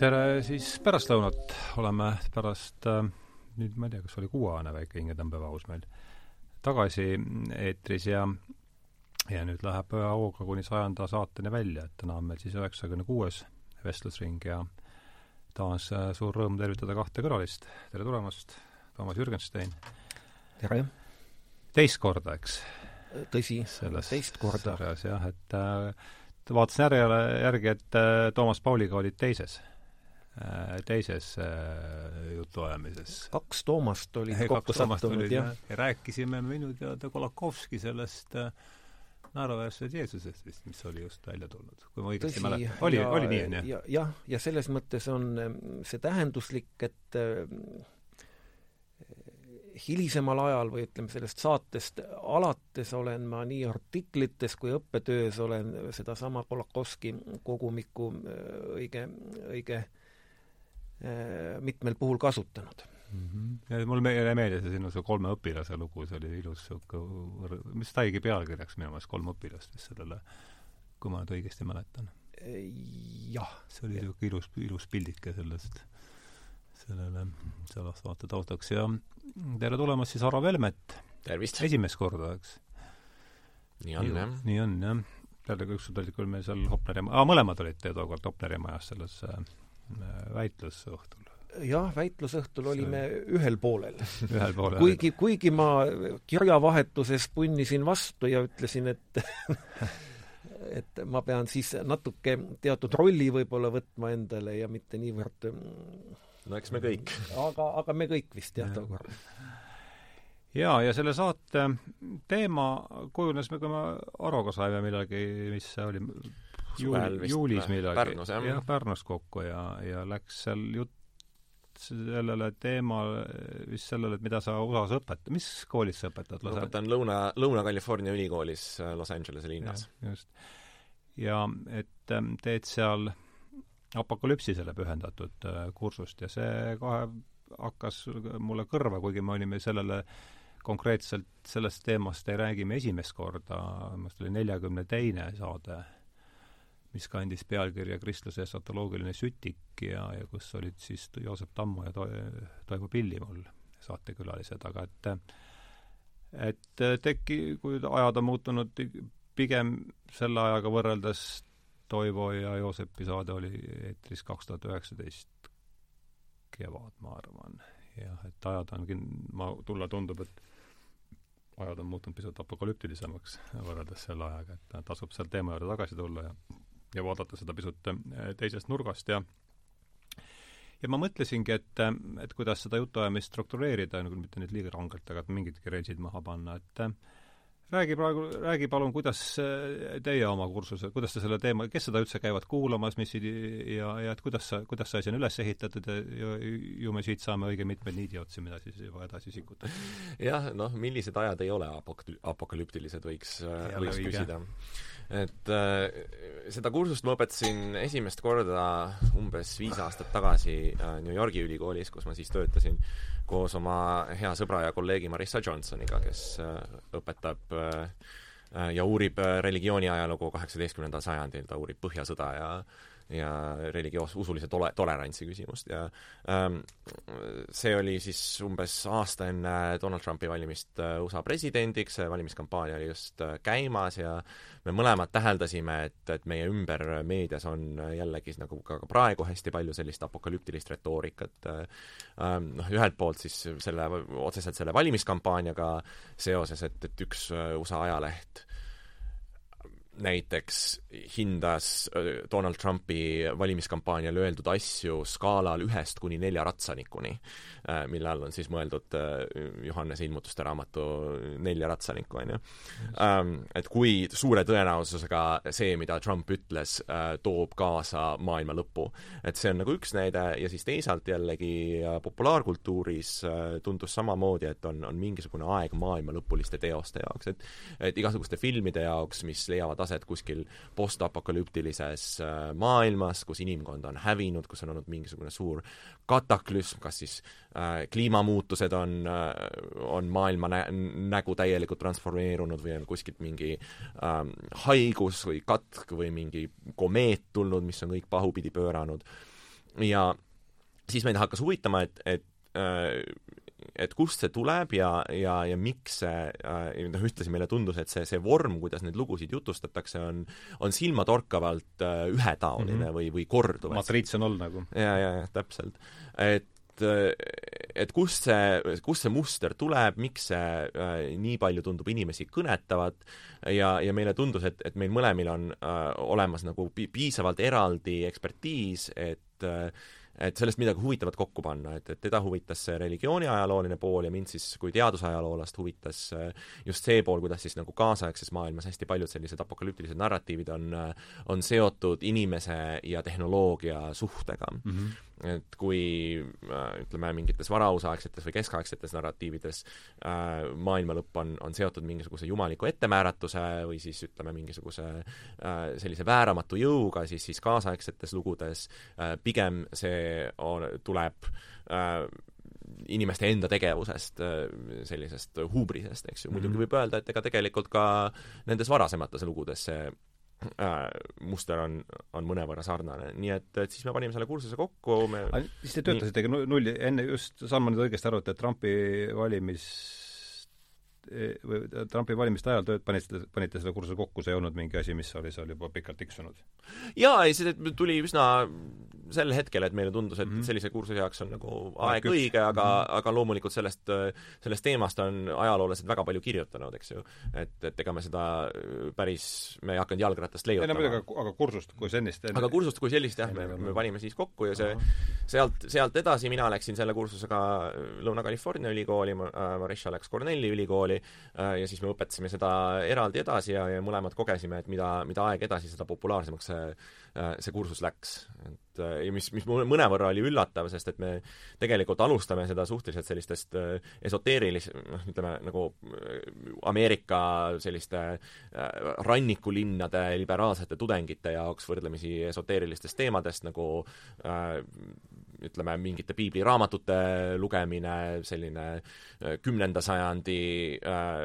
tere siis pärastlõunat, oleme pärast äh, nüüd ma ei tea, kas oli kuuajane väike hingetõmbepaus meil tagasi eetris ja ja nüüd läheb hooga kuni sajanda saateni välja, et täna on meil siis üheksakümne kuues vestlusring ja taas äh, suur rõõm tervitada kahte külalist. tere tulemast, Toomas Jürgenstein! tere! teist korda, eks? tõsi, teist korda. jah, et äh, vaatasin järjele, järgi, et äh, Toomas Pauliga olid teises äh,, teises äh, jutuajamises. kaks Toomast olid kokku sattunud, jah. ja rääkisime minu teada Kolakovski sellest äh, naeruväärsed Jeesusest vist, mis oli just välja tulnud, kui ma õigesti mäletan. oli, oli nii, on ju? jah, ja selles mõttes on ähm, see tähenduslik, et äh, hilisemal ajal või ütleme, sellest saatest alates olen ma nii artiklites kui õppetöös olen sedasama Kolakovski kogumikku äh, õige, õige äh, mitmel puhul kasutanud mm. -hmm. ja mulle jäi meelde see sinu see kolme õpilase lugu, see oli ilus niisugune, mis ta jäigi pealkirjaks minu meelest, kolm õpilast vist sellele, kui ma nüüd õigesti mäletan. jah. see oli niisugune ilus, ilus pildike sellest, sellele, sellest vaate taustaks ja tere tulemast siis Aro Velmet! tervist! esimest korda, eks? nii on, jah. nii on, jah. peale ükskord olid küll meil seal Hopneri, aa, mõlemad olid tookord Hopneri majas selles äh, väitlusõhtul jah, väitlusõhtul olime ühel poolel. ühel poolel. kuigi, kuigi ma kirjavahetuses punnisin vastu ja ütlesin, et et ma pean siis natuke teatud rolli võib-olla võtma endale ja mitte niivõrd no eks me kõik. aga, aga me kõik vist jah, tookord. jaa, ja selle saate teema kujunes, kui me Aroga saime millalgi, mis see oli, juuli, juulis millalgi. Pärnus, jah? jah, Pärnus kokku ja, ja läks seal jutt sellele teemale, vist sellele, et mida sa USA-s õpetad, mis koolis sa õpetad? õpetan Lõuna, Lõuna-California ülikoolis äh, Los Angelese linnas. just. ja et ähm, teed seal apokalüpsisele pühendatud äh, kursust ja see kohe hakkas mulle kõrva, kuigi me olime sellele konkreetselt sellest teemast ei räägi me esimest korda, minu meelest oli neljakümne teine saade mis kandis pealkirja Kristluse esotoloogiline sütik ja, ja kus olid siis Joosep Tammu ja to-, Toivo Pilli mul saatekülalised, aga et et teki-, kui ajad on muutunud pigem selle ajaga võrreldes Toivo ja Joosepi saade oli eetris kaks tuhat üheksateist kevad, ma arvan. jah, et ajad on kin-, ma, mulle tundub, et ajad on muutunud pisut apokalüptilisemaks võrreldes selle ajaga, et tasub seal teema juurde tagasi tulla ja ja vaadata seda pisut äh, teisest nurgast ja ja ma mõtlesingi, et, äh, et kuidas seda jutuajamist struktureerida, nagu mitte nüüd liiga rangelt, aga et mingidki reeglid maha panna, et äh, räägi praegu, räägi palun, kuidas teie oma kursuse, kuidas te selle teema, kes seda üldse käivad kuulamas, mis ja, ja et kuidas sa, kuidas see asi on üles ehitatud ja, ja ju me siit saame õige mitmeid niidiotsi, mida siis juba edasi sikutada. jah, noh, millised ajad ei ole apok-, apokalüptilised, võiks, võiks küsida et äh, seda kursust ma õpetasin esimest korda umbes viis aastat tagasi äh, New Yorgi ülikoolis, kus ma siis töötasin koos oma hea sõbra ja kolleegi Marissa Johnsoniga, kes äh, õpetab äh, ja uurib äh, religiooni ajalugu kaheksateistkümnendal sajandil, ta uurib Põhjasõda ja ja religioos, usulise tole-, tolerantsi küsimust ja ähm, see oli siis umbes aasta enne Donald Trumpi valimist äh, USA presidendiks, see valimiskampaania oli just äh, käimas ja me mõlemad täheldasime, et, et meie ümber meedias on jällegi nagu ka praegu hästi palju sellist apokalüptilist retoorikat äh,, ähm, noh, ühelt poolt siis selle, otseselt selle valimiskampaaniaga seoses, et, et üks USA ajaleht näiteks hindas äh, Donald Trumpi valimiskampaanial öeldud asju skaalal ühest kuni nelja ratsanikuni, äh, mille all on siis mõeldud äh, Johannese ilmutuste raamatu nelja ratsanikku, on ju. Ähm, et kui suure tõenäosusega see, mida Trump ütles, toob kaasa maailma lõpu. et see on nagu üks näide ja siis teisalt jällegi populaarkultuuris tundus samamoodi, et on, on mingisugune aeg maailmalõpuliste teoste jaoks, et et igasuguste filmide jaoks, mis leiavad aset kuskil postapokalüptilises äh, maailmas, kus inimkond on hävinud, kus on olnud mingisugune suur kataklüsm, kas siis äh, kliimamuutused on äh,, on maailma nä-, nägu täielikult transformeerunud või on kuskilt mingi äh, haigus või katk või mingi komeet tulnud, mis on kõik pahupidi pööranud. Ja siis meid hakkas huvitama, et, et et kust see tuleb ja, ja, ja miks see noh, ühtlasi meile tundus, et see, see vorm, kuidas neid lugusid jutustatakse, on, on silmatorkavalt ühetaoline mm -hmm. või, või korduv. matriits on olnud nagu. ja, ja, ja täpselt. et et kust see, kust see muster tuleb, miks see äh, nii palju tundub inimesi kõnetavat ja, ja meile tundus, et, et meil mõlemil on äh, olemas nagu piisavalt eraldi ekspertiis, et äh, et sellest midagi huvitavat kokku panna, et, et teda huvitas see religiooni ajalooline pool ja mind siis kui teadusajaloolast huvitas äh, just see pool, kuidas siis nagu kaasaegses maailmas hästi paljud sellised apokalüptilised narratiivid on, äh, on seotud inimese ja tehnoloogia suhtega mm. -hmm et kui äh, ütleme, mingites varausaegsetes või keskaegsetes narratiivides äh, maailma lõpp on, on seotud mingisuguse jumaliku ettemääratuse või siis ütleme, mingisuguse äh, sellise vääramatu jõuga, siis, siis kaasaegsetes lugudes äh, pigem see on, tuleb äh, inimeste enda tegevusest, äh, sellisest huubrisest, eks ju, muidugi mhm. võib öelda, et ega tegelikult ka nendes varasemates lugudes see äh, muster on, on mõnevõrra sarnane, nii et, et siis me panime selle kursuse kokku, me siis te töötasitegi nulli, enne just, saan ma nüüd õigesti aru, et Trumpi valimis või Trumpi valimiste ajal tööd panite, panite selle kursuse kokku, see ei olnud mingi asi, mis oli seal juba pikalt tiksunud? jaa, ei, see tuli üsna sel hetkel, et meile tundus, et mm -hmm. sellise kursuse jaoks on nagu aeg Küps. õige, aga mm, -hmm. aga loomulikult sellest, sellest teemast on ajaloolased väga palju kirjutanud, eks ju. et, et ega me seda päris, me ei hakanud jalgratast leiutama. ei no muidugi, aga kursust kui sellist aga kursust kui sellist jah, me, me panime siis kokku ja see, sealt, sealt edasi mina läksin selle kursusega Lõuna-California ülikooli, Marisha läks Cornelli ülikooli ja siis me õpetasime seda eraldi edasi ja, ja mõlemad kogesime, et mida, mida aeg edasi, seda populaarsemaks see, see kursus läks. et et ja mis, mis mõnevõrra oli üllatav, sest et me tegelikult alustame seda suhteliselt sellistest äh, esoteerilis-, noh, ütleme nagu äh, Ameerika selliste äh, rannikulinnade liberaalsete tudengite jaoks võrdlemisi esoteerilistest teemadest nagu äh, ütleme, mingite piibliraamatute lugemine, selline kümnenda sajandi äh,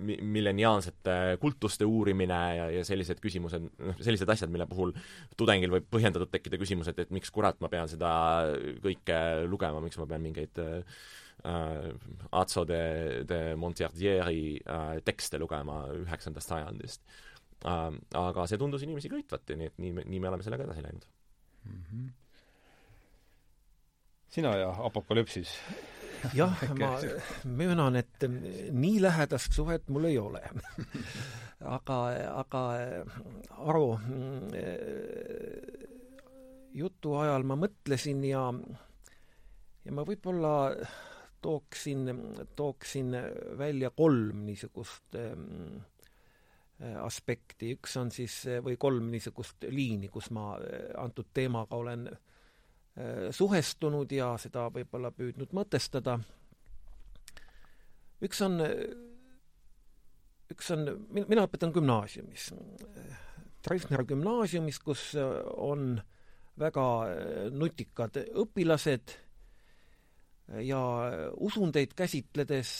milleniaalsete kultuste uurimine ja, ja sellised küsimused, noh, sellised asjad, mille puhul tudengil võib põhjendatult tekkida küsimus, et, et miks kurat ma pean seda kõike lugema, miks ma pean mingeid äh, Azo de, de Montiardieri äh, tekste lugema üheksandast sajandist äh,. aga see tundus inimesi köitvat ja nii et nii, nii me oleme sellega edasi läinud mm. -hmm. sina ja Apokalüpsis jah, ma möönan, et nii lähedast suhet mul ei ole aga, aga Aro jutu ajal ma mõtlesin ja, ja ma võib-olla tooksin, tooksin välja kolm niisugust ähm, aspekti, üks on siis, või kolm niisugust liini, kus ma äh, antud teemaga olen äh, suhestunud ja seda võib-olla püüdnud mõtestada. üks on, üks on, mina õpetan gümnaasiumis, Treffneri gümnaasiumis, kus on äh, väga äh, nutikad õpilased ja usundeid käsitledes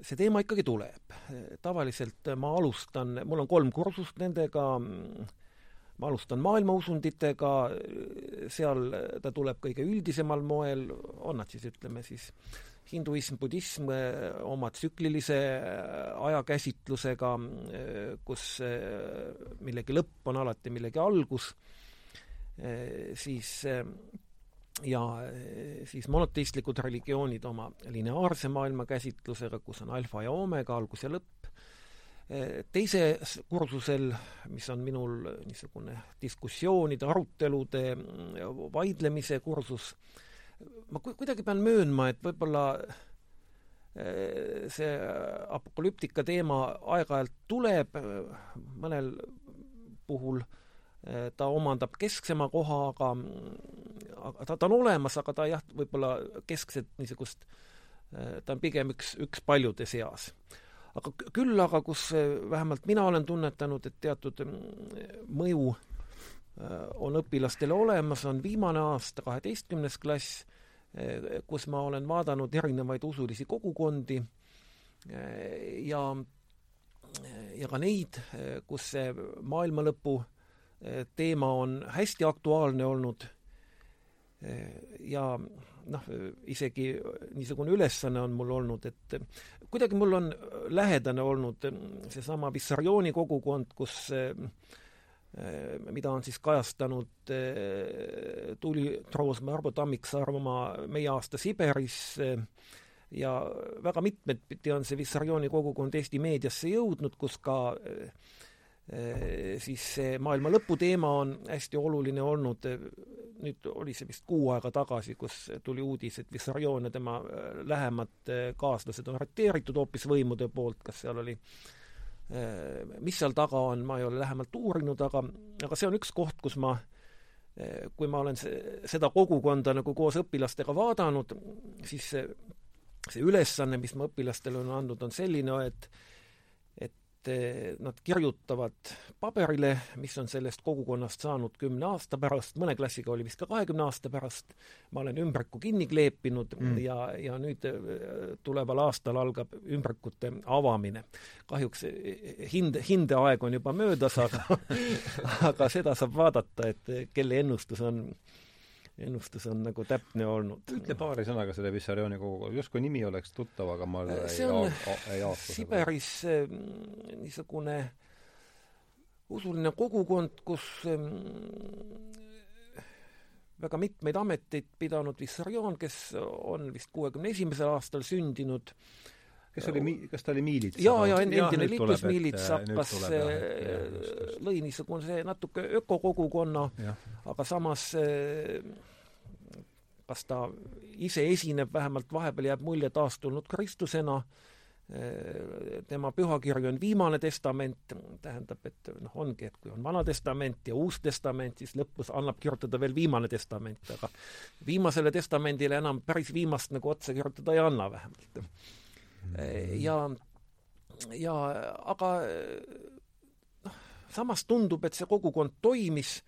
see teema ikkagi tuleb. tavaliselt ma alustan, mul on kolm kursust nendega, ma alustan maailmausunditega, seal ta tuleb kõige üldisemal moel, on nad siis, ütleme siis hinduism, budism oma tsüklilise äh, ajakäsitlusega, äh, kus millegi lõpp on alati millegi algus, siis ja siis monoteistlikud religioonid oma lineaarse maailmakäsitlusega, kus on alfa ja oomega, algus ja lõpp. Teises kursusel, mis on minul niisugune diskussioonide, arutelude, vaidlemise kursus, ma kuidagi pean möönma, et võib-olla eh, see apokalüptika teema aeg-ajalt tuleb, mõnel puhul eh, ta omandab kesksema koha, aga, aga ta, ta on olemas, aga ta jah, võib-olla keskset niisugust, ta on pigem üks, üks paljude seas. aga küll aga, kus vähemalt mina olen tunnetanud, et teatud mm, mõju äh, Äh, on õpilastele olemas, on viimane aasta, kaheteistkümnes klass, äh, kus ma olen vaadanud erinevaid usulisi kogukondi äh, ja, ja ka neid, kus see maailmalõpu teema on hästi aktuaalne olnud. Ja noh, isegi niisugune ülesanne on mul olnud, et kuidagi mul on lähedane olnud seesama Vissariooni kogukond, kus mida on siis kajastanud Tuuli Troosmäe, Arvo Tammiksaar oma Meie aasta Siberis ja väga mitmetpidi on see Vissariooni kogukond Eesti meediasse jõudnud, kus ka siis see maailma lõpu teema on hästi oluline olnud. Nüüd oli see vist kuu aega tagasi, kus tuli uudis, et Vissarion ja tema äh, lähemad äh, kaaslased on arreteeritud hoopis võimude poolt, kas seal oli äh, mis seal taga on, ma ei ole lähemalt uurinud, aga, aga see on üks koht, kus ma, kui ma olen see, seda kogukonda nagu koos õpilastega vaadanud, siis see, see ülesanne, mis ma õpilastele olen andnud, on selline, et et eh, nad kirjutavad paberile, mis on sellest kogukonnast saanud kümne aasta pärast, mõne klassiga oli vist ka kahekümne aasta pärast, ma olen ümbriku kinni kleepinud mm. ja, ja nüüd eh, tuleval aastal algab ümbrikute avamine. kahjuks eh, hind, hindeaeg on juba möödas, aga aga seda saab vaadata, et kelle ennustus on ennustus on nagu täpne olnud. ütle paari sõnaga selle Vissarioni kogukonna, justkui nimi oleks tuttav, aga ma see ei, on ei aasta Siberis niisugune usuline kogukond, kus väga mitmeid ameteid pidanud Vissarion, kes on vist kuuekümne esimesel aastal sündinud, kes oli, kas ta oli miilits? jaa, jaa, endine liiklusmiilits hakkas, lõi niisuguse natuke ökokogukonna, aga samas kas ta ise esineb, vähemalt vahepeal jääb mulje taastulnud Kristusena, tema pühakiri on viimane testament, tähendab, et noh, ongi, et kui on Vana Testament ja Uus Testament, siis lõpus annab kirjutada veel viimane testament, aga viimasele testamendile enam päris viimast nagu otsa kirjutada ei anna vähemalt. ja, ja aga noh, samas tundub, et see kogukond toimis.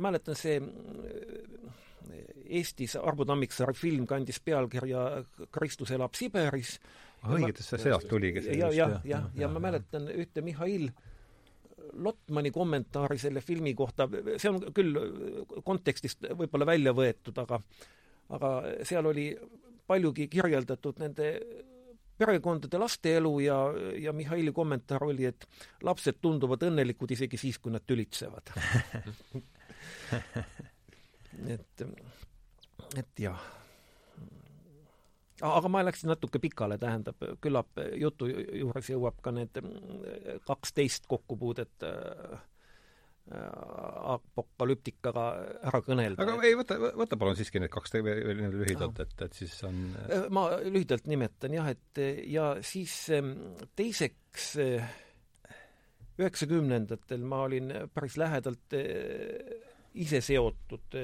Mäletan see Eestis Arvo Tammiksaare film kandis pealkirja Kristus elab Siberis. Ah, õiget, see sealt tuligi see ja, jah, jah, ja ma mäletan ühte Mihhail Lotmani kommentaari selle filmi kohta, see on küll kontekstist võib-olla välja võetud, aga aga seal oli paljugi kirjeldatud nende perekondade laste elu ja, ja Mihhaili kommentaar oli, et lapsed tunduvad õnnelikud isegi siis, kui nad tülitsevad. Et, et jah. aga ma läksin natuke pikale, tähendab, küllap jutu juures jõuab ka need kaksteist kokkupuudet äh, Äh, apokalüptikaga ära kõnelda. aga ei, võta, võta palun siiski need kaks veel lühidalt, et, et siis on äh, ma lühidalt nimetan jah, et ja siis ähm, teiseks äh, üheksakümnendatel ma olin päris lähedalt ise seotud,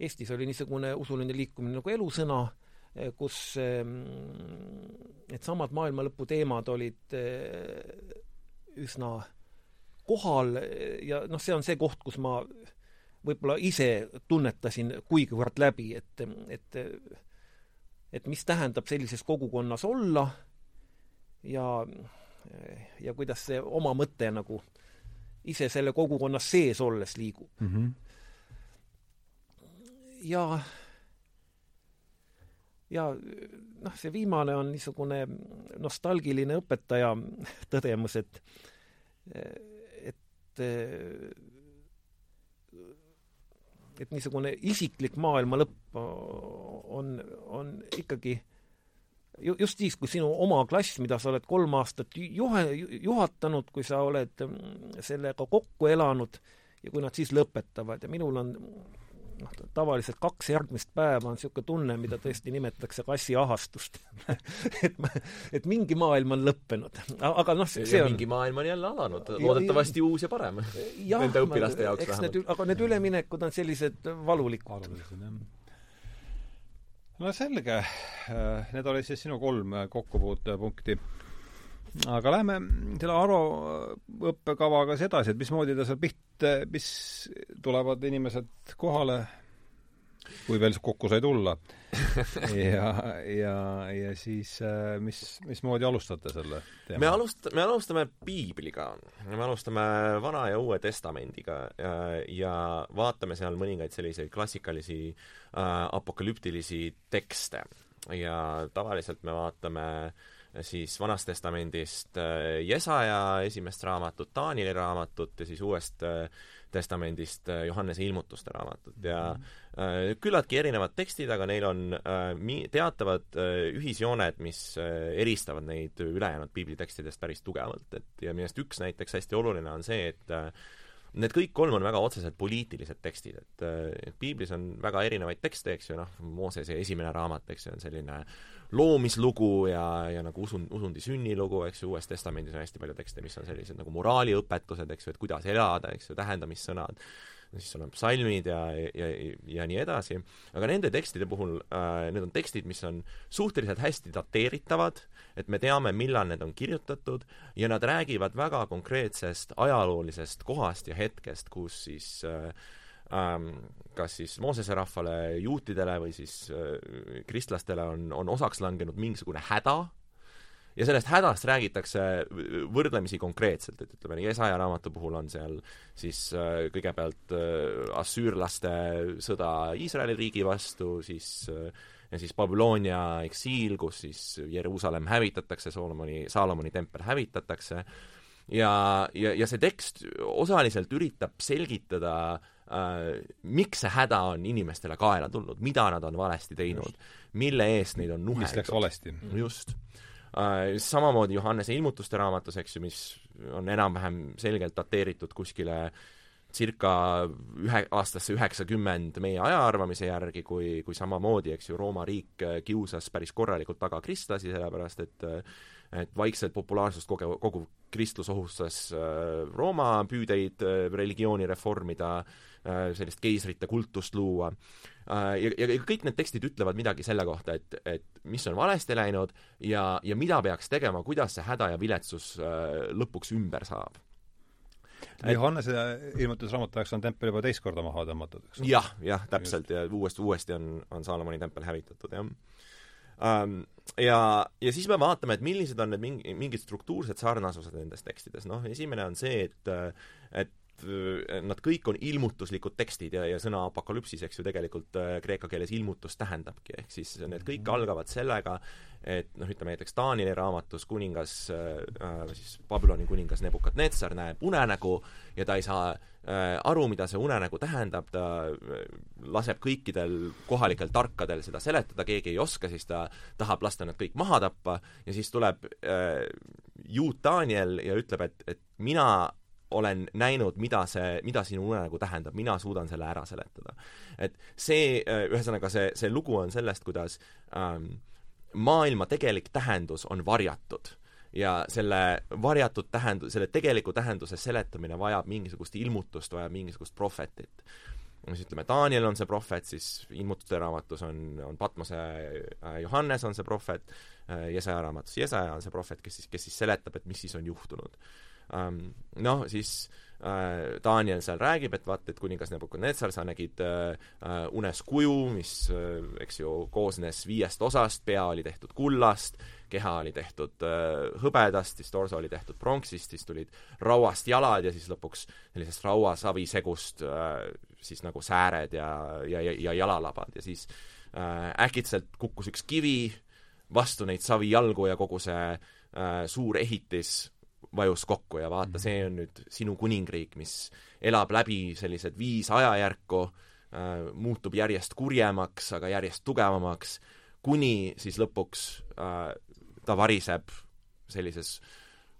Eestis oli niisugune usuline liikumine nagu Elusõna, kus ähm, needsamad maailmalõpu teemad olid üsna kohal ja noh, see on see koht, kus ma võib-olla ise tunnetasin kuigivõrd läbi, et, et et mis tähendab sellises kogukonnas olla ja, ja kuidas see oma mõte nagu ise selle kogukonna sees olles liigub mm. -hmm. Ja ja noh, see viimane on niisugune nostalgiline õpetaja tõdemus, et et et niisugune isiklik maailma lõpp on, on ikkagi just siis, kui sinu oma klass, mida sa oled kolm aastat juhe, juhatanud, kui sa oled sellega kokku elanud ja kui nad siis lõpetavad. Ja minul on noh, tavaliselt kaks järgmist päeva on niisugune tunne, mida tõesti nimetatakse kassiahastust et et mingi maailm on lõppenud. aga noh, see on mingi maailm on jälle alanud, loodetavasti ja, uus ja parem. Nende õpilaste jaoks vähemalt. aga need üleminekud on sellised valulikud. no selge, äh, need olid siis sinu kolm kokkupuutepunkti aga lähme selle Aro õppekavaga siis edasi, et mismoodi ta seal pihta, mis tulevad inimesed kohale, kui veel kokku sai tulla ja, ja, ja siis äh, mis, mismoodi alustate selle teema? me alust-, me alustame piibliga. me alustame Vana ja Uue Testamendiga ja, ja vaatame seal mõningaid selliseid klassikalisi äh, apokalüptilisi tekste. ja tavaliselt me vaatame siis Vanast Testamendist äh, Jesaja esimest raamatut, Taanieli raamatut ja siis Uuest äh, Testamendist äh, Johannese ilmutuste raamatut ja mm -hmm. äh, küllaltki erinevad tekstid, aga neil on äh, mi-, teatavad äh, ühisjooned, mis äh, eristavad neid ülejäänud piiblitekstidest päris tugevalt, et ja millest üks näiteks hästi oluline on see, et äh, need kõik kolm on väga otseselt poliitilised tekstid, et, et piiblis on väga erinevaid tekste, eks ju, noh, Moosese esimene raamat, eks ju, on selline loomislugu ja, ja nagu usun, usundi sünnilugu, eks ju, Uues Testamendis on hästi palju tekste, mis on sellised nagu moraaliõpetused, eks ju, et kuidas elada, eks ju, tähendamissõnad, siis on psalmid ja, ja, ja nii edasi, aga nende tekstide puhul äh,, need on tekstid, mis on suhteliselt hästi dateeritavad, et me teame, millal need on kirjutatud, ja nad räägivad väga konkreetsest ajaloolisest kohast ja hetkest, kus siis äh, kas siis Moosese rahvale, juutidele või siis äh, kristlastele on, on osaks langenud mingisugune häda, ja sellest hädast räägitakse võrdlemisi konkreetselt, et ütleme, Jesaja raamatu puhul on seal siis äh, kõigepealt äh, assüürlaste sõda Iisraeli riigi vastu, siis äh, ja siis Babyloonia eksiil, kus siis Jeruusalemm hävitatakse, Solomoni, Saalomoni tempel hävitatakse, ja, ja, ja see tekst osaliselt üritab selgitada äh, äh, miks see häda on inimestele kaela tulnud, mida nad on valesti teinud, mille eest neid on nuheldud. mis läks valesti. just äh,. Samamoodi Johannese ilmutuste raamatus, eks ju, mis on enam-vähem selgelt dateeritud kuskile circa ühe, aastasse üheksakümmend meie ajaarvamise järgi, kui, kui samamoodi, eks ju, Rooma riik kiusas päris korralikult taga kristlasi, sellepärast et et vaikselt populaarsust kogev, koguv kristlus ohustas äh, Rooma püüdeid äh, religiooni reformida äh,, Äh, sellist keisrite kultust luua. Äh, ja, ja kõik need tekstid ütlevad midagi selle kohta, et, et mis on valesti läinud ja, ja mida peaks tegema, kuidas see häda ja viletsus äh, lõpuks ümber saab Johannese ilmutusraamatu ajaks on tempel juba teist korda maha tõmmatud, eks ole? jah, jah, täpselt, ja uuesti, uuesti on, on Saalomoni tempel hävitatud, jah um,. Ja, ja siis me vaatame, et millised on need mingi, mingid struktuursed sarnasused nendes tekstides, noh, esimene on see, et et Äh, nad kõik on ilmutuslikud tekstid ja, ja sõna apokalüpsis, eks ju, tegelikult äh, kreeka keeles ilmutus tähendabki, ehk siis need kõik mhm. algavad sellega, et noh, ütleme näiteks Taanile raamatus kuningas äh,, äh siis Babyloni kuningas Nebukadnetsar näeb unenägu ja ta ei saa äh, aru, mida see unenägu tähendab, ta laseb kõikidel kohalikel tarkadel seda seletada, keegi ei oska, siis ta tahab lasta nad kõik maha tappa ja siis tuleb äh, juut Daniel ja ütleb, et, et mina olen näinud, mida see, mida sinu unenägu tähendab, mina suudan selle ära seletada. et see, äh, ühesõnaga see, see lugu on sellest, kuidas ähm, maailma tegelik tähendus on varjatud ja selle varjatud tähendu-, selle tegeliku tähenduse seletamine vajab mingisugust ilmutust, vajab mingisugust prohvetit. siis ütleme, Daniel on see prohvet, siis ilmutuste raamatus on, on Patmose äh, Johannes on see prohvet äh,, Jesaja raamatus Jesaja on see prohvet, kes siis, kes siis seletab, et mis siis on juhtunud. Noh, siis äh, Daniel seal räägib, et vaata, et kuningas Nebukadnetsar, sa nägid äh, äh, unes kuju, mis eks ju, koosnes viiest osast, pea oli tehtud kullast, keha oli tehtud hõbedast, siis torso oli tehtud pronksist, siis tulid rauast jalad ja siis lõpuks sellisest rauasavisegust siis nagu sääred ja, ja, ja, ja jalalabad. Ja siis äkitselt kukkus üks kivi vastu neid savijalgu ja kogu see suur ehitis vajus kokku ja vaata, see on nüüd sinu kuningriik, mis elab läbi sellised viis ajajärku äh,, muutub järjest kurjemaks, aga järjest tugevamaks, kuni siis lõpuks äh, ta variseb sellises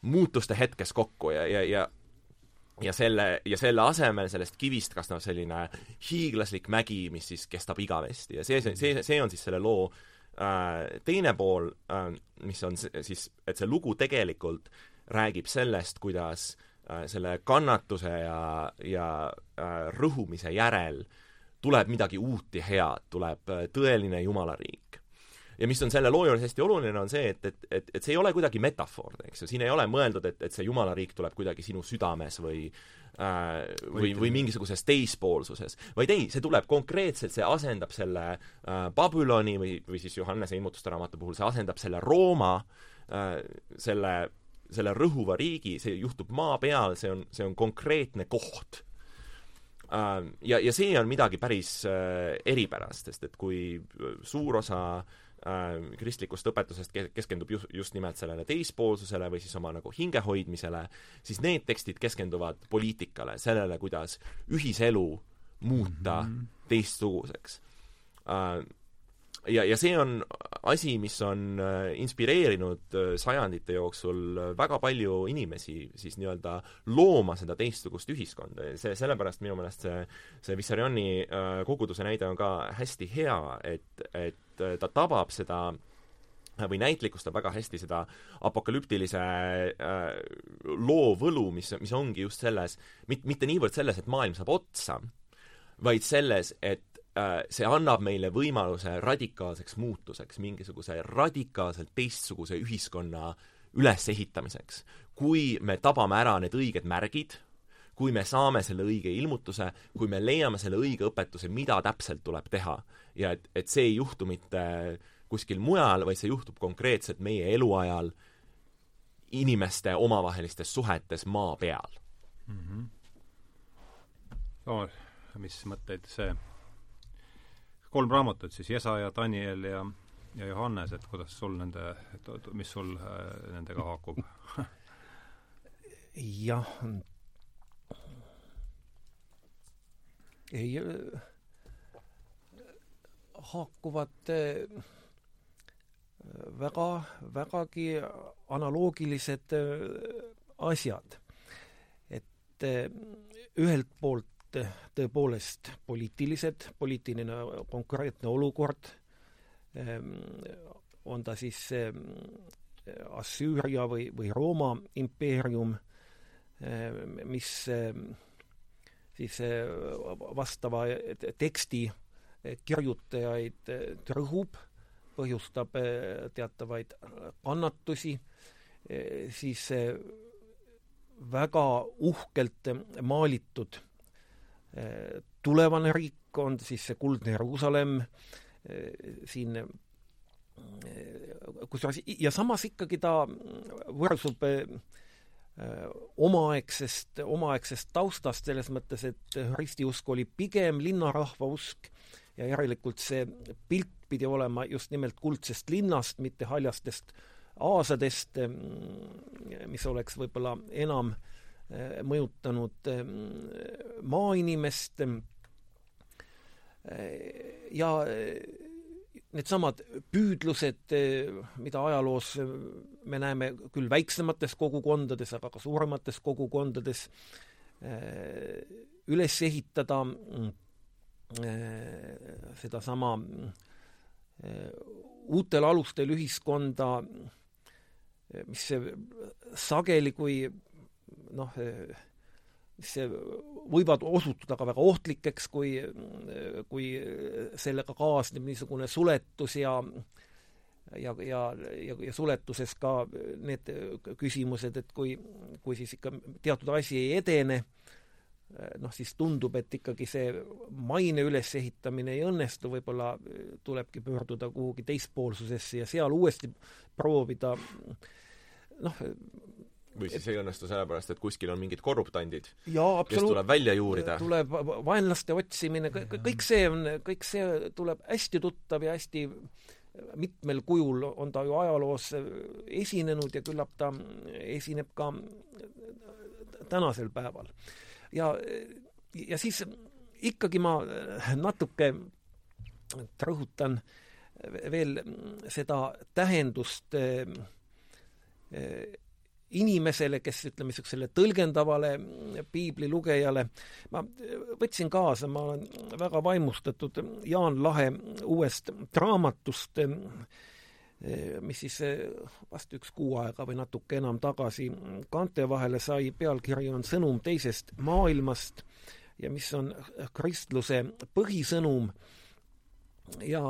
muutuste hetkes kokku ja, ja, ja ja selle, ja selle asemel sellest kivist kasvab selline hiiglaslik mägi, mis siis kestab igavesti. Ja see, see, see, see on siis selle loo äh, teine pool äh,, mis on siis, et see lugu tegelikult räägib sellest, kuidas äh, selle kannatuse ja, ja äh, rõhumise järel tuleb midagi uut ja head, tuleb äh, tõeline jumalariik. ja mis on selle loo juures hästi oluline, on see, et, et, et, et see ei ole kuidagi metafoor, eks ju, siin ei ole mõeldud, et, et see Jumala riik tuleb kuidagi sinu südames või või, või mingisuguses teispoolsuses, vaid ei, see tuleb konkreetselt, see asendab selle äh, Babyloni või, või siis Johannese ilmutuste raamatu puhul, see asendab selle Rooma äh,, selle, selle rõhuva riigi, see juhtub maa peal, see on, see on konkreetne koht äh,. Ja, ja see on midagi päris äh, eripärast, sest et kui suur osa äh, Äh, kristlikust õpetusest keskendub just, just nimelt sellele teispoolsusele või siis oma nagu hingehoidmisele, siis need tekstid keskenduvad poliitikale, sellele, kuidas ühiselu muuta mm -hmm. teistsuguseks. Äh, ja, ja see on asi, mis on äh, inspireerinud sajandite jooksul väga palju inimesi siis nii-öelda looma seda teistsugust ühiskonda. Ja see, sellepärast minu meelest see, see Vissarioni koguduse näide on ka hästi hea, et, et äh, ta tabab seda või näitlikustab väga hästi seda apokalüptilise äh, loo võlu, mis, mis ongi just selles, mit-, mitte niivõrd selles, et maailm saab otsa, vaid selles, et äh, see annab meile võimaluse radikaalseks muutuseks, mingisuguse radikaalselt teistsuguse ühiskonna ülesehitamiseks. kui me tabame ära need õiged märgid, kui me saame selle õige ilmutuse, kui me leiame selle õige õpetuse, mida täpselt tuleb teha. ja et, et see ei juhtu mitte kuskil mujal, vaid see juhtub konkreetselt meie eluajal inimeste omavahelistes suhetes maa peal mm. -hmm. Oh, mis mõtteid see, kolm raamatut siis, Jesaja, Daniel ja, ja Johannes, et kuidas sul nende, mis sul äh, nendega haakub jah, ei äh, haakuvad äh, väga, vägagi analoogilised asjad. et ühelt poolt tõepoolest poliitilised, poliitiline konkreetne olukord, ähm, on ta siis Assüüria või, või Rooma impeerium, mis siis vastava teksti kirjutajaid trõhub, põhjustab teatavaid kannatusi, siis väga uhkelt maalitud tulevane riik on siis see kuldne Jeruusalemm, siin kusjuures, ja samas ikkagi ta võrsub Äh, omaaegsest, omaaegsest taustast, selles mõttes, et ristiusk oli pigem linnarahva usk ja järelikult see pilt pidi olema just nimelt kuldsest linnast, mitte haljastest aasadest, mm, mis oleks võib-olla enam äh, mõjutanud mm, maainimest. Äh, ja needsamad püüdlused, mida ajaloos me näeme küll väiksemates kogukondades, aga ka suuremates kogukondades, üles ehitada sedasama uutel alustel ühiskonda, mis sageli, kui noh, mis võivad osutuda ka väga ohtlikeks, kui, kui sellega kaasneb niisugune suletus ja ja, ja, ja, ja suletuses ka need küsimused, et kui, kui siis ikka teatud asi ei edene, noh siis tundub, et ikkagi see maine ülesehitamine ei õnnestu, võib-olla tulebki pöörduda kuhugi teispoolsusesse ja seal uuesti proovida noh, või siis ei õnnestu sellepärast, et kuskil on mingid korruptandid, kes tuleb välja juurida. tuleb vaenlaste otsimine, kõik see on, kõik see tuleb hästi tuttav ja hästi mitmel kujul on ta ju ajaloos esinenud ja küllap ta esineb ka tänasel päeval. ja, ja siis ikkagi ma natuke rõhutan veel seda tähendust inimesele, kes ütleme, niisugusele tõlgendavale piiblilugejale, ma võtsin kaasa, ma olen väga vaimustatud Jaan Lahe uuest raamatust, mis siis vast üks kuu aega või natuke enam tagasi kaante vahele sai, pealkiri on Sõnum teisest maailmast ja mis on kristluse põhisõnum. Ja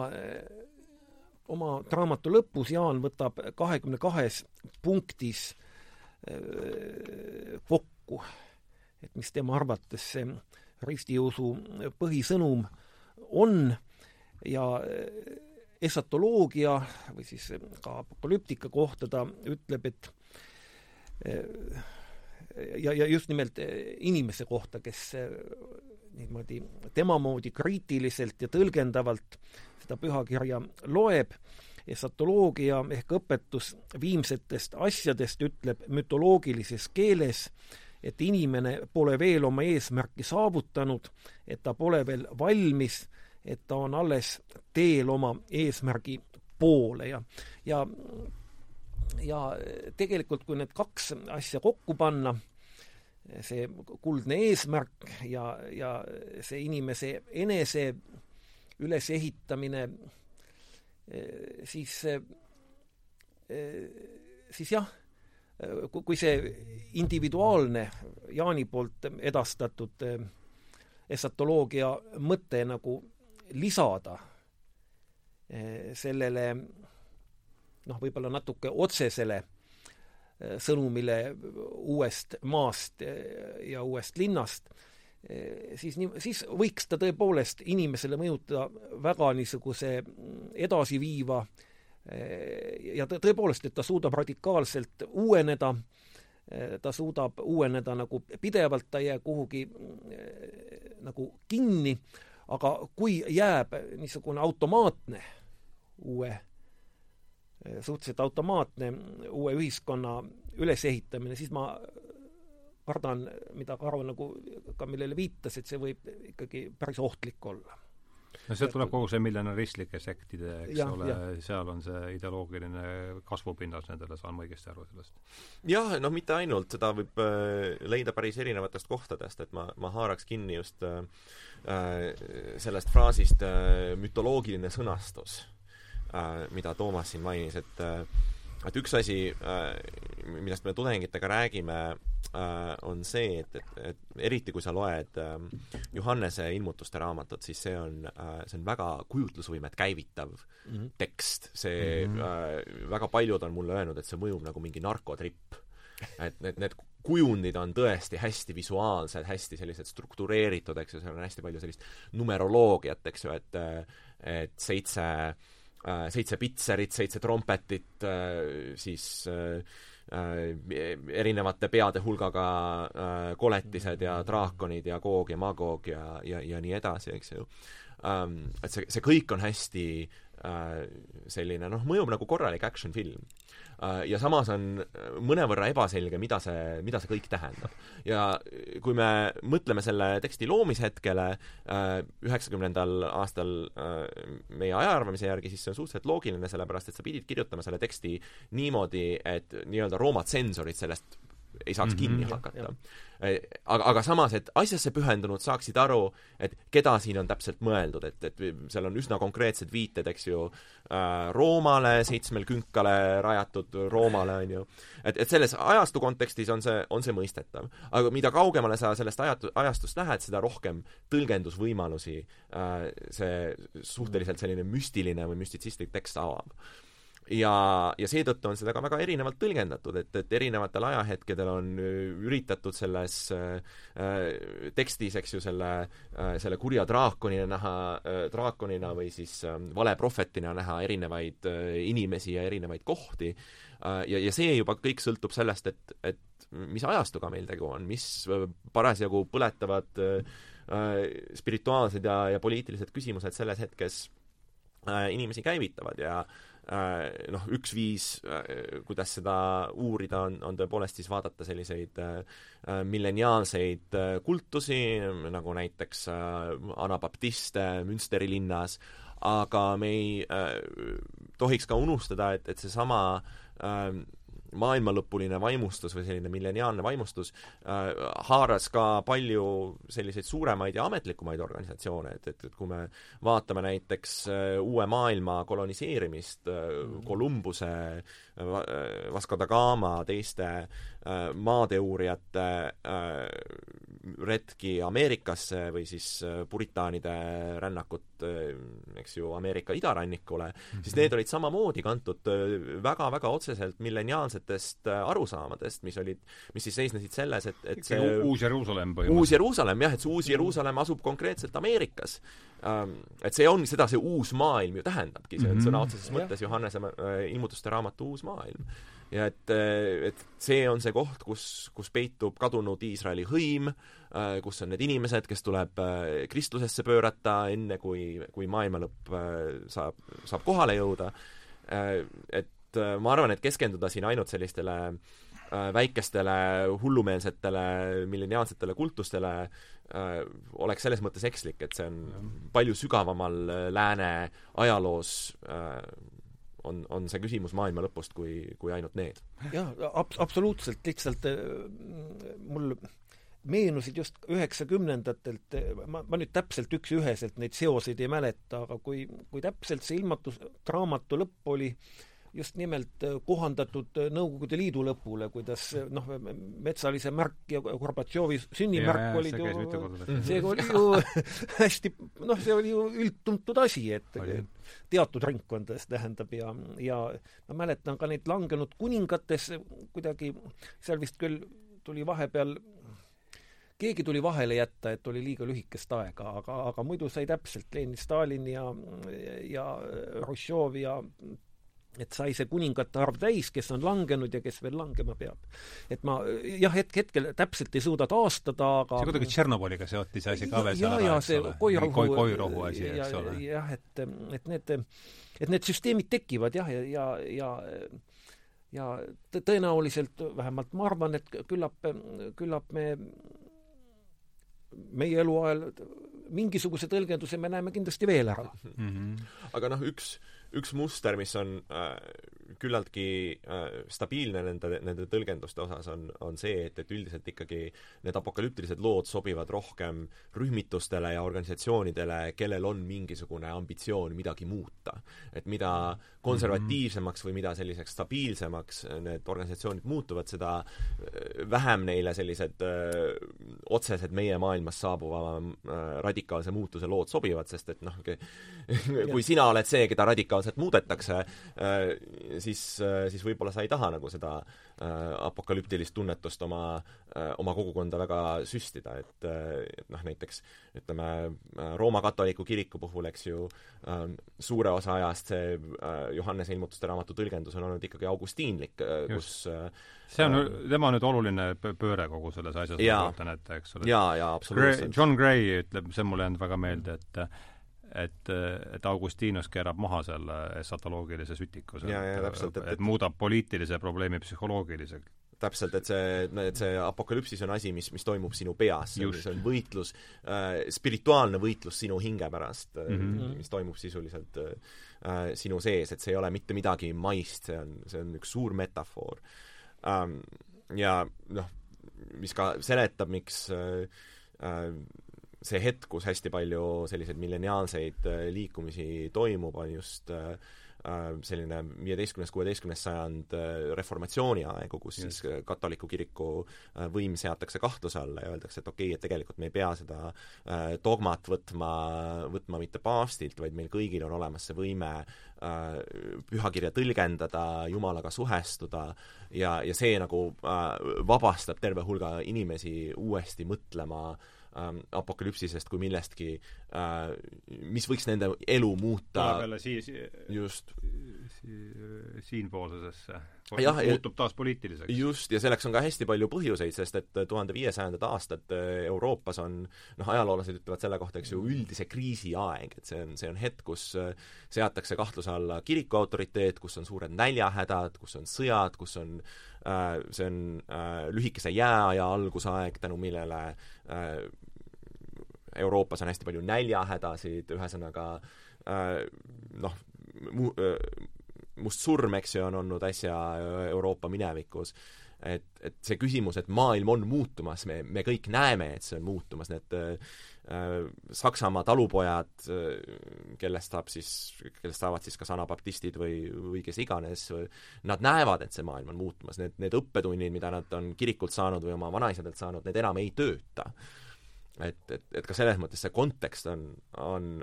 oma raamatu lõpus Jaan võtab kahekümne kahes punktis kokku, et mis tema arvates see ristiusu põhisõnum on ja esatoloogia või siis ka apokalüptika kohta ta ütleb, et ja, ja just nimelt inimese kohta, kes niimoodi tema moodi kriitiliselt ja tõlgendavalt seda pühakirja loeb, esatoloogia ehk õpetus viimsetest asjadest ütleb mütoloogilises keeles, et inimene pole veel oma eesmärki saavutanud, et ta pole veel valmis, et ta on alles teel oma eesmärgi poole ja, ja ja tegelikult, kui need kaks asja kokku panna, see kuldne eesmärk ja, ja see inimese enese ülesehitamine, siis, siis jah, kui see individuaalne Jaani poolt edastatud esatoloogia mõte nagu lisada sellele noh, võib-olla natuke otsesele sõnumile uuest maast ja uuest linnast, siis nii, siis võiks ta tõepoolest inimesele mõjutada väga niisuguse edasiviiva ja tõepoolest, et ta suudab radikaalselt uueneda, ta suudab uueneda nagu pidevalt, ta ei jää kuhugi nagu kinni, aga kui jääb niisugune automaatne uue suhteliselt automaatne uue ühiskonna ülesehitamine, siis ma kardan, mida Karo nagu ka millele viitas, et see võib ikkagi päris ohtlik olla. no sealt tuleb kogu see miljonäristlike sektide, eks ja, ole, seal on see ideoloogiline kasvupinnas nendele, saan ma õigesti aru sellest? jah, noh, mitte ainult, seda võib äh, leida päris erinevatest kohtadest, et ma, ma haaraks kinni just äh, äh sellest fraasist äh, mütoloogiline sõnastus Äh, mida Toomas siin mainis, et äh, et üks asi, äh, millest me tudengitega räägime, on see, et, et, et eriti kui sa loed Johannese ilmutuste raamatut, siis see on, see on väga kujutlusvõimet käivitav mm -hmm. tekst. see mm, -hmm. väga paljud on mulle öelnud, et see mõjub nagu mingi narkotripp. et need, need kujundid on tõesti hästi visuaalsed, hästi sellised struktureeritud, eks ju, seal on hästi palju sellist numeroloogiat, eks ju, et et seitse äh, Äh, seitse pitserit, seitse trompetit, äh, siis äh, erinevate peade hulgaga koletised ja draakonid ja Goog ja Magog ja, ja, ja nii edasi, eks ju. Ähm, et see, see kõik on hästi selline noh, mõjub nagu korralik action-film Äh, ja samas on mõnevõrra ebaselge, mida see, mida see kõik tähendab. ja kui me mõtleme selle teksti loomishetkele äh, üheksakümnendal aastal äh, meie ajaarvamise järgi, siis see on suhteliselt loogiline, sellepärast et sa pidid kirjutama selle teksti niimoodi, et nii-öelda Rooma tsensorid sellest ei saaks mm -hmm, kinni hakata. aga, aga samas, et asjasse pühendunud saaksid aru, et keda siin on täpselt mõeldud, et, et seal on üsna konkreetsed viited, eks ju äh,, Roomale, seitsmel künkale rajatud Roomale, on ju. et, et selles ajastu kontekstis on see, on see mõistetav. aga mida kaugemale sa sellest ajatu-, ajastust lähed, seda rohkem tõlgendusvõimalusi äh, see suhteliselt selline müstiline või müstitsistlik tekst avab ja, ja seetõttu on seda ka väga erinevalt tõlgendatud, et, et erinevatel ajahetkedel on äh, üritatud selles äh, äh, tekstis, eks ju, selle äh,, selle kurja draakonina näha äh,, draakonina või siis äh, valeprohvetina näha erinevaid äh, inimesi ja erinevaid kohti. Äh,, ja, ja see juba kõik sõltub sellest, et, et mis ajastuga meil tegu on, mis äh, parasjagu põletavad äh, spirituaalsed ja, ja poliitilised küsimused selles hetkes äh, inimesi käivitavad ja Äh, noh, üks viis, äh, kuidas seda uurida, on, on tõepoolest siis vaadata selliseid äh, milleniaalseid kultusi, nagu näiteks Anabaptiste Münsteri linnas, aga me ei äh, tohiks ka unustada, et, et seesama äh, maailmalõpuline vaimustus või selline milleniaalne vaimustus äh, haaras ka palju selliseid suuremaid ja ametlikumaid organisatsioone, et, et, et kui me vaatame näiteks äh, uue maailma koloniseerimist äh,, Kolumbuse äh, Vasco da Gama, teiste äh, maateuurijate äh, retki Ameerikasse või siis puritaanide rännakut, eks ju, Ameerika idarannikule mm, -hmm. siis need olid samamoodi kantud väga-väga otseselt milleniaalsetest arusaamadest, mis olid, mis siis seisnesid selles, et, et see Uus-Jeruusalemm põhimõtteliselt. Uus-Jeruusalemm jah, et see Uus-Jeruusalemm asub konkreetselt Ameerikas et see on, seda see uus maailm ju tähendabki, see on mm -hmm. sõna otseses mõttes Johannese äh, ilmutuste raamatu uus maailm. ja et, äh, et see on see koht, kus, kus peitub kadunud Iisraeli hõim, äh, kus on need inimesed, kes tuleb kristlusesse pöörata, enne kui, kui maailma lõpp saab, saab kohale jõuda, et ma arvan, et keskenduda siin ainult sellistele väikestele hullumeelsetele milleniaalsetele kultustele äh, oleks selles mõttes ekslik, et see on palju sügavamal äh, lääne ajaloos äh, on, on see küsimus maailma lõpust kui, kui ainult need. jah, ab-, absoluutselt, lihtsalt äh, mul meenusid just üheksakümnendatelt, ma, ma nüüd täpselt üks-üheselt neid seoseid ei mäleta, aga kui, kui täpselt see ilmatus, raamatu lõpp oli äh, just nimelt äh, kohandatud äh, Nõukogude Liidu lõpule, kuidas äh, noh, Metsalise märk ja Gorbatšovi sünnimärk olid ju, see oli ju hästi, noh, see oli ju üldtuntud asi, et oli. teatud ringkondades tähendab ja, ja ma mäletan ka neid langenud kuningates kuidagi, seal vist küll tuli vahepeal keegi tuli vahele jätta, et oli liiga lühikest aega, aga, aga muidu sai täpselt Lenin, Stalin ja, ja Hruštšov ja et sai see kuningate arv täis, kes on langenud ja kes veel langema peab. et ma jah, hetk, hetkel täpselt ei suuda taastada, aga see kuidagi Tšernobõliga seoti see asi ka veel seal ära, eks ole? koirohu Koi, koirohu asi, eks ole. jah, et, et need, et need süsteemid tekivad jah, ja, ja, ja ja tõenäoliselt, vähemalt ma arvan, et küllap, küllap me meie eluajal mingisuguse tõlgenduse me näeme kindlasti veel ära mm. -hmm. aga noh, üks üks muster, mis on äh, küllaltki äh, stabiilne nende, nende tõlgenduste osas, on, on see, et, et üldiselt ikkagi need apokalüptilised lood sobivad rohkem rühmitustele ja organisatsioonidele, kellel on mingisugune ambitsioon midagi muuta. et mida konservatiivsemaks või mida selliseks stabiilsemaks need organisatsioonid muutuvad, seda äh, vähem neile sellised öö, äh, otsesed meie maailmas saabuva öö, radikaalse muutuse lood sobivad, sest et noh, kui sina oled see, keda radikaalselt muudetakse, siis, siis võib-olla sa ei taha nagu seda äh, apokalüptilist tunnetust oma äh,, oma kogukonda väga süstida, et äh,, et noh, näiteks ütleme, äh, Rooma katoliku kiriku puhul, eks ju äh,, suure osa ajast see äh, Johannese ilmutuste raamatu tõlgendus on olnud ikkagi augustiinlik äh,, kus äh, see on, tema on nüüd oluline pööre kogu selles asjas, ma kujutan ette, eks ole. jaa, jaa, absoluutselt. John Gray ütleb, see on mulle jäänud väga meelde, et et, et Augustinus keerab maha selle esatoloogilise sütiku, et, et, et muudab poliitilise probleemi psühholoogiliseks täpselt, et see, et see apokalüpsis on asi, mis, mis toimub sinu peas, see on võitlus äh,, spirituaalne võitlus sinu hinge pärast mm, -hmm. mis toimub sisuliselt äh, sinu sees, et see ei ole mitte midagi maist, see on, see on üks suur metafoor ähm,. ja noh, mis ka seletab, miks äh, äh, see hetk, kus hästi palju selliseid milleniaalseid äh, liikumisi toimub, on just äh, äh, selline viieteistkümnes, kuueteistkümnes sajand reformatsiooni aegu, kus yes. siis katoliku kiriku võim seatakse kahtluse alla ja öeldakse, et okei okay,, et tegelikult me ei pea seda dogmat võtma, võtma mitte paastilt, vaid meil kõigil on olemas see võime pühakirja tõlgendada, Jumalaga suhestuda ja, ja see nagu vabastab terve hulga inimesi uuesti mõtlema äh, ähm, apokalüpsisest kui millestki äh,, mis võiks nende elu muuta jälle siis just si, siinpoolsusesse. muutub taas poliitiliseks. just, ja selleks on ka hästi palju põhjuseid, sest et tuhande viiesajandad aastad äh, Euroopas on noh, ajaloolased ütlevad selle kohta, eks ju, üldise kriisi aeg, et see on, see on hetk, kus äh, seatakse kahtluse alla kiriku autoriteet, kus on suured näljahädad, kus on sõjad, kus on äh, see on lühikese jääaja algusaeg, tänu millele Euroopas on hästi palju näljahädasid, ühesõnaga äh, noh, mu-, äh, mustsurm, eks ju, on olnud äsja Euroopa minevikus et, et see küsimus, et maailm on muutumas, me, me kõik näeme, et see on muutumas, need äh, Saksamaa talupojad, äh, kellest saab siis, kellest saavad siis kas anabaptistid või, või kes iganes, nad näevad, et see maailm on muutumas, need, need õppetunnid, mida nad on kirikult saanud või oma vanaisadelt saanud, need enam ei tööta. Et, et, et ka selles mõttes see kontekst on, on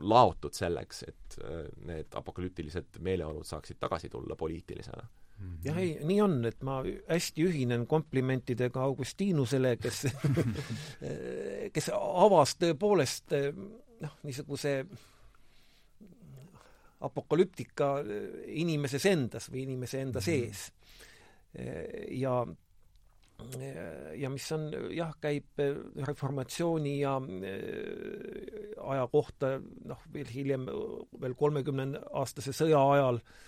laotud selleks, et äh, need apokalüptilised meeleolud saaksid tagasi tulla poliitilisena Mhm. jah, ei, nii on, et ma hästi ühinen komplimentidega Augustinusele, kes kes avas tõepoolest noh, niisuguse apokalüptika inimeses endas või inimese enda mhm. sees. ja ja mis on jah, käib reformatsiooni ja aja kohta noh, veel hiljem, veel kolmekümne aastase sõja ajal äh,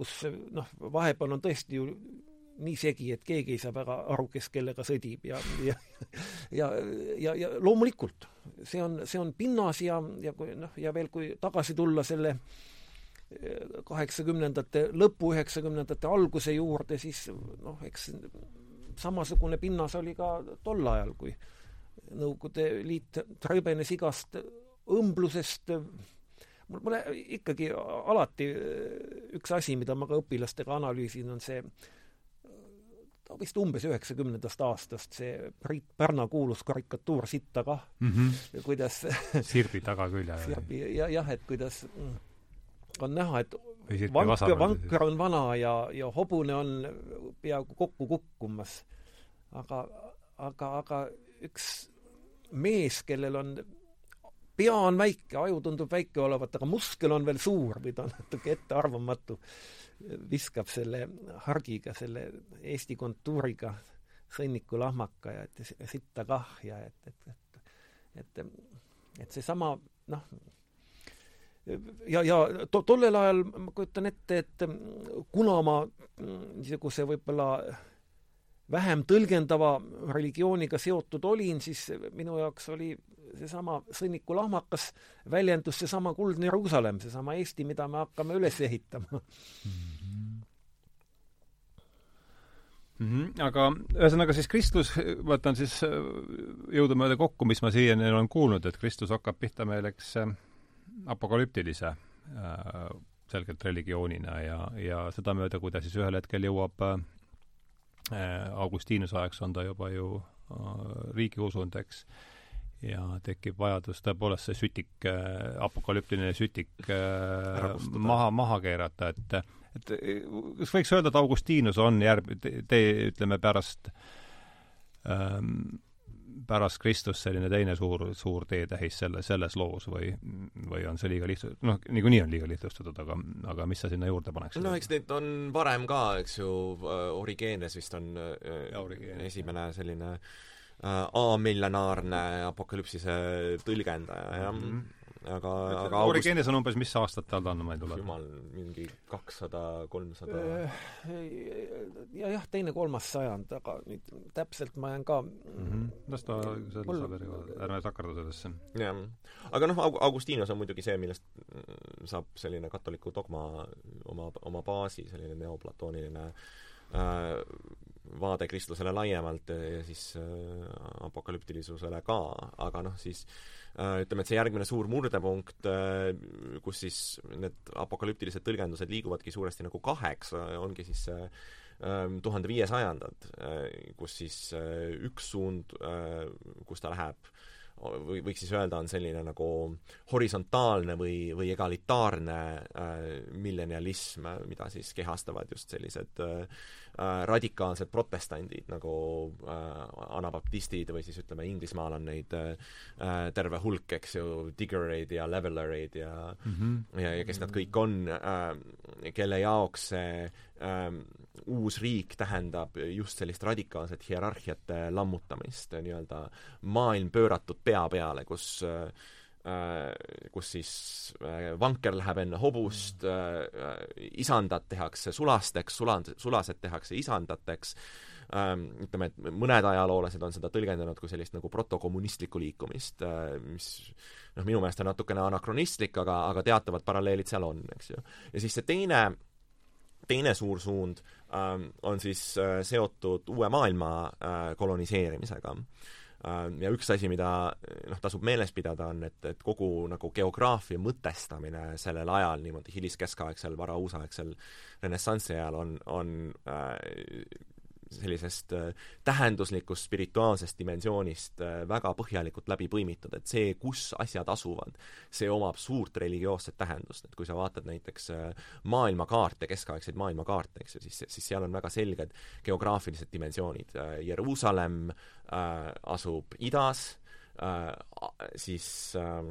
kus noh, vahepeal on tõesti ju nii segi, et keegi ei saa väga aru, kes kellega sõdib ja, ja ja, ja, ja loomulikult, see on, see on pinnas ja, ja kui noh, ja veel kui tagasi tulla selle kaheksakümnendate lõpu, üheksakümnendate alguse juurde, siis noh, eks samasugune pinnas oli ka tol ajal, kui Nõukogude Liit trõbenes igast õmblusest, mul, mulle ikkagi alati üks asi, mida ma ka õpilastega analüüsin, on see vist umbes üheksakümnendast aastast see Priit Pärna kuulus karikatuur Sitta kah mm, -hmm. kuidas sirbi tagakülje. sirbi, ja jah, et kuidas on näha, et vanker, vanker on vana ja, ja hobune on peaaegu kokku kukkumas. aga, aga, aga üks mees, kellel on pea on väike, aju tundub väike olevat, aga muskel on veel suur või ta on natuke ettearvamatu, viskab selle hargiga, selle Eesti kontuuriga sõnniku lahmaka ja et sitta kah ja et, et, et, et, et seesama noh, ja, ja to, tollel ajal ma kujutan ette, et kuna ma niisuguse võib-olla vähem tõlgendava religiooniga seotud olin, siis minu jaoks oli seesama sõnniku lahmakas väljendus seesama kuldne Jeruusalemm, seesama Eesti, mida me hakkame üles ehitama mm. -hmm. Mm -hmm. aga ühesõnaga siis Kristus, võtan siis jõudumööda kokku, mis ma siiani olen kuulnud, et Kristus hakkab pihta meil, eks, apokalüptilise äh, selgelt religioonina ja, ja sedamööda, kui ta siis ühel hetkel jõuab äh, Augustinuse ajaks on ta juba ju äh, riigiusund, eks ja tekib vajadus tõepoolest see sütik, äh, apokalüptiline sütik äh, maha, maha keerata, et et kas võiks öelda, et Augustinus on järg-, tee, ütleme pärast ähm, pärast Kristust selline teine suur, suur teetähis selle, selles loos või, või on see liiga lihtsalt, noh, niikuinii on liiga lihtsustatud, aga, aga mis sa sinna juurde paneksid? no eks neid on varem ka, eks ju, Origenes vist on ja, Origenes, esimene selline äh, Äh, amillenaarne apokalüpsise tõlgendaja, jah mm. -hmm aga, aga Origenes on umbes mis aastat tal on, ma ei tule? jumal, mingi kakssada, kolmsada äh, ja jah, teine-kolmas sajand, aga nüüd täpselt ma jään ka mm -hmm. las ta selles perioodil, ärme takerdu sellesse. jah. aga noh, Augustinos on muidugi see, millest saab selline katoliku dogma oma, oma baasi, selline neoplatooniline äh, vaade kristlusele laiemalt ja siis äh, apokalüptilisusele ka, aga noh, siis äh, ütleme, et see järgmine suur murdepunkt äh,, kus siis need apokalüptilised tõlgendused liiguvadki suuresti nagu kaheks, ongi siis see äh, tuhande viiesajandad, äh, kus siis äh, üks suund, kus ta läheb või võiks siis öelda, on selline nagu horisontaalne või, või egalitaarne äh, millenialism, mida siis kehastavad just sellised äh, äh, radikaalsed protestandid nagu äh, anabaptistid või siis ütleme, Inglismaal on neid äh, terve hulk, eks ju, diggereid ja levelereid ja mm -hmm. ja, ja kes nad kõik on äh,, kelle jaoks see äh, uus riik tähendab just sellist radikaalset hierarhiate lammutamist, nii-öelda maailm pööratud pea peale, kus äh, kus siis vanker läheb enne hobust, isandad tehakse sulasteks, suland-, sulased tehakse isandateks, ütleme, et mõned ajaloolased on seda tõlgendanud kui sellist nagu protokommunistlikku liikumist, mis noh, minu meelest on natukene anakronistlik, aga, aga teatavad paralleelid seal on, eks ju. ja siis see teine teine suur suund ähm, on siis äh, seotud uue maailma äh, koloniseerimisega äh,. Ja üks asi, mida noh, tasub meeles pidada, on, et, et kogu nagu geograafia mõtestamine sellel ajal, niimoodi hiliskeskaegsel, varauusaegsel renessansi ajal on, on äh, sellisest äh, tähenduslikust spirituaalsest dimensioonist äh, väga põhjalikult läbi põimitud, et see, kus asjad asuvad, see omab suurt religioosset tähendust, et kui sa vaatad näiteks äh, maailmakaarte, keskaegseid maailmakaarte, eks ju, siis, siis seal on väga selged geograafilised dimensioonid. Jeruusalemm asub idas siis äh,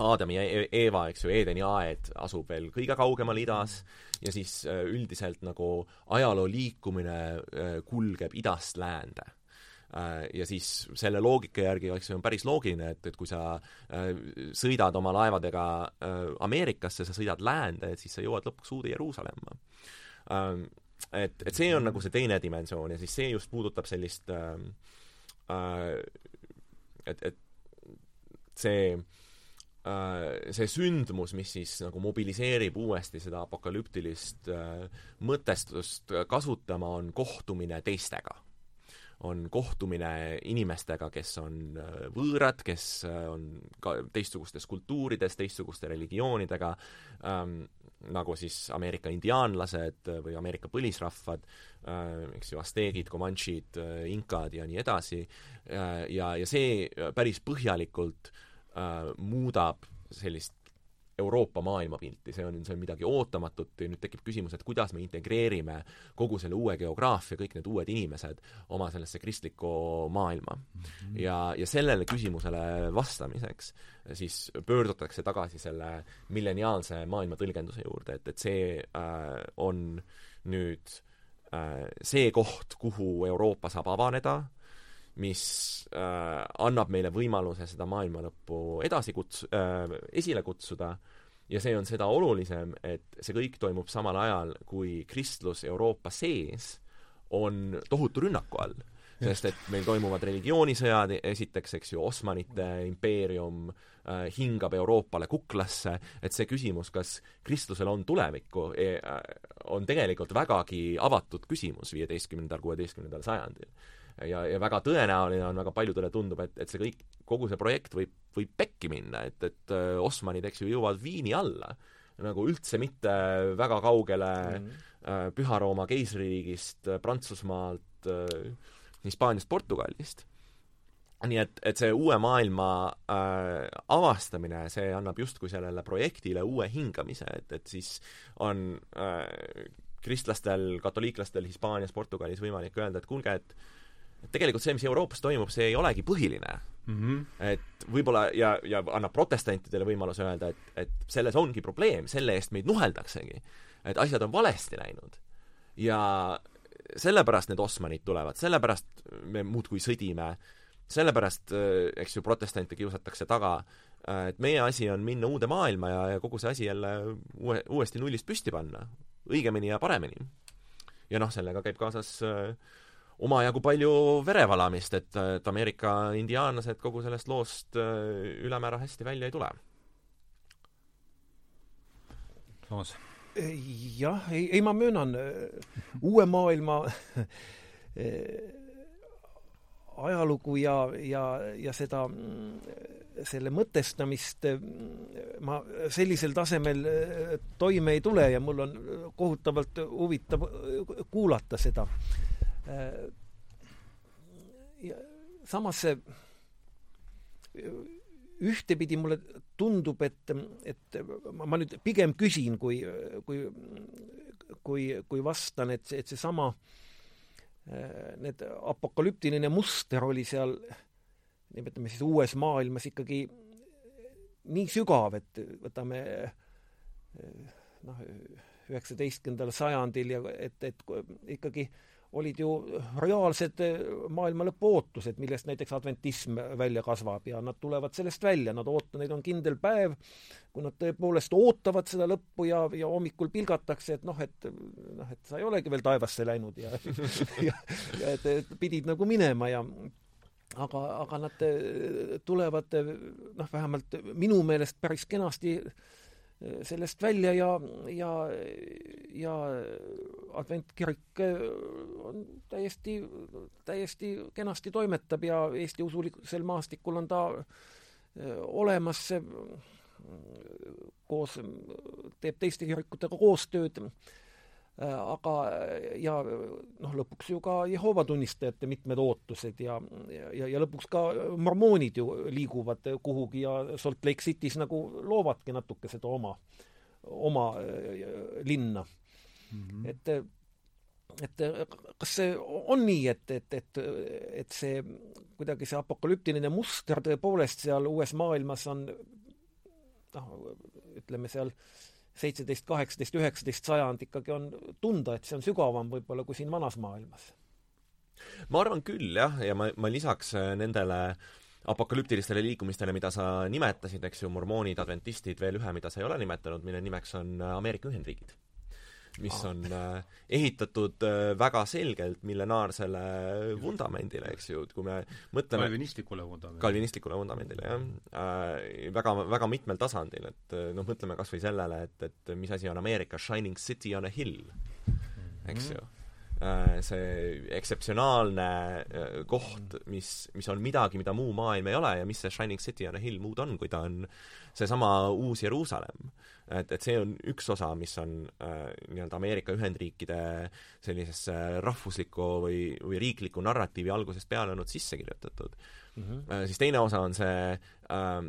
Aadami ja e-, Eeva, eks ju, Eedeni aed asub veel kõige kaugemal idas ja siis äh, üldiselt nagu ajaloo liikumine äh, kulgeb idast läände äh, ja siis selle loogika järgi, eks ju, on päris loogiline, et, et kui sa sõidad oma laevadega Ameerikasse, sa sõidad läände, et siis sa jõuad lõpuks uude Jeruusalemma. Ähm, et, et see on nagu see teine dimensioon ja siis see just puudutab sellist et, et see see sündmus, mis siis nagu mobiliseerib uuesti seda apokalüptilist äh, mõtestust kasutama, on kohtumine teistega. on kohtumine inimestega, kes on äh, võõrad, kes on ka teistsugustes kultuurides, teistsuguste religioonidega ähm,, nagu siis Ameerika indiaanlased või Ameerika põlisrahvad äh,, eks ju, asteegid, komanšid äh,, inkad ja nii edasi äh,, ja, ja see päris põhjalikult äh, äh, muudab sellist Euroopa maailmapilti, see on, see on midagi ootamatut ja nüüd tekib küsimus, et kuidas me integreerime kogu selle uue geograafia, kõik need uued inimesed oma sellesse kristlikku maailma mm. -hmm. ja, ja sellele küsimusele vastamiseks siis pöördutakse tagasi selle milleniaalse maailma tõlgenduse juurde, et, et see äh, on nüüd äh, see koht, kuhu Euroopa saab avaneda äh,, mis äh, annab meile võimaluse seda maailma lõppu edasi kuts- äh,, esile kutsuda. Ja see on seda olulisem, et see kõik toimub samal ajal, kui kristlus Euroopa sees on tohutu rünnaku all. sest et meil toimuvad religioonisõjad, esiteks, eks ju, Osmanite impeerium äh, hingab Euroopale kuklasse, et see küsimus, kas kristlusel on tulevikku e, äh, on tegelikult vägagi avatud küsimus viieteistkümnendal, kuueteistkümnendal sajandil ja, ja väga tõenäoline on, väga paljudele tundub, et, et see kõik, kogu see projekt võib, võib pekki minna, et, et äh, Osmanid, eks ju, jõuavad Viini alla. nagu üldse mitte väga kaugele mm -hmm. Püha-Rooma keisririigist, äh, Prantsusmaalt, Hispaaniast, Portugalist nii et, et see uue maailma äh, avastamine, see annab justkui sellele projektile uue hingamise, et, et siis on äh, kristlastel, katoliiklastel Hispaanias, Portugalis võimalik öelda, et kuulge, et et tegelikult see, mis Euroopas toimub, see ei olegi põhiline mm. -hmm. et võib-olla ja, ja annab protestantidele võimaluse öelda, et, et selles ongi probleem, selle eest meid nuheldaksegi. et asjad on valesti läinud. ja sellepärast need Osmanid tulevad, sellepärast me muudkui sõdime, sellepärast, eks ju, protestante kiusatakse taga, et meie asi on minna uude maailma ja, ja kogu see asi jälle uue, uuesti nullist püsti panna. õigemini ja paremini. ja noh, sellega käib kaasas äh, omajagu palju verevalamist, et, et Ameerika indiaanlased kogu sellest loost äh, ülemäära hästi välja ei tule. Toomas? jah, ei, ei ma möönan, äh, uue maailma äh, ajalugu ja, ja, ja seda, selle mõtestamist ma sellisel tasemel toime ei tule ja mul on kohutavalt huvitav kuulata seda samas see ühtepidi mulle tundub, et, et ma, ma nüüd pigem küsin, kui, kui, kui, kui vastan, et see, et seesama, äh, need apokalüptiline muster oli seal, nimetame siis uues maailmas ikkagi nii sügav, et võtame noh, üheksateistkümnendal sajandil ja et, et ikkagi olid ju reaalsed maailma lõpu ootused, millest näiteks adventism välja kasvab ja nad tulevad sellest välja, nad oot-, neil on kindel päev, kui nad tõepoolest ootavad seda lõppu ja, ja hommikul pilgatakse, et noh, et noh, et sa ei olegi veel taevasse läinud ja ja, ja et, et pidid nagu minema ja aga, aga nad tulevad noh, vähemalt minu meelest päris kenasti sellest välja ja, ja, ja adventkirik on täiesti, täiesti kenasti toimetab ja Eesti usulisel maastikul on ta olemas. Koos, teeb teiste kirikutega koostööd, aga ja noh, lõpuks ju ka Jehoova tunnistajate mitmed ootused ja, ja, ja lõpuks ka mormoonid ju liiguvad kuhugi ja Salt Lake City's nagu loovadki natuke seda oma, oma linna mm. -hmm. et et kas see on nii, et, et, et, et see kuidagi see apokalüptiline muster tõepoolest seal uues maailmas on noh, ütleme seal seitseteist, kaheksateist, üheksateist sajand ikkagi on tunda, et see on sügavam võib-olla kui siin vanas maailmas. ma arvan küll, jah, ja ma, ma lisaks äh, nendele apokalüptilistele liikumistele, mida sa nimetasid, eks ju, mormoonid, adventistid, veel ühe, mida sa ei ole nimetanud, mille nimeks on äh, Ameerika Ühendriigid mis on äh, ehitatud äh, väga selgelt millenaarsele vundamendile, eks ju, et kui me mõtleme kalvinistlikule vundamendile. kalvinistlikule vundamendile, jah äh,. väga, väga mitmel tasandil, et noh, mõtleme kas või sellele, et, et mis asi on Ameerika Shining City on a hill, eks ju see ekseptsionaalne koht, mis, mis on midagi, mida muu maailm ei ole ja mis see Shining City on a hill muud on, kui ta on seesama Uus Jeruusalemm et, et see on üks osa, mis on äh, nii-öelda Ameerika Ühendriikide sellisesse rahvuslikku või, või riiklikku narratiivi algusest peale olnud sisse kirjutatud mm. -hmm. Äh, siis teine osa on see äh,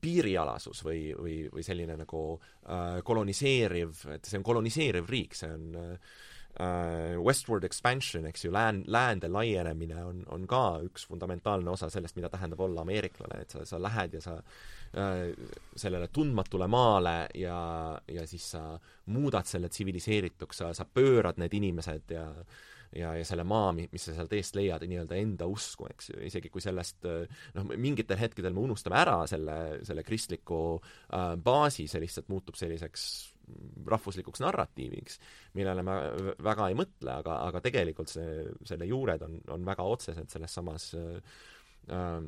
piirialasus või, või, või selline nagu äh, koloniseeriv, et see on koloniseeriv riik, see on äh, westward expansion, eks ju, lään-, läände laienemine on, on ka üks fundamentaalne osa sellest, mida tähendab olla ameeriklane, et sa, sa lähed ja sa Äh, sellele tundmatule maale ja, ja siis sa muudad selle tsiviliseerituks, sa, sa pöörad need inimesed ja ja, ja selle maa, mis sa sealt eest leiad, nii-öelda enda usku, eks ju, isegi kui sellest noh, mingitel hetkedel me unustame ära selle, selle kristliku äh, baasi, see lihtsalt muutub selliseks rahvuslikuks narratiiviks, millele me väga ei mõtle, aga, aga tegelikult see, selle juured on, on väga otsesed selles samas äh,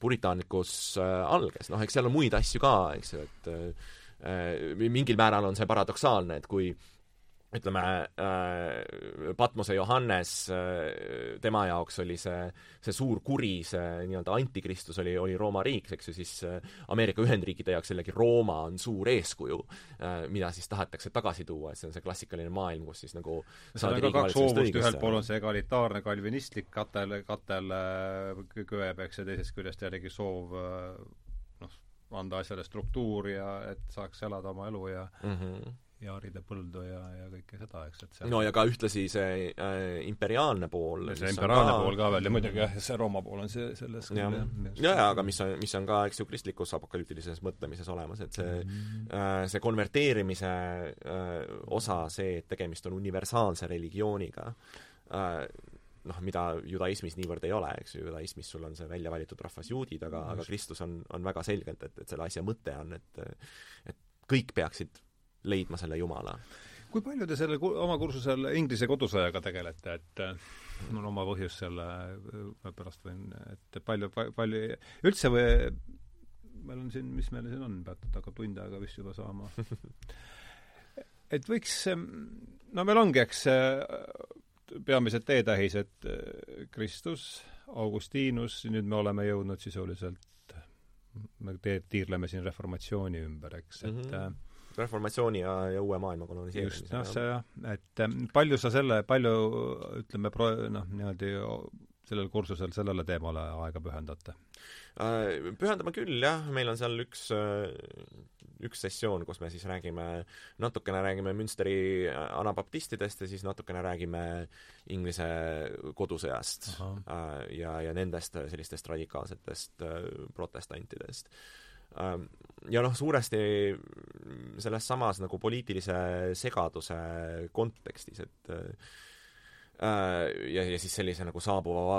puritaanlikkus äh, alges, noh, eks seal on muid asju ka, eks ju, et äh, mingil määral on see paradoksaalne, et kui ütleme äh,, Patmose Johannes äh,, tema jaoks oli see, see suur kuri, see nii-öelda antikristus oli, oli Rooma riik, eks ju, siis äh, Ameerika Ühendriikide jaoks jällegi Rooma on suur eeskuju äh,, mida siis tahetakse tagasi tuua, et see on see klassikaline maailm, kus siis nagu seal on ka kaks hoovust, ühelt pool on see egalitaarne kalvinistlik katel, katel äh, köeb, eks, ja teisest küljest jällegi soov äh, noh, anda asjale struktuuri ja et saaks elada oma elu ja mm -hmm ja harida põldu ja, ja kõike seda, eks, et see no ja ka ühtlasi see äh, imperiaalne pool. see imperiaalne ka... pool ka veel ja muidugi jah, see Rooma pool on see, selles ja, ja, ja aga mis on, mis on ka, eks ju, kristlikus apokalüptilises mõtlemises olemas, et see mm -hmm. äh, see konverteerimise äh, osa, see, et tegemist on universaalse religiooniga äh,, noh, mida judaismis niivõrd ei ole, eks ju, judaismis sul on see välja valitud rahvas juudid, aga, aga Kristus on, on väga selgelt, et, et selle asja mõte on, et et kõik peaksid leidma selle Jumala. kui palju te sellel oma kursusel Inglise kodusõjaga tegelete, et äh, mul on oma põhjus selle, ma pärast võin, et palju, palju, üldse või meil on siin, mis meil siin on, peate hakkab tund aega vist juba saama et võiks, no meil ongi, eks peamised teetähised Kristus, Augustinus, nüüd me oleme jõudnud sisuliselt, me tiirleme siin reformatsiooni ümber, eks, et mm -hmm reformatsiooni ja, ja uue maailma koloniseerimise. just, noh, see jah, et ähm, palju sa selle, palju ütleme, pro-, noh, niimoodi sellel kursusel sellele teemale aega pühendate? Äh, pühendame küll, jah, meil on seal üks, äh, üks sessioon, kus me siis räägime, natukene räägime Münsteri anabaptistidest ja siis natukene räägime Inglise kodusõjast Aha. Äh, ja, ja nendest sellistest radikaalsetest protestantidest ja noh, suuresti selles samas nagu poliitilise segaduse kontekstis, et ja, ja siis sellise nagu saabuva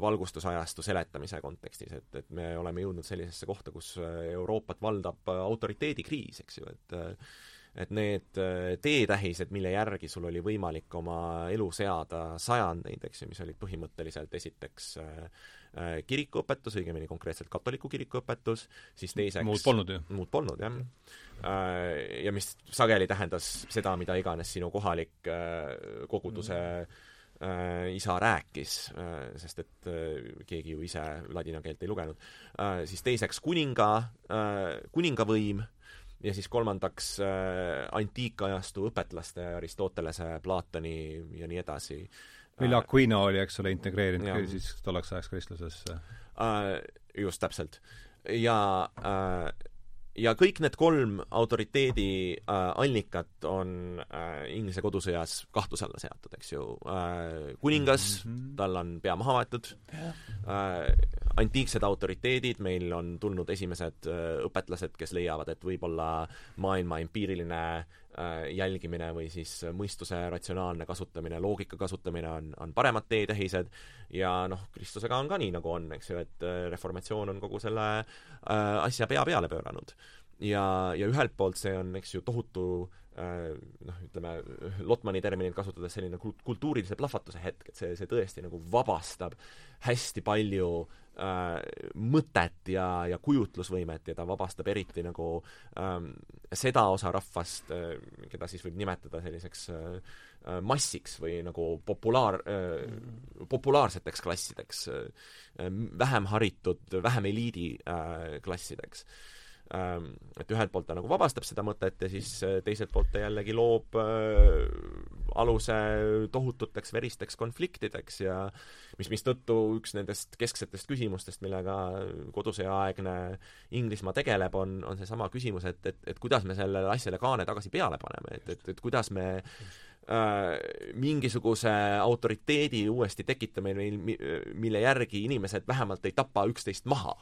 valgustusajastu seletamise kontekstis, et, et me oleme jõudnud sellisesse kohta, kus Euroopat valdab autoriteedikriis, eks ju, et et need teetähised, mille järgi sul oli võimalik oma elu seada sajandeid, eks ju, mis olid põhimõtteliselt esiteks äh, Äh, kirikuõpetus, õigemini konkreetselt katoliku kirikuõpetus, siis teiseks muud polnud ju? muud polnud, jah. Äh, ja mis sageli tähendas seda, mida iganes sinu kohalik äh, koguduse äh, isa rääkis äh,, sest et äh, keegi ju ise ladina keelt ei lugenud äh,, siis teiseks kuninga äh,, kuningavõim ja siis kolmandaks äh, antiikajastu õpetlaste Aristotelese, Platoni ja nii edasi äh, mille Aquino oli, eks ole, integreerinud ja. siis tolleks ajaks kristlusesse uh,. just, täpselt. ja uh, ja kõik need kolm autoriteedi äh, allikat on äh, Inglise kodusõjas kahtluse alla seatud, eks ju äh,. kuningas mm, -hmm. tal on pea maha maetud äh,, antiiksed autoriteedid, meil on tulnud esimesed äh, õpetlased, kes leiavad, et võib-olla maailma empiiriline äh, jälgimine või siis mõistuse ratsionaalne kasutamine, loogika kasutamine on, on paremad teetähised ja noh, Kristusega on ka nii, nagu on, eks ju, et äh, reformatsioon on kogu selle äh, asja pea peale pööranud. ja, ja ühelt poolt see on, eks ju, tohutu äh, noh, ütleme Lotmani terminit kasutades selline kultuurilise plahvatuse hetk, et see, see tõesti nagu vabastab hästi palju äh, mõtet ja, ja kujutlusvõimet ja ta vabastab eriti nagu ähm, seda osa rahvast äh,, keda siis võib nimetada selliseks äh, Äh, massiks või nagu populaar, äh, populaarseteks klassideks, äh, vähem haritud, vähem eliidi klassideks. Ähm, et ühelt poolt ta nagu vabastab seda mõtet ja siis teiselt poolt ta jällegi loob aluse tohututeks veristeks konfliktideks ja mis, mistõttu üks nendest kesksetest küsimustest, millega kodusõjaaegne Inglismaa tegeleb, on, on seesama küsimus, et, et, et kuidas me sellele asjale kaane tagasi peale paneme, et, et, et kuidas me Äh, mingisuguse autoriteedi uuesti tekitamine, mille järgi inimesed vähemalt ei tapa üksteist maha.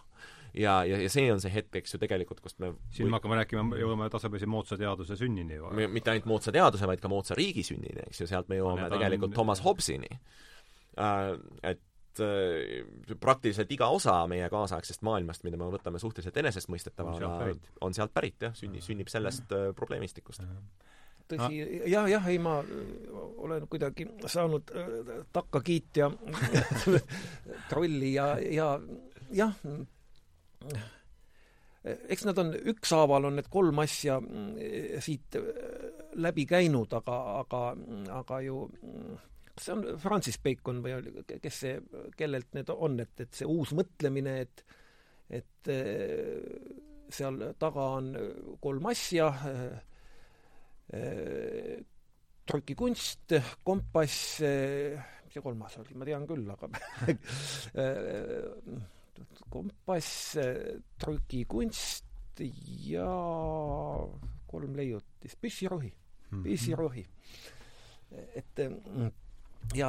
Ja, ja, ja see on see hetk, eks ju, tegelikult, kust me siin me hakkame rääkima, jõuame tasapisi moodsa teaduse sünnini ju. mitte ainult moodsa teaduse, vaid ka moodsa riigi sünnini, eks ju, sealt me jõuame tegelikult on... Thomas Hobbesini. Äh, et äh, praktiliselt iga osa meie kaasaegsest maailmast, mida me võtame suhteliselt enesestmõistetavana, on sealt pärit jah, sünni, sünnib sellest probleemistikust tõsi ah., jah, jah, ei ma olen kuidagi saanud äh, takkakiitja trolli ja, ja jah, eks nad on, ükshaaval on need kolm asja mm, siit äh, läbi käinud, aga, aga, aga ju kas see on Francis Bacon või kes see, kellelt need on, et, et see uus mõtlemine, et et äh, seal taga on kolm asja trükikunst, kompass, mis see kolmas oli, ma tean küll, aga äh, kompass, trükikunst ja kolm leiutis, püssirohi, mhm. püssirohi. et ja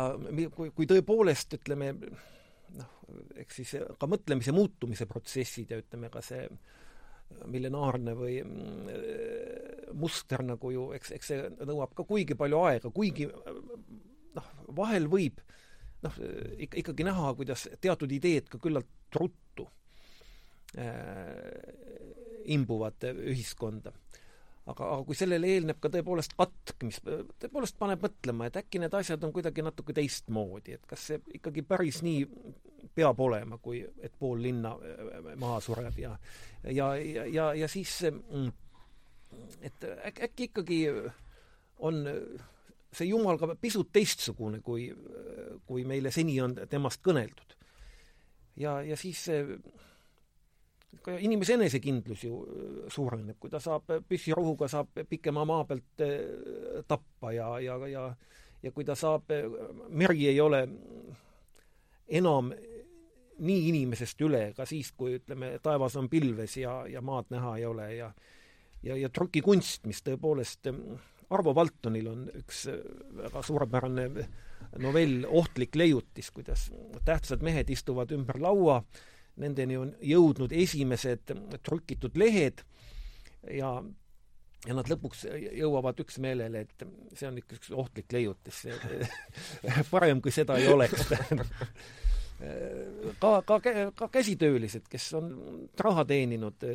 kui, kui tõepoolest ütleme noh, eks siis ka mõtlemise muutumise protsessid ja ütleme ka see millenaarne või muster nagu ju, eks, eks see nõuab ka kuigi palju aega, kuigi noh, vahel võib noh, ikka, ikkagi näha, kuidas teatud ideed ka küllalt ruttu äh, imbuvad ühiskonda. aga, aga kui sellele eelneb ka tõepoolest katk, mis tõepoolest paneb mõtlema, et äkki need asjad on kuidagi natuke teistmoodi, et kas see ikkagi päris nii peab olema, kui et pool linna äh, maha sureb ja ja, ja, ja, ja siis mm, et äk-, äkki ikkagi on see Jumal ka pisut teistsugune, kui, kui meile seni on temast kõneldud. ja, ja siis see ka inimese enesekindlus ju suureneb, kui ta saab püssirohuga, saab pikema maa pealt eh, tappa ja, ja, ja ja kui ta saab, meri ei ole enam nii inimesest üle ka siis, kui ütleme, taevas on pilves ja, ja maad näha ei ole ja ja, ja trükikunst, mis tõepoolest Arvo Valtonil on üks äh, väga suurepärane novell Ohtlik leiutis, kuidas tähtsad mehed istuvad ümber laua, nendeni on jõudnud esimesed trükitud lehed ja ja nad lõpuks jõuavad üksmeelele, et see on üks ohtlik leiutis, parem kui seda ei oleks ka, ka, ka käsitöölised, kes on raha teeninud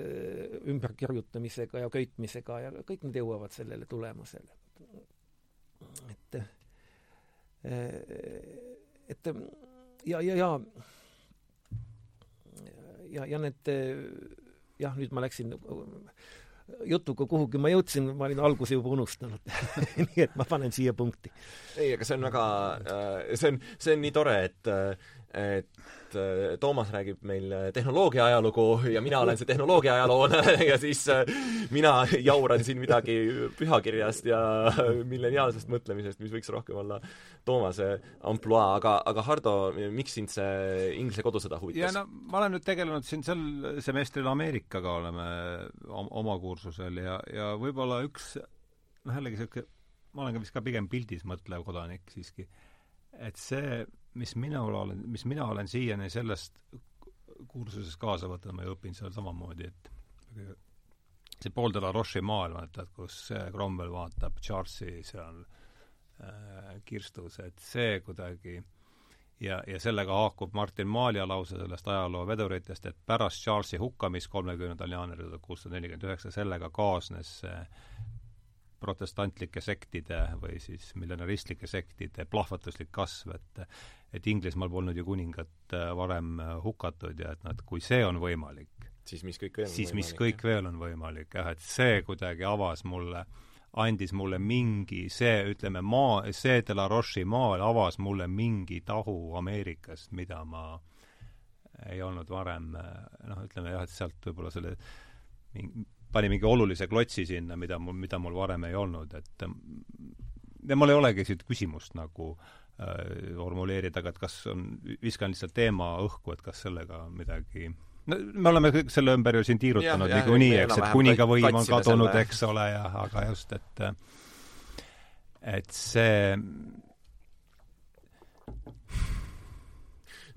ümberkirjutamisega ja köitmisega ja kõik nad jõuavad sellele tulemusele. et, et ja, ja, ja ja, ja need jah, nüüd ma läksin jutuga kuhugi ma jõudsin, ma olin alguse juba unustanud nii et ma panen siia punkti. ei, aga see on väga, äh, see on, see on nii tore, et et äh, Toomas räägib meil tehnoloogia ajalugu ja mina olen see tehnoloogia ajaloolane ja siis äh, mina jauran siin midagi pühakirjast ja milleniaalsest mõtlemisest, mis võiks rohkem olla Toomase ampluaa, aga, aga Hardo, miks sind see Inglise kodusõda huvitas? ja no ma olen nüüd tegelenud siin sel semestril Ameerikaga oleme oma kursusel ja, ja võib-olla üks noh, jällegi niisugune, ma olen ka vist ka pigem pildis mõtlev kodanik siiski, et see mis minul olen, mis mina olen siiani sellest kursusest kaasa võtnud, ma ju õpin seal samamoodi, et see Paul de la Roche'i maailm, et, et kus Cromwell vaatab Charlesi seal äh, kirstus, et see kuidagi ja, ja sellega haakub Martin Maalia lause sellest ajalooveduritest, et pärast Charlesi hukkamist kolmekümnendal jaanuaril tuhat kuussada nelikümmend üheksa, sellega kaasnes protestantlike sektide või siis millenaristlike sektide plahvatuslik kasv, et et Inglismaal polnud ju kuningat äh, varem äh, hukatud ja et noh, et kui see on võimalik, siis mis kõik veel on siis mis kõik veel on võimalik, jah, et see kuidagi avas mulle, andis mulle mingi, see, ütleme, maa, see de la Roche'i maal avas mulle mingi tahu Ameerikast, mida ma ei olnud varem noh, ütleme jah, et sealt võib-olla selle mingi, pani mingi olulise klotsi sinna, mida mul, mida mul varem ei olnud, et ja mul ei olegi sellist küsimust nagu äh, formuleerida, aga et kas on, viskan lihtsalt teema õhku, et kas sellega midagi no me oleme kõik selle ümber ju siin tiirutanud niikuinii, eks, et kuningavõim on kadunud, eks ole, ja aga just, et et see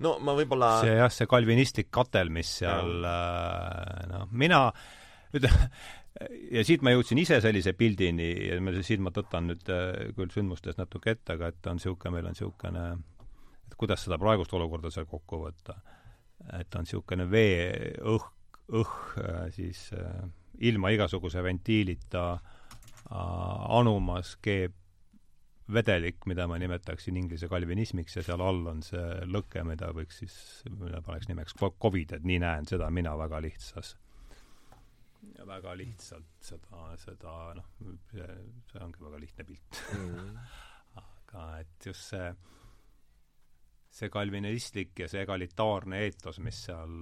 no ma võib-olla see jah, see kalvinistlik katel, mis seal äh, noh, mina äh, nüüd ja siit ma jõudsin ise sellise pildini ja ma, siit ma tõtan nüüd äh, küll sündmustest natuke ette, aga et on niisugune, meil on niisugune, et kuidas seda praegust olukorda seal kokku võtta, et on niisugune vee, õhk, õhk äh, siis äh, ilma igasuguse ventiilita anumas keeb vedelik, mida ma nimetaksin inglise kalvinismiks ja seal all on see lõke, mida võiks siis, mille paneks nimeks Covid, et nii näen seda mina väga lihtsas ja väga lihtsalt seda, seda noh, see, ongi väga lihtne pilt mm. aga et just see, see kalvinistlik ja see egalitaarne eetos, mis seal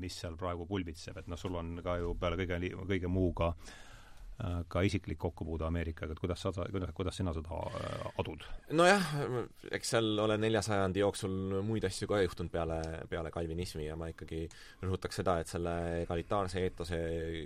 mis seal praegu pulbitseb, et noh, sul on ka ju peale kõige, kõige muuga Äh, ka isiklik kokkupuude Ameerikaga, et kuidas sa, kuidas, kuidas sina seda äh, adud? nojah, eks seal ole nelja sajandi jooksul muid asju ka juhtunud peale, peale kalvinismi ja ma ikkagi rõhutaks seda, et selle egalitaarse eetose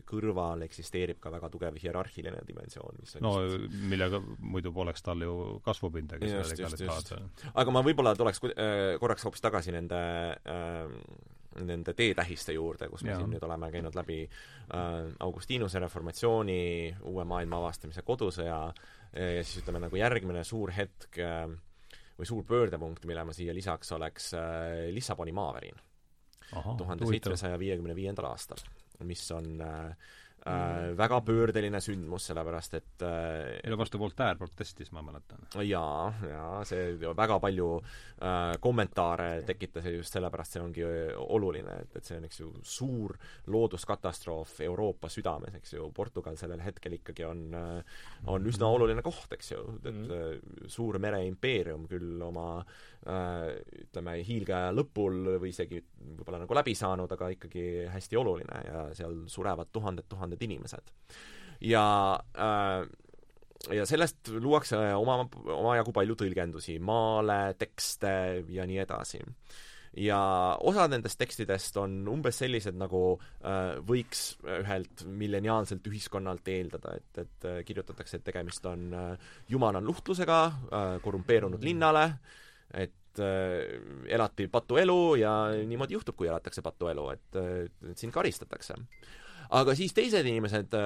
kõrval eksisteerib ka väga tugev hierarhiline dimensioon, mis on no just... millega muidu poleks tal ju kasvupindagi just, just, just. aga ma võib-olla tuleks äh, korraks hoopis tagasi nende äh, nende teetähiste juurde, kus me ja. siin nüüd oleme käinud läbi äh, Augustinuse reformatsiooni, uue maailma avastamise kodusõja ja siis ütleme nagu järgmine suur hetk äh, või suur pöördepunkt, mille ma siia lisaks, oleks äh, Lissaboni maavärin tuhande seitsmesaja viiekümne viiendal aastal, mis on äh, äh, väga pöördeline sündmus, sellepärast et äh, mille vastu Voltaire protestis, ma mäletan. jaa, jaa, see väga palju äh, kommentaare tekitas ja just sellepärast see ongi oluline, et, et see on, eks ju, suur looduskatastroof Euroopa südames, eks ju, Portugal sellel hetkel ikkagi on äh, on üsna oluline koht, eks ju, et mm. suur mereimpeerium küll oma äh, ütleme, hiilgeaja lõpul või isegi võib-olla nagu läbi saanud, aga ikkagi hästi oluline ja seal surevad tuhanded-tuhanded tuhanded inimesed. ja äh, ja sellest luuakse oma, omajagu palju tõlgendusi, maale, tekste ja nii edasi. ja osad nendest tekstidest on umbes sellised, nagu äh, võiks ühelt milleniaalselt ühiskonnalt eeldada, et, et äh, kirjutatakse, et tegemist on äh, jumala nuhtlusega äh, korrumpeerunud linnale, et äh, elati patuelu ja niimoodi juhtub, kui elatakse patuelu, et, et sind karistatakse aga siis teised inimesed,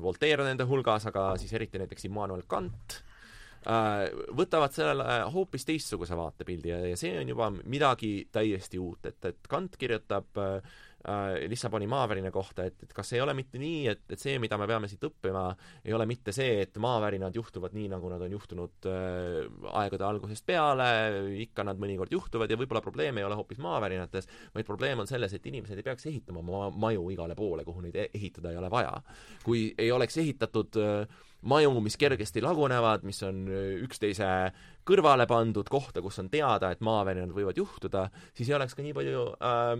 Voltaire on nende hulgas, aga siis eriti näiteks Immanuel Kant, võtavad sellele hoopis teistsuguse vaatepildi ja, ja see on juba midagi täiesti uut, et, et Kant kirjutab äh, äh, Lissaboni maavärina kohta, et, et kas ei ole mitte nii, et, et see, mida me peame siit õppima, ei ole mitte see, et maavärinad juhtuvad nii, nagu nad on juhtunud äh, aegade algusest peale, ikka nad mõnikord juhtuvad ja võib-olla probleem ei ole hoopis maavärinates, vaid probleem on selles, et inimesed ei peaks ehitama ma maju igale poole, kuhu neid e-, ehitada ei ole vaja. kui ei oleks ehitatud äh, maju, mis kergesti lagunevad, mis on äh, üksteise kõrvale pandud kohta, kus on teada, et maavärinad võivad juhtuda, siis ei oleks ka nii palju äh,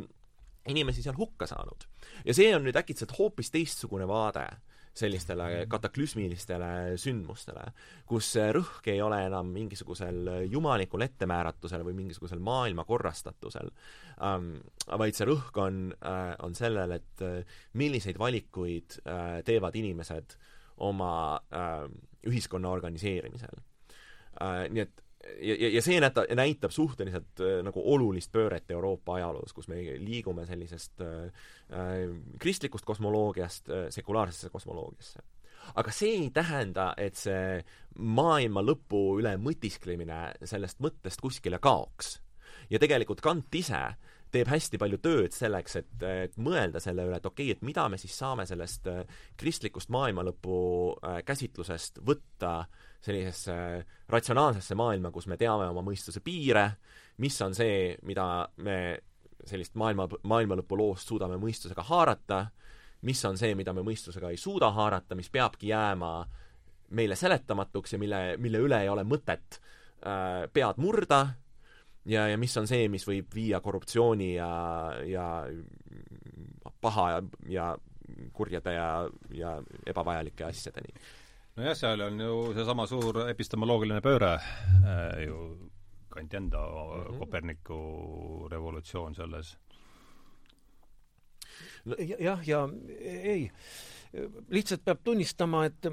inimesi seal hukka saanud. ja see on nüüd äkitselt hoopis teistsugune vaade sellistele kataklüsmilistele sündmustele, kus rõhk ei ole enam mingisugusel jumalikul ettemääratusel või mingisugusel maailma korrastatusel ähm,, vaid see rõhk on äh,, on sellel, et äh, milliseid valikuid äh, teevad inimesed oma äh, ühiskonna organiseerimisel äh,. Nii et ja, ja, ja see näitab, näitab suhteliselt äh, nagu olulist pööret Euroopa ajaloos, kus me liigume sellisest äh, äh, kristlikust kosmoloogiast äh, sekulaarsesse kosmoloogiasse. aga see ei tähenda, et see maailma lõpu üle mõtisklemine sellest mõttest kuskile kaoks. ja tegelikult Kant ise teeb hästi palju tööd selleks, et, et mõelda selle üle, et okei okay,, et mida me siis saame sellest äh, kristlikust maailmalõpu äh, käsitlusest võtta äh, sellisesse ratsionaalsesse maailma, kus me teame oma mõistuse piire, mis on see, mida me sellist maailma, maailmalõpu loost suudame mõistusega haarata, mis on see, mida me mõistusega ei suuda haarata, mis peabki jääma meile seletamatuks ja mille, mille üle ei ole mõtet äh, pead murda ja, ja mis on see, mis võib viia korruptsiooni ja, ja paha ja, ja kurjade ja, ja ebavajalike asjadeni nojah, seal on ju seesama suur epistemoloogiline pööre äh, ju Kanti enda mm -hmm. Koperniku revolutsioon selles jah, ja ei, lihtsalt peab tunnistama, et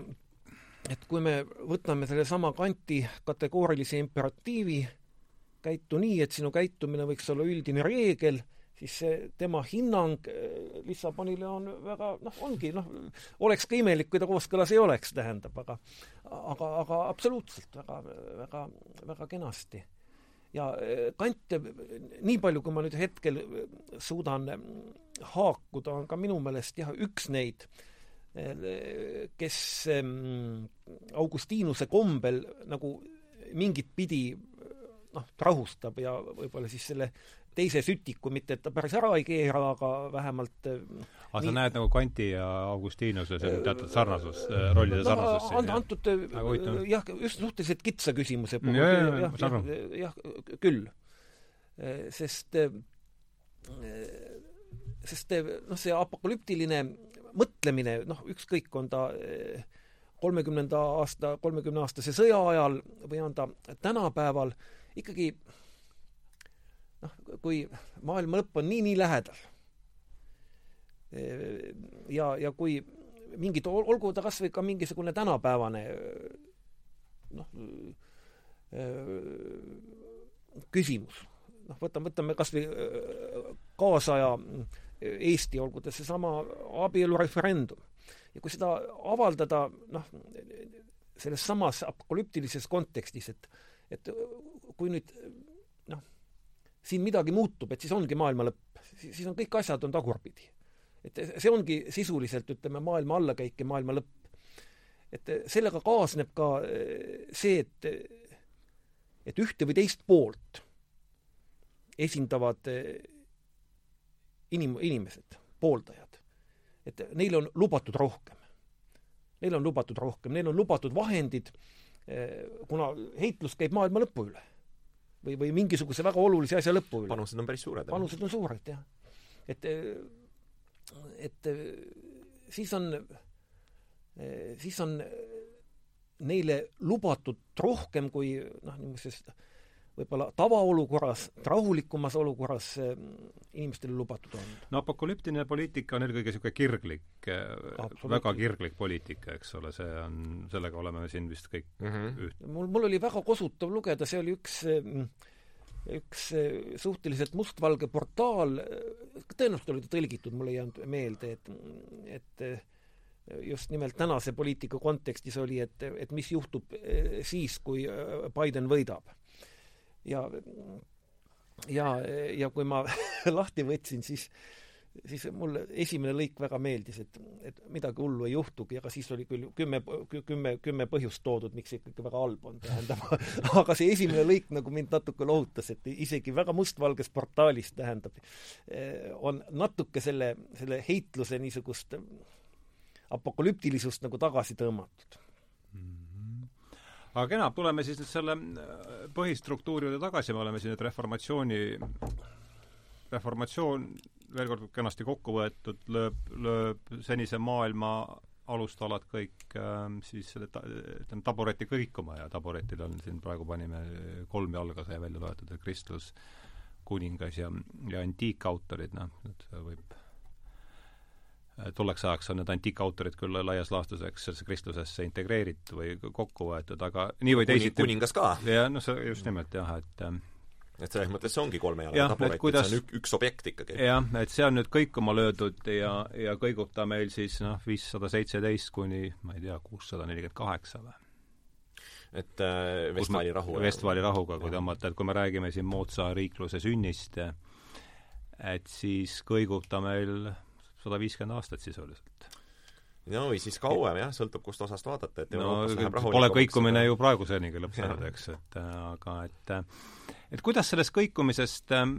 et kui me võtame sellesama Kanti kategoorilise imperatiivi, käitu nii, et sinu käitumine võiks olla üldine reegel siis see tema hinnang äh, Lissabonile on väga noh, ongi noh, oleks ka imelik, kui ta kooskõlas ei oleks, tähendab, aga aga, aga absoluutselt väga, väga, väga kenasti. ja äh, Kant, nii palju, kui ma nüüd hetkel suudan haakuda, on ka minu meelest jah, üks neid, äh, kes ähm, Augustiinuse kombel nagu mingit pidi noh, rahustab ja võib-olla siis selle teise sütiku, mitte et ta päris ära ei keera, aga vähemalt äh, aga nii... sa näed nagu Kanti ja Augustinuse äh, teatud sarnasus, äh, rollide no, sarnasust an-, antud jah, just suhteliselt kitsa küsimuse puhul. Ja, jah, jah, jah, jah, küll. sest sest noh, see apokalüptiline mõtlemine, noh, ükskõik, on ta kolmekümnenda aasta, kolmekümne aastase sõja ajal või on ta tänapäeval, ikkagi kui maailma lõpp on nii-nii lähedal ja, ja kui mingid, olgu ta kas või ka mingisugune tänapäevane noh, küsimus, noh, võtame, võtame kas või kaasaja Eesti, olgu ta seesama abielureferendum. ja kui seda avaldada, noh, selles samas apokalüptilises kontekstis, et et kui nüüd siin midagi muutub, et siis ongi maailma lõpp, siis on kõik asjad on tagurpidi. et see ongi sisuliselt, ütleme, maailma allakäik ja maailma lõpp. et sellega kaasneb ka eh, see, et, et ühte või teist poolt esindavad eh, inim-, inimesed, pooldajad. et neile on lubatud rohkem. Neile on lubatud rohkem, neile on lubatud vahendid, eh, kuna heitlus käib maailma lõpu üle või, või mingisuguse väga olulise asja lõpu üle. panused on päris suured. panused on suured, jah. et, et siis on, siis on neile lubatud rohkem kui noh, niisuguses võib-olla tavaolukorras, rahulikumas olukorras eh, inimestele lubatud on. no apokalüptiline poliitika on eelkõige niisugune kirglik, eh, väga kirglik poliitika, eks ole, see on, sellega oleme siin vist kõik mm -hmm. üht-. mul, mul oli väga kosutav lugeda, see oli üks üks suhteliselt mustvalge portaal, tõenäoliselt oli ta tõlgitud, mul ei jäänud meelde, et, et just nimelt tänase poliitika kontekstis oli, et, et mis juhtub siis, kui Biden võidab. Ja, ja, ja kui ma lahti võtsin, siis siis mulle esimene lõik väga meeldis, et, et midagi hullu ei juhtugi, aga siis oli küll kümme, kümme, kümme põhjust toodud, miks see ikkagi väga halb on, tähendab aga see esimene lõik nagu mind natuke lohutas, et isegi väga mustvalges portaalis, tähendab, on natuke selle, selle heitluse niisugust apokalüptilisust nagu tagasi tõmmatud. Aga kena, tuleme siis nüüd selle põhistruktuuri juurde tagasi, me oleme siin nüüd reformatsiooni reformatsioon veel kord kenasti kokku võetud, lööb, lööb senise maailma alustalad kõik äh, siis selle ta-, ütleme, tabureti kõikuma ja taburetil on siin praegu panime kolm jalga sai välja loetud, et kristlus, kuningas ja, ja antiikautorid, noh, et võib tolleks ajaks on need antiikautorid küll laias laastus, eks, sellesse kristlusesse integreeritud või kokku võetud, aga nii või teisiti kuningas ka? jah, noh, see just nimelt jah, et et selles mõttes see ongi kolme jalaga taburet, kuidas... see on ük, üks objekt ikkagi. jah, et see on nüüd kõikuma löödud ja, ja kõigub ta meil siis noh, viissada seitseteist kuni ma ei tea, kuussada nelikümmend kaheksa või? et äh, Vestfaali rahu. Vestfaali rahuga, kui tõmmata, et kui me räägime siin moodsa riikluse sünnist, et siis kõigub ta meil sada viiskümmend aastat sisuliselt. No või siis kauem jah, sõltub kust osast vaadata, et no pole kõikumine ju praegusenigi lõppenud, eks, et aga et et kuidas sellest kõikumisest ähm,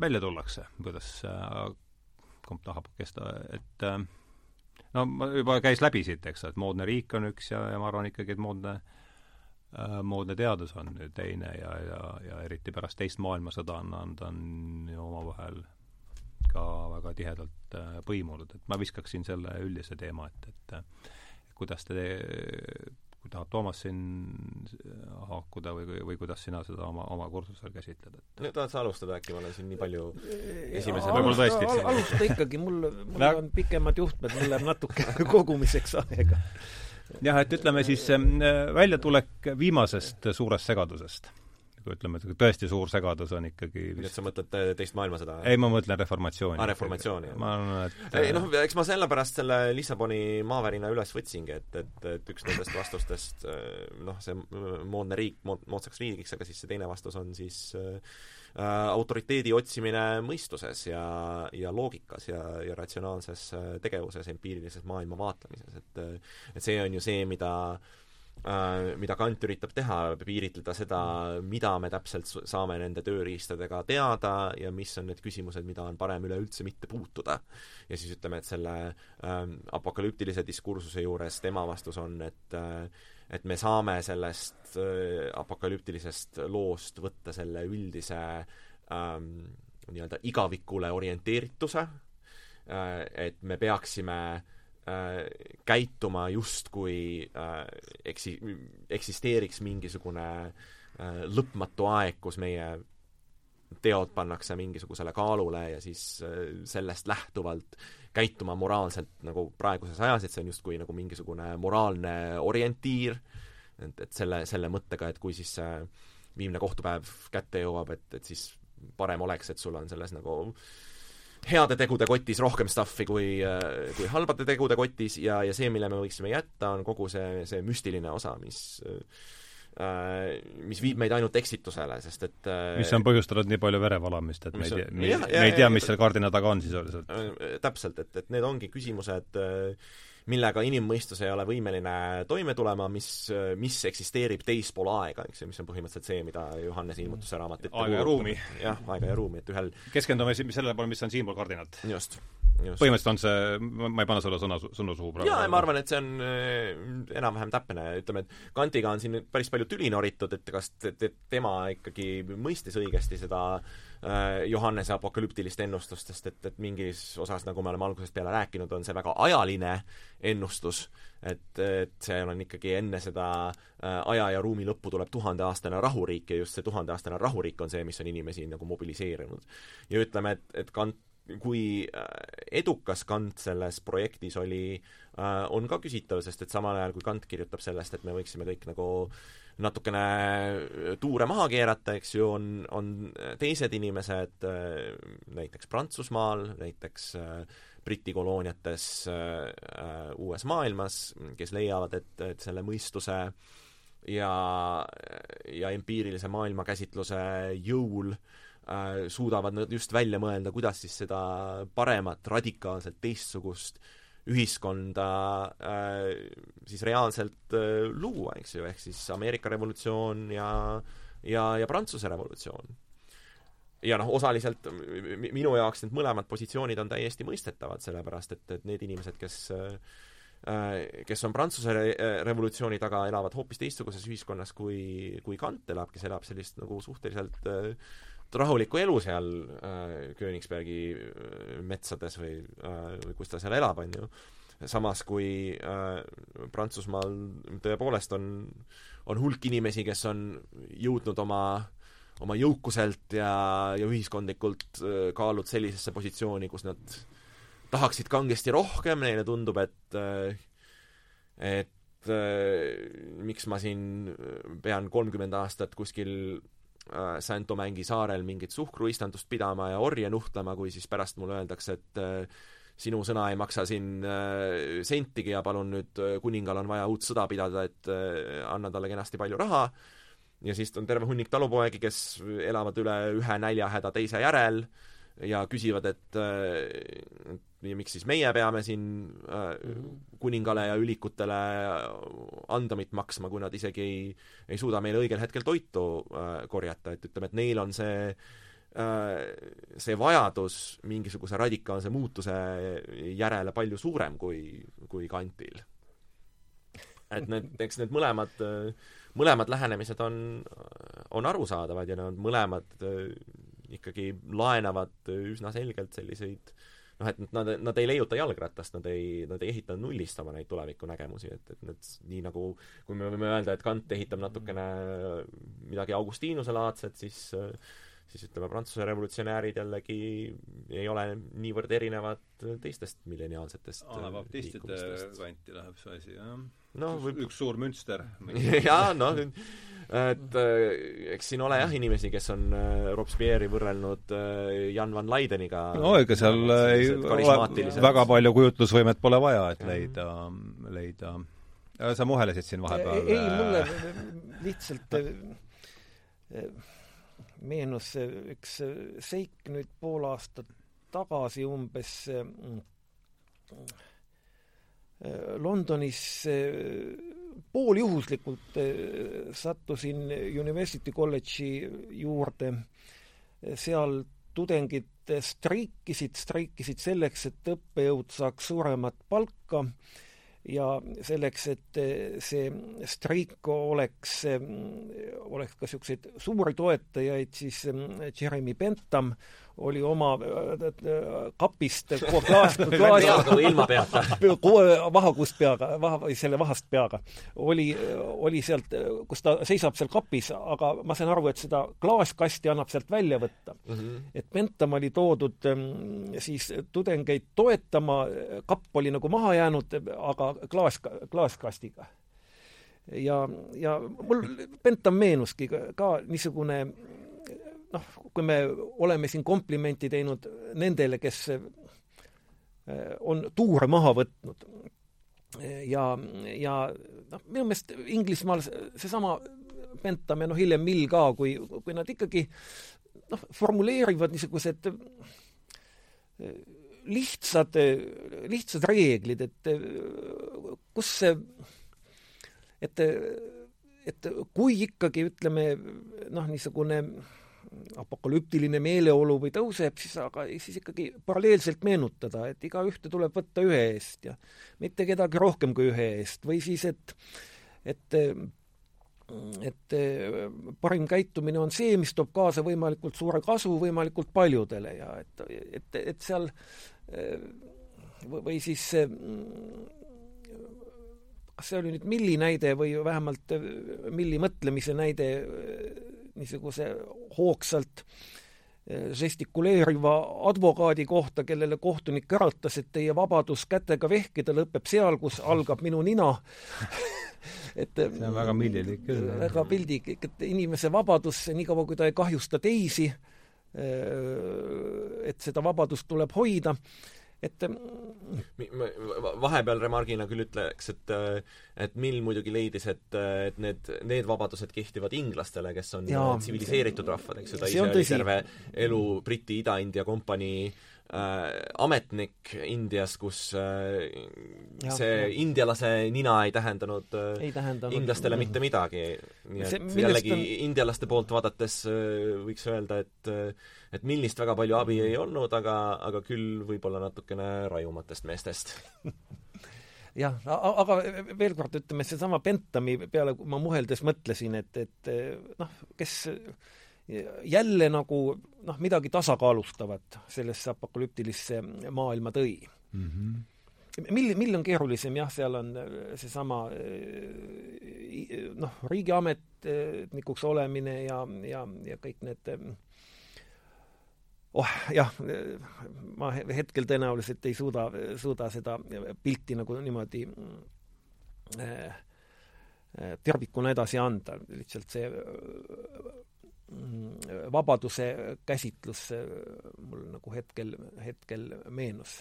välja tullakse, kuidas äh, kumb tahab, kes ta, et äh, no juba käis läbi siit, eks, et moodne riik on üks ja, ja ma arvan ikkagi, et moodne äh, moodne teadus on teine ja, ja, ja eriti pärast teist maailmasõda on nad on ju omavahel ka väga tihedalt äh, põimunud, et ma viskaksin selle üldise teema, et, et kuidas te, kui tahad, Toomas, siin haakuda või, või kuidas sina seda oma, oma kursusel käsitled, et? No tahad sa alustada äkki, ma olen siin nii palju esimesed võib-olla tõesti al alusta ikkagi, mul, mul on pikemad juhtmed, mul läheb natuke kogumiseks aega. jah, et ütleme siis äh, väljatulek viimasest suurest segadusest ütleme, et tõesti suur segadus on ikkagi vist... et sa mõtled teist maailmasõda? ei, ma mõtlen reformatsiooni. aa, reformatsiooni, jah. ma arvan, et ei noh, eks ma sellepärast selle Lissaboni maavärina üles võtsingi, et, et, et üks nendest vastustest noh, see moodne riik mood-, moodsaks riigiks, aga siis see teine vastus on siis äh, autoriteedi otsimine mõistuses ja, ja loogikas ja, ja ratsionaalses tegevuses, empiirilises maailma vaatlemises, et et see on ju see, mida äh, Äh, mida Kant üritab teha, piiritleda seda, mida me täpselt saame nende tööriistadega teada ja mis on need küsimused, mida on parem üleüldse mitte puutuda. ja siis ütleme, et selle ähm, apokalüptilise diskursuse juures tema vastus on, et äh, et me saame sellest äh, apokalüptilisest loost võtta selle üldise ähm, nii-öelda igavikule orienteerituse äh,, et me peaksime äh, äh, käituma justkui äh, eksi-, eksisteeriks mingisugune äh, lõpmatu aeg, kus meie teod pannakse mingisugusele kaalule ja siis äh, sellest lähtuvalt käituma moraalselt nagu praeguses ajas, et see on justkui nagu mingisugune moraalne orientiir, et, et selle, selle mõttega, et kui siis see viimne kohtupäev kätte jõuab, et, et siis parem oleks, et sul on selles nagu äh, heade tegude kotis rohkem stuff'i kui, äh, kui halbade tegude kotis ja, ja see, mille me võiksime jätta, on kogu see, see müstiline osa, mis äh, mis viib meid ainult eksitusele, sest et äh, mis on põhjustanud nii palju verevalamist, et me ei tea, me, me ei tea, mis seal kardina taga on sisuliselt. täpselt, et, et need ongi küsimused äh, millega inimmõistus ei ole võimeline toime tulema, mis, mis eksisteerib teispool aega, eks ju, mis on põhimõtteliselt see, mida Johannese ilmutuse raamat ette aega ja ruumi. jah, aega ja ruumi, et ühel keskendume sellele poole, mis on siinpool kardinat. just. Põhimõtteliselt on see, ma ei pane sulle sõna, sõnu suhu praegu. jaa, ma arvan, et see on äh, enam-vähem täpne, ütleme, et Kantiga on siin päris palju tüli noritud, et kas tema ikkagi mõistis õigesti seda äh, Johannese apokalüptilist ennustust, sest et, et mingis osas, nagu me oleme algusest peale rääkinud, on see väga ajaline ennustus, et, et seal on ikkagi enne seda äh, aja ja ruumi lõppu tuleb tuhandeaastane rahuriik ja just see tuhandeaastane rahuriik on see, mis on inimesi nagu mobiliseerinud. ja ütleme, et, et Kant kui edukas Kant selles projektis oli, on ka küsitav, sest et samal ajal, kui Kant kirjutab sellest, et me võiksime kõik nagu natukene tuure maha keerata, eks ju, on, on teised inimesed näiteks Prantsusmaal, näiteks Briti kolooniates uues maailmas, kes leiavad, et, et selle mõistuse äh, ja, ja empiirilise maailmakäsitluse jõul äh, suudavad nad just välja mõelda, kuidas siis seda paremat, radikaalselt teistsugust ühiskonda äh, siis reaalselt äh, luua, eks ju, ehk siis Ameerika revolutsioon ja ja, ja Prantsuse revolutsioon. ja noh, osaliselt minu jaoks need mõlemad positsioonid on täiesti mõistetavad, sellepärast et, et need inimesed, kes äh, Äh, kes on Prantsuse äh, revolutsiooni taga, elavad hoopis teistsuguses ühiskonnas kui, kui Kant elab, kes elab sellist nagu suhteliselt äh, rahulikku elu seal äh, Königsbergi metsades või äh,, või kus ta seal elab, on ju. samas kui äh, Prantsusmaal tõepoolest on, on hulk inimesi, kes on jõudnud oma oma jõukuselt ja, ja ühiskondlikult kaalud sellisesse positsiooni, kus nad äh, tahaksid kangesti rohkem, neile tundub, et et miks ma siin pean kolmkümmend aastat kuskil äh, Saint-Domingue'i saarel mingit suhkruistandust pidama ja orje nuhtlema, kui siis pärast mulle öeldakse, et äh, sinu sõna ei maksa siin äh, sentigi ja palun nüüd, kuningal on vaja uut sõda pidada, et anna talle kenasti palju raha, ja siis on terve hunnik talupoegi, kes elavad üle ühe näljahäda teise järel ja küsivad, et, et ja miks siis meie peame siin äh, kuningale ja ülikutele andamit maksma, kui nad isegi ei, ei suuda meile õigel hetkel toitu äh, korjata, et ütleme, et neil on see äh, see vajadus mingisuguse radikaalse muutuse järele palju suurem kui, kui Kantil. et need, eks need mõlemad, mõlemad lähenemised on, on arusaadavad ja nad mõlemad ikkagi laenavad üsna selgelt selliseid äh, noh, et nad, nad ei leiuta jalgratast, nad ei, nad ei ehita nullist oma neid tulevikunägemusi, et, et need nii nagu kui me võime öelda, et Kant ehitab natukene midagi Augustiinuse laadset, siis siis ütleme, Prantsuse revolutsionäärid jällegi ei ole niivõrd erinevad teistest milleniaalsetest anabaptistide kanti läheb see asi, jah? No võib... üks suur münster jaa, noh, et äh, eks siin ole jah inimesi, kes on äh, Robespierre'i võrrelnud äh, Jan van Leideniga. no ega seal ei ole väga palju kujutlusvõimet pole vaja, et leida, leida sa muhelesid siin vahepeal? ei, mulle lihtsalt meenus üks seik nüüd pool aastat tagasi umbes Londonis pooljuhuslikult eh, sattusin University College'i juurde, seal tudengid streikisid, streikisid selleks, et õppejõud saaks suuremat palka ja selleks, et see streik oleks, oleks ka niisuguseid suuri toetajaid, siis Jeremy Bentham oli oma äh, kapist klaas, klaasi ilma peata vahakust peaga, vaha, või selle vahast peaga, oli, oli sealt, kus ta seisab seal kapis, aga ma sain aru, et seda klaaskasti annab sealt välja võtta mm. -hmm. et Bentham oli toodud ähm, siis tudengeid toetama, kapp oli nagu maha jäänud, aga klaas, klaaskastiga ja, ja mul Bentham meenuski ka, ka niisugune noh, kui me oleme siin komplimenti teinud nendele, kes eh, on tuure maha võtnud. Ja, ja noh, minu meelest Inglismaal seesama Bentham ja noh, hiljem Mill ka, kui, kui nad ikkagi noh, formuleerivad niisugused eh, lihtsad, lihtsad reeglid, et kus see, et, et kui ikkagi ütleme noh, niisugune apokalüptiline meeleolu või tõuseb, siis aga siis ikkagi paralleelselt meenutada, et igaühte tuleb võtta ühe eest ja mitte kedagi rohkem kui ühe eest. Või siis, et et et parim käitumine on see, mis toob kaasa võimalikult suure kasu võimalikult paljudele ja et, et, et seal või siis kas see oli nüüd Milli näide või vähemalt Milli mõtlemise näide niisuguse hoogsalt žestikuleeriva advokaadi kohta, kellele kohtunik äratas, et teie vabadus kätega vehkida lõpeb seal, kus algab minu nina et see on väga millilik küll. väga pildik, et inimese vabadus, niikaua kui ta ei kahjusta teisi, et seda vabadust tuleb hoida et vahepeal remargina küll ütleks, et et Mill muidugi leidis, et, et need, need vabadused kehtivad inglastele, kes on tsiviliseeritud rahvad, eks ju, ta ise oli terve elu Briti Ida-India kompanii äh, ametnik Indias, kus äh, ja, see ja. indialase nina ei tähendanud, äh, ei tähendanud inglastele mitte midagi. nii et see, jällegi on... indialaste poolt vaadates äh, võiks öelda, et äh, et millist väga palju abi ei olnud, aga, aga küll võib-olla natukene rajumatest meestest jah, aga veel kord ütleme, seesama Bentami peale ma muheldes mõtlesin, et, et noh, kes jälle nagu noh, midagi tasakaalustavat sellesse apokalüptilisse maailma tõi mm. -hmm. mil, mill on keerulisem, jah, seal on seesama noh, riigiametnikuks olemine ja, ja, ja kõik need oh jah, ma hetkel tõenäoliselt ei suuda, suuda seda pilti nagu niimoodi äh, tervikuna edasi anda, lihtsalt see vabaduse käsitlus mul nagu hetkel, hetkel meenus.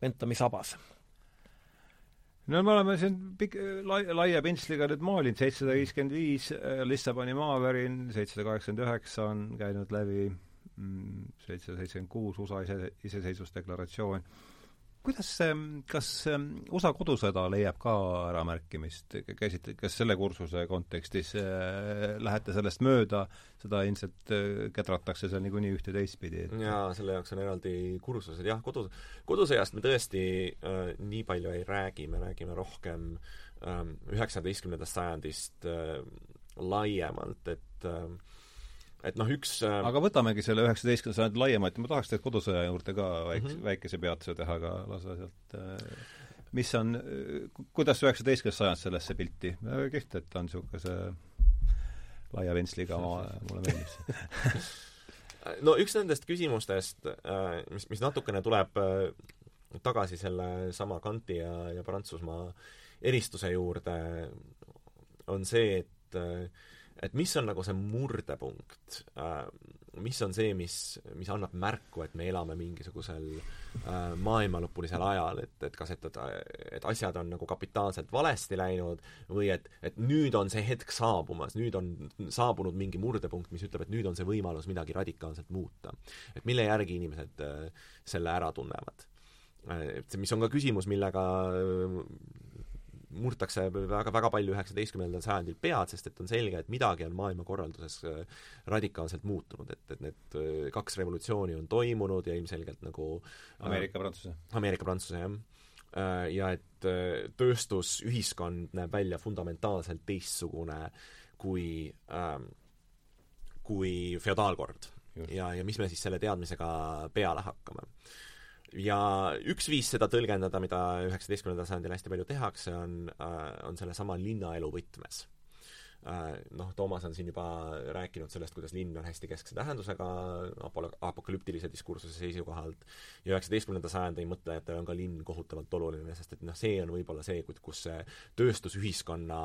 Bentami sabas. no me oleme siin pik-, lai-, laia pintsliga nüüd maalinud, seitsesada viiskümmend viis, Lissaboni maavärin, seitsesada kaheksakümmend üheksa on käinud läbi, mm, seitsesada seitsekümmend kuus USA ise, iseseisvusdeklaratsioon kuidas kas USA kodusõda leiab ka äramärkimist, käisid, kas selle kursuse kontekstis äh, lähete sellest mööda, seda ilmselt äh, kedratakse seal niikuinii ühte teistpidi et...? jaa, selle jaoks on eraldi kursused, jah, kodu, kodusõjast me tõesti äh, nii palju ei räägi, me räägime rohkem üheksateistkümnendast sajandist äh, laiemalt, et äh, et noh, üks äh... aga võtamegi selle üheksateistkümnenda sajandi laiemalt, ma tahaks tegelikult kodusõja juurde ka väikse mm, -hmm. väikese peatuse teha, aga lase sealt äh, mis on, kuidas üheksateistkümnes sajand sellesse pilti, kihvt, et on niisuguse laia ventsliga, mulle meeldib see no üks nendest küsimustest, äh, mis, mis natukene tuleb äh, tagasi selle sama Kanti ja, ja Prantsusmaa eristuse juurde, on see, et äh, et mis on nagu see murdepunkt, äh, mis on see, mis, mis annab märku, et me elame mingisugusel äh, maailmalõpulisel ajal, et, et kas, et, et, et asjad on nagu kapitaalselt valesti läinud või et, et nüüd on see hetk saabumas, nüüd on saabunud mingi murdepunkt, mis ütleb, et nüüd on see võimalus midagi radikaalselt muuta. et mille järgi inimesed äh, selle ära tunnevad. et see, mis on ka küsimus, millega murtakse väga, väga palju üheksateistkümnendal sajandil pead, sest et on selge, et midagi on maailmakorralduses äh, radikaalselt muutunud, et, et need äh, kaks revolutsiooni on toimunud ja ilmselgelt nagu äh, Ameerika-Prantsuse. Ameerika-Prantsuse, jah. Ja et tööstusühiskond näeb välja fundamentaalselt teistsugune kui ähm, kui feodaalkord. ja, ja mis me siis selle teadmisega peale hakkame ja üks viis seda tõlgendada, mida üheksateistkümnendal sajandil hästi palju tehakse, on, äh, on sellesama linnaelu võtmes noh, Toomas on siin juba rääkinud sellest, kuidas linn on hästi keskse tähendusega apol-, apokalüptilise diskursuse seisukohalt. ja üheksateistkümnenda sajandi mõtlejatel on ka linn kohutavalt oluline, sest et noh, see on võib-olla see, kus see tööstusühiskonna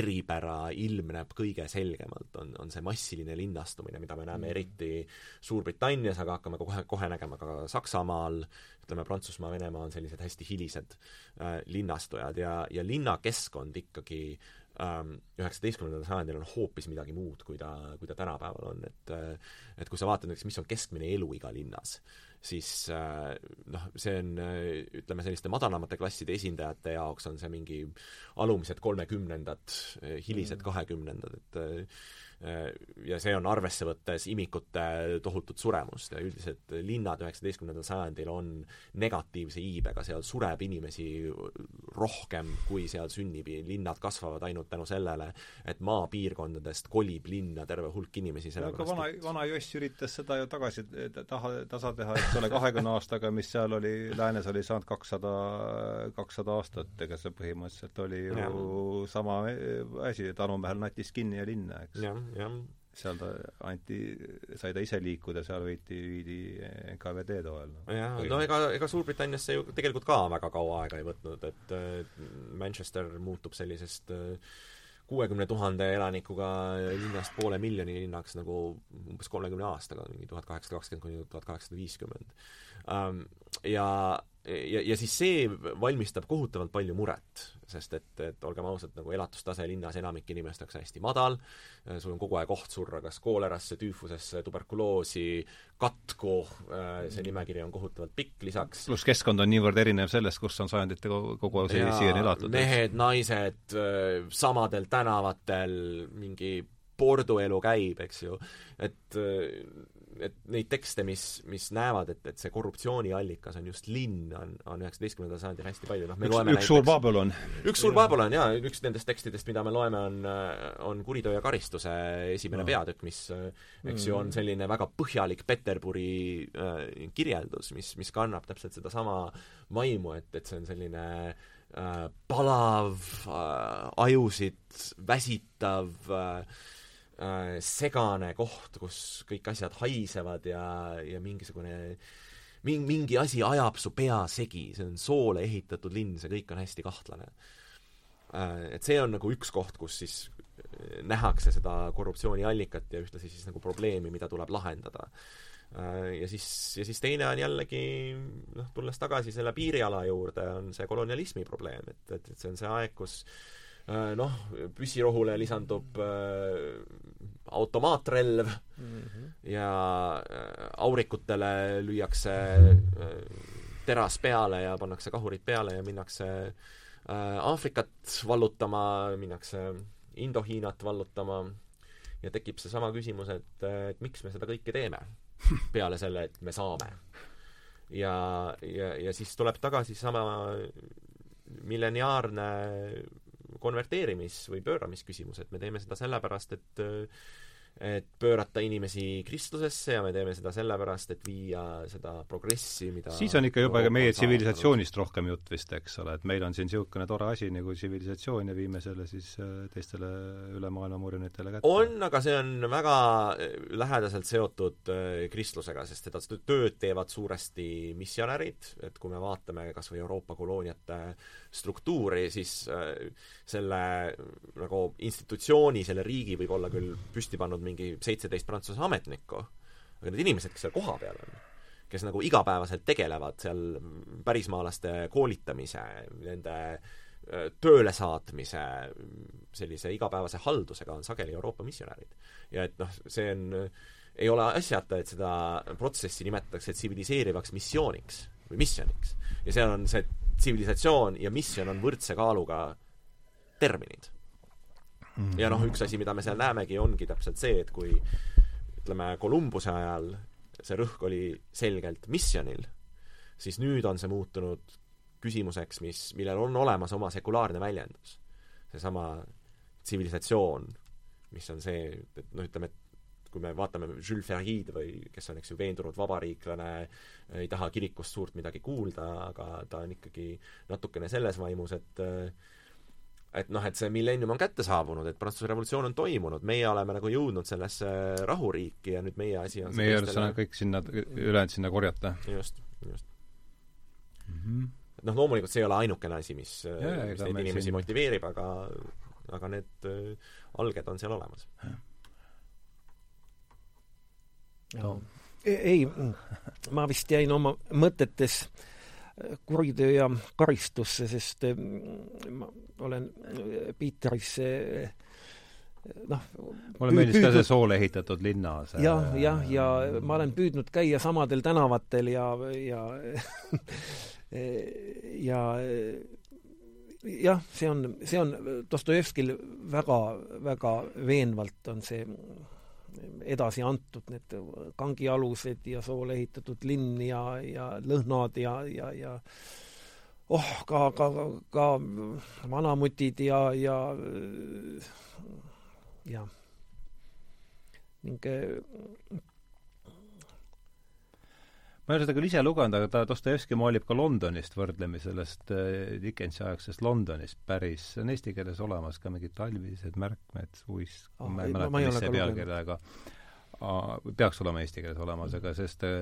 eripära ilmneb kõige selgemalt, on, on see massiline linnastumine, mida me näeme mm. eriti Suurbritannias, aga hakkame kohe, kohe nägema ka Saksamaal, ütleme, Prantsusmaa, Venemaa on sellised hästi hilised äh, linnastujad ja, ja linnakeskkond ikkagi äh, üheksateistkümnendal sajandil on hoopis midagi muud, kui ta, kui ta tänapäeval on, et äh, et kui sa vaatad näiteks, mis on keskmine eluiga linnas, siis äh, noh, see on ütleme, selliste madalamate klasside esindajate jaoks on see mingi alumised kolmekümnendad, hilised mm. kahekümnendad, et Äh, ja see on arvesse võttes imikute tohutut suremust. Ja üldiselt linnad üheksateistkümnendal sajandil on negatiivse iibega, seal sureb inimesi rohkem, kui seal sünnib, linnad kasvavad ainult tänu sellele, et maapiirkondadest kolib linna terve hulk inimesi, sellepärast vana, vana Joss üritas seda ju tagasi taha, tasa teha, eks ole, kahekümne aastaga, mis seal oli, läänes oli saanud kakssada, kakssada aastat, ega see põhimõtteliselt oli ju ja. sama asi, et Anu Mehel natis kinni ja linna, eks. Jah, jah seal ta anti, sai ta ise liikuda, seal võiti, viidi NKVD toel. jah, no ega, ega Suurbritannias see ju tegelikult ka väga kaua aega ei võtnud, et Manchester muutub sellisest kuuekümne tuhande elanikuga linnast poole miljoni linnaks nagu umbes kolmekümne aastaga, mingi tuhat kaheksasada kakskümmend kuni tuhat kaheksasada viiskümmend. Ja ja, ja siis see valmistab kohutavalt palju muret, sest et, et olgem ausad, nagu elatustase linnas enamike inimeste jaoks hästi madal, sul on kogu aeg oht surra kas koolerasse, tüüfusesse, tuberkuloosi, katku, see nimekiri on kohutavalt pikk lisaks. pluss keskkond on niivõrd erinev sellest, kus on sajandite kogu aeg siiani elatud. mehed, naised, samadel tänavatel, mingi porduelu käib, eks ju, et et neid tekste, mis, mis näevad, et, et see korruptsiooniallikas on just linn, on, on üheksateistkümnendal sajandil hästi palju, noh me üks, loeme üks suur Babylon. üks suur Babylon, jaa, üks nendest tekstidest, mida me loeme, on, on Kuritöö ja karistuse esimene no. peatükk, mis eks ju, on mm. selline väga põhjalik Peterburi äh, kirjeldus, mis, mis kannab täpselt sedasama vaimu, et, et see on selline äh, palav äh,, ajusid väsitav äh, segane koht, kus kõik asjad haisevad ja, ja mingisugune mingi, mingi asi ajab su pea segi, see on soole ehitatud linn, see kõik on hästi kahtlane äh,. Et see on nagu üks koht, kus siis äh, nähakse seda korruptsiooniallikat ja ühtlasi siis nagu probleemi, mida tuleb lahendada äh,. Ja siis, ja siis teine on jällegi noh, tulles tagasi selle piiriala juurde, on see kolonialismi probleem, et, et, et see on see aeg, kus äh, noh, püssirohule lisandub äh, automaatrelv mm -hmm. ja äh, aurikutele lüüakse äh, teras peale ja pannakse kahurid peale ja minnakse äh, Aafrikat vallutama, minnakse Indo-Hiinat vallutama ja tekib seesama küsimus, et, et miks me seda kõike teeme, peale selle, et me saame. ja, ja, ja siis tuleb tagasi sama milleniaarne konverteerimis- või pööramisküsimus, et me teeme seda sellepärast, et et pöörata inimesi kristlusesse ja me teeme seda sellepärast, et viia seda progressi, mida siis on ikka juba ka meie tsivilisatsioonist rohkem jutt vist, eks ole, et meil on siin niisugune tore asi nagu tsivilisatsioon ja viime selle siis äh, teistele üle maailma murjunitele kätte. on, aga see on väga äh, lähedaselt seotud äh, kristlusega, sest seda tööd teevad suuresti missionärid, et kui me vaatame kas või Euroopa kolooniate struktuuri, siis selle nagu institutsiooni, selle riigi võib olla küll püsti pannud mingi seitseteist Prantsuse ametnikku, aga need inimesed, kes seal kohapeal on, kes nagu igapäevaselt tegelevad seal pärismaalaste koolitamise, nende tööle saatmise, sellise igapäevase haldusega on sageli Euroopa missionärid. ja et noh, see on, ei ole asjata, et seda protsessi nimetatakse tsiviliseerivaks missiooniks või missioniks. ja seal on see tsivilisatsioon ja misjon on võrdse kaaluga terminid ja noh, üks asi, mida me seal näemegi, ongi täpselt see, et kui ütleme, Kolumbuse ajal see rõhk oli selgelt missionil, siis nüüd on see muutunud küsimuseks, mis, millel on olemas oma sekulaarne väljendus. seesama tsivilisatsioon, mis on see, et noh, ütleme, et kui me vaatame Jules Ferri'd või kes on, eks ju, veendunud vabariiklane, ei taha kirikust suurt midagi kuulda, aga ta on ikkagi natukene selles vaimus, et et noh, et see millennium on kätte saabunud, et Prantsuse revolutsioon on toimunud, meie oleme nagu jõudnud sellesse rahuriiki ja nüüd meie asi on meie ülesanne kõik sinna, ülejäänud sinna korjata. just, just mm. -hmm. noh, loomulikult see ei ole ainukene asi, mis, mis neid inimesi siin... motiveerib, aga aga need äh, alged on seal olemas. Ei, ma vist jäin oma mõtetes äh, kuritöö ja karistusse, sest eh, ma olen eh, Piiteris eh, noh mulle meeldis ka see soole ehitatud linna see jah, jah, ja ma olen püüdnud käia samadel tänavatel ja, ja ja jah, see on, see on Dostojevskil väga, väga veenvalt on see edasi antud, need kangialused ja soole ehitatud linn ja, ja lõhnad ja, ja, ja oh, ka, ka, ka vanamutid ja, ja jah. ning ma ei ole seda küll ise lugenud, aga ta, Dostojevski maalib ka Londonist võrdlemi sellest äh, Dickensi aegsest Londonist päris, see on eesti keeles olemas ka mingid talvised märkmed, uis oh,, ma ei mäleta, mis see pealkiri, aga peaks olema eesti keeles olemas, aga sest äh,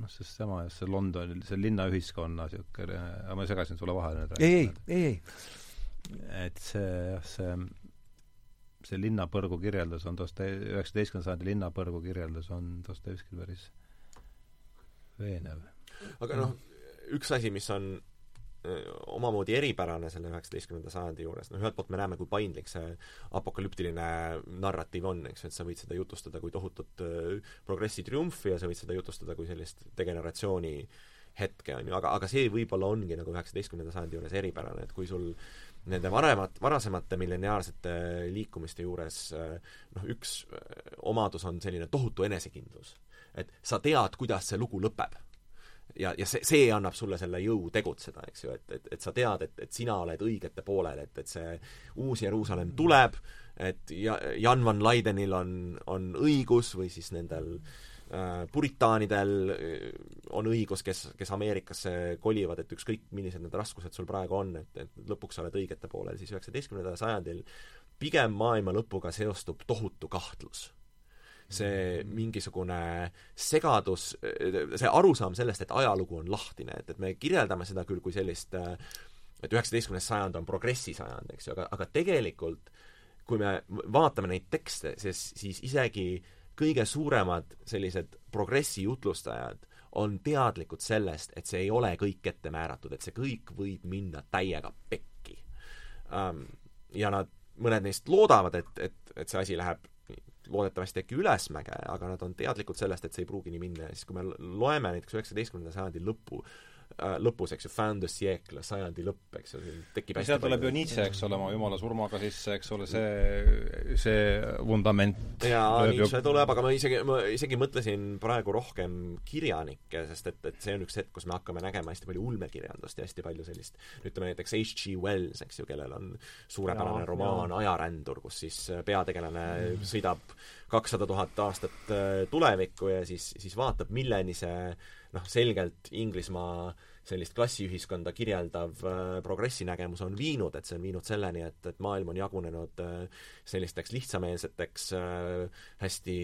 noh, sest sama, see London, see linnaühiskonna niisugune, aga ma segasin sulle vahele nüüd. ei, ei, ei, ei. et see jah, see see linnapõrgu kirjeldus on Doste-, üheksateistkümnenda sajandi linnapõrgu kirjeldus on Dostojevskil päris veenev. aga noh, üks asi, mis on omamoodi eripärane selle üheksateistkümnenda sajandi juures, noh ühelt poolt me näeme, kui paindlik see apokalüptiline narratiiv on, eks ju, et sa võid seda jutustada kui tohutut progressi triumfi ja sa võid seda jutustada kui sellist degeneratsiooni hetke, on ju, aga, aga see võib-olla ongi nagu üheksateistkümnenda sajandi juures eripärane, et kui sul nende varemat, varasemate milleniaalsete liikumiste juures noh, üks omadus on selline tohutu enesekindlus. et sa tead, kuidas see lugu lõpeb. ja, ja see, see annab sulle selle jõu tegutseda, eks ju, et, et, et sa tead, et, et sina oled õigete poolel, et, et see uus Jeruusalemm tuleb, et ja-, Jan van Leidenil on, on õigus või siis nendel Äh, puritaanidel äh, on õigus, kes, kes Ameerikasse kolivad, et ükskõik, millised need raskused sul praegu on, et, et lõpuks sa oled õigete poolel, siis üheksateistkümnendal sajandil pigem maailma lõpuga seostub tohutu kahtlus. see mm. mingisugune segadus, see arusaam sellest, et ajalugu on lahtine, et, et me kirjeldame seda küll kui sellist et üheksateistkümnes sajand on progressi sajand, eks ju, aga, aga tegelikult kui me vaatame neid tekste, siis, siis isegi äh, kõige suuremad sellised progressi jutlustajad on teadlikud sellest, et see ei ole kõik ette määratud, et see kõik võib minna täiega pekki um,. ja nad, mõned neist loodavad, et, et, et see asi läheb loodetavasti äkki ülesmäge, aga nad on teadlikud sellest, et see ei pruugi nii minna ja siis, kui me loeme näiteks üheksateistkümnenda sajandi lõpu lõpus, eks ju, fin de siècle, sajandi lõpp, eks ju, tekib hästi seal tuleb ju Nietzsche, eks ole, oma jumala surmaga sisse, eks ole, see, see vundament jaa, Nietzsche tuleb, aga ma isegi, ma isegi mõtlesin praegu rohkem kirjanikke, sest et, et see on üks hetk, kus me hakkame nägema hästi palju ulmekirjandust ja hästi palju sellist ütleme näiteks H.G. Wells, eks ju, kellel on suurepärane ja, romaan ja. Ajarändur, kus siis peategelane mm. Kakssada tuhat aastat äh, tulevikku ja siis, siis vaatab, milleni see noh, selgelt Inglismaa sellist klassiühiskonda kirjeldav äh, progressinägemus on viinud, et see on viinud selleni, et, et maailm on jagunenud äh, sellisteks lihtsameelseteks hästi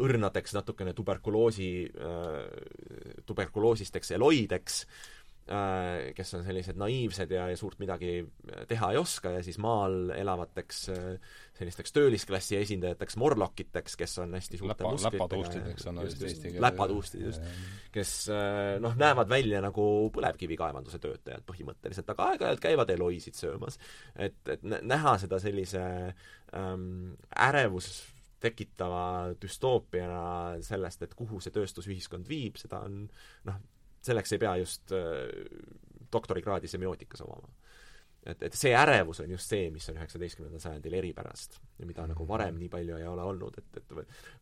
õrnadeks, natukene tuberkuloosi tuberkuloosisteks eloideks kes on sellised naiivsed ja, ja suurt midagi teha ei oska ja siis maal elavateks äh, sellisteks töölisklassi esindajateks, morlokiteks, kes on hästi suurte läpa, läpatuustideks on just, just, läpatuustid, just, kes äh, noh, näevad välja nagu põlevkivikaevanduse töötajad põhimõtteliselt, aga aeg-ajalt käivad Eloisid söömas. et, et näha seda sellise ähm, ärevus tekitava düstoopiana sellest, et kuhu see tööstusühiskond viib, seda on noh, selleks ei pea just äh, doktorikraadi semiootikas omama. et, et see ärevus on just see, mis on üheksateistkümnendal sajandil eripärast ja mida nagu varem nii palju ei ole olnud, et, et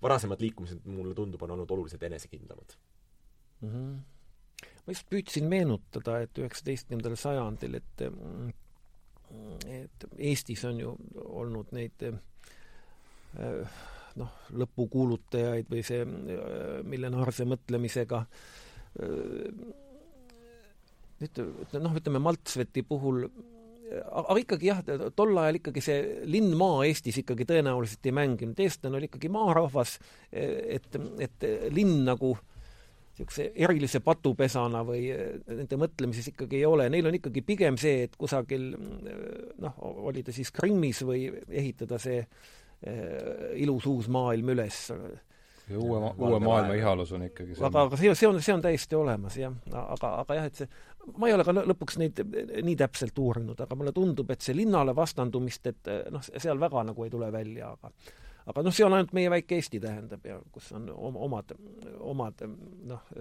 varasemad liikumised, mulle tundub, on olnud oluliselt enesekindlamad mm. -hmm. ma just püüdsin meenutada, et üheksateistkümnendal sajandil, et et Eestis on ju olnud neid äh, noh, lõpukuulutajaid või see äh, millenaarse mõtlemisega äh, nüüd noh, ütleme Maltsveti puhul aga ikkagi jah, tol ajal ikkagi see linn-maa Eestis ikkagi tõenäoliselt ei mänginud, eestlane oli ikkagi maarahvas, et, et linn nagu niisuguse erilise patupesana või nende mõtlemises ikkagi ei ole, neil on ikkagi pigem see, et kusagil noh, oli ta siis Krimmis või ehitada see ilus uus maailm üles ja uue uue maailma ihalus on ikkagi see aga, aga see, see on, see on täiesti olemas, jah. aga, aga jah, et see, ma ei ole ka lõpuks neid nii täpselt uurinud, aga mulle tundub, et see linnale vastandumist, et noh, seal väga nagu ei tule välja, aga aga noh, see on ainult meie väike Eesti, tähendab, ja kus on omad, omad noh,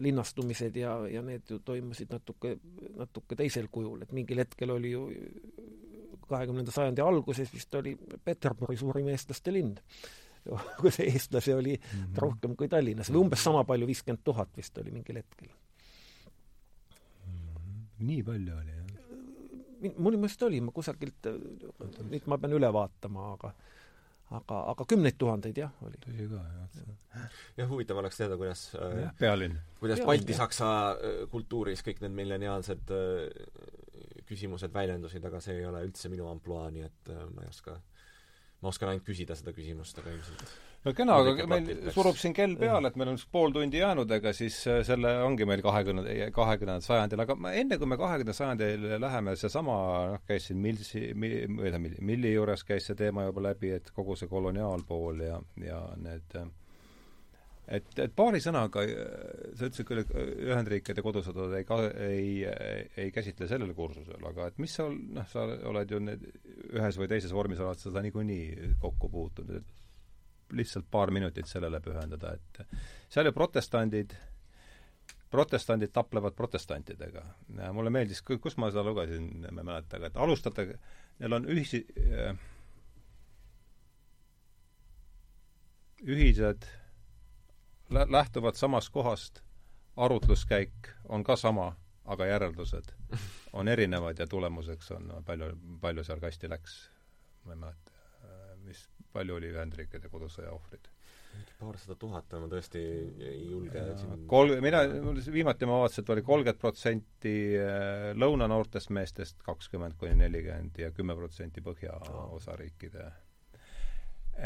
linnastumised ja, ja need ju toimusid natuke, natuke teisel kujul, et mingil hetkel oli ju kahekümnenda sajandi alguses vist oli Peterburi suurim eestlaste linn kus eestlasi oli mm -hmm. rohkem kui Tallinnas või umbes sama palju, viiskümmend tuhat vist oli mingil hetkel mm. -hmm. nii palju oli, jah? mul meelest oli, ma kusagilt, nüüd ma pean üle vaatama, aga aga, aga kümneid tuhandeid jah, oli. tõsi ka, jah. jah, huvitav oleks teada, kuidas äh, pealinn. kuidas Balti-Saksa äh, kultuuris kõik need milleniaalsed äh, küsimused väljendusid, aga see ei ole üldse minu ampluaa, nii et äh, ma ei oska, ma oskan ainult küsida seda küsimust, aga ilmselt no kena, aga meil surub siin kell peale, et meil on pool tundi jäänud, ega siis äh, selle ongi meil kahekümne, kahekümnendal sajandil, aga ma, enne kui me kahekümnenda sajandile läheme, seesama, noh, käis siin Milsi, mi-, või tähendab, Milli juures käis see teema juba läbi, et kogu see koloniaalpool ja, ja need et, et paari sõnaga, sa ütlesid küll, et Ühendriikide kodusõdad ei ka-, ei, ei, käsitle sellel kursusel, aga et mis sa, noh, sa oled ju need ühes või teises vormis oled seda niikuinii kokku puutunud, et lihtsalt paar minutit sellele pühendada, et seal ju protestandid, protestandid taplevad protestantidega. mulle meeldis, kus ma seda lugesin, ma ei mäleta, aga et alustada, neil on ühisi, ühised, lähtuvad samast kohast, arutluskäik on ka sama, aga järeldused on erinevad ja tulemuseks on palju, palju seal kasti läks. ma ei mäleta, mis palju oli Ühendriikide kodusõja ohvreid? paarsada tuhat, ma tõesti ei julge siin kolm, mina, viimati ma vaatasin, et oli kolmkümmend protsenti äh, lõunanoortest meestest, kakskümmend kuni nelikümmend ja kümme protsenti põhjaosariikide.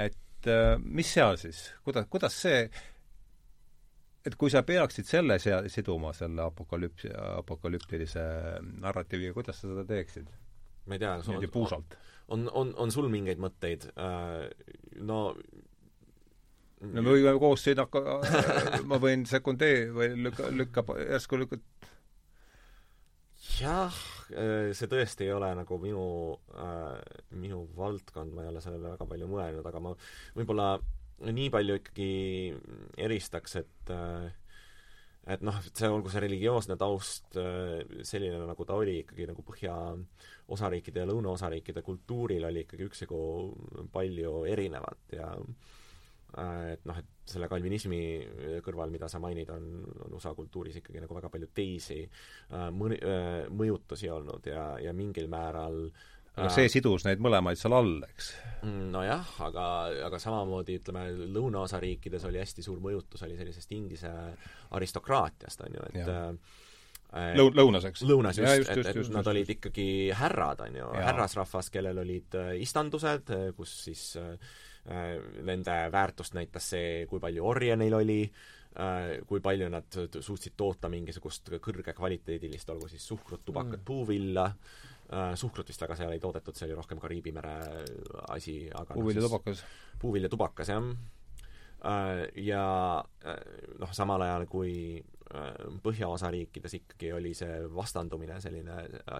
et äh, mis seal siis, kuidas, kuidas see et kui sa peaksid selle sea-, siduma selle apokalüps-, apokalüptilise narratiiviga, kuidas sa seda teeksid? ma ei tea, niimoodi puusalt on, on, on sul mingeid mõtteid äh,? no no me võime koos siin hakka ma võin sekundee- või lükka, lükka, järsku lükata jah, äh, see tõesti ei ole nagu minu äh,, minu valdkond, ma ei ole sellele väga palju mõelnud, aga ma võib-olla nii palju ikkagi eristaks, et äh, et noh, see, olgu see religioosne taust äh, selline, nagu ta oli, ikkagi nagu põhjaosariikide ja lõunaosariikide kultuuril oli ikkagi üksjagu palju erinevat ja äh, et noh, et selle kalvinismi kõrval, mida sa mainid, on, on USA kultuuris ikkagi nagu väga palju teisi äh, mõni-, mõjutusi olnud ja, ja mingil määral aga see sidus neid mõlemaid seal all, eks? Nojah, aga, aga samamoodi ütleme, lõunaosa riikides oli hästi suur mõjutus, oli sellisest Inglise aristokraatiast, on ju, et ja. äh, Lõu-, lõunas, eks? lõunas just, just, et, et just, nad just, olid just. ikkagi härrad, on ju, härrasrahvas, kellel olid äh, istandused, kus siis äh, nende väärtust näitas see, kui palju orje neil oli äh,, kui palju nad suutsid toota mingisugust kõrgekvaliteedilist, olgu siis suhkrut, tubakat mm., puuvilla suhkrut vist väga seal ei toodetud, see oli rohkem Kariibi mere asi, aga puuviljatubakas no,. puuviljatubakas, jah. Äh, ja äh, noh, samal ajal kui põhjaosa riikides ikkagi oli see vastandumine selline,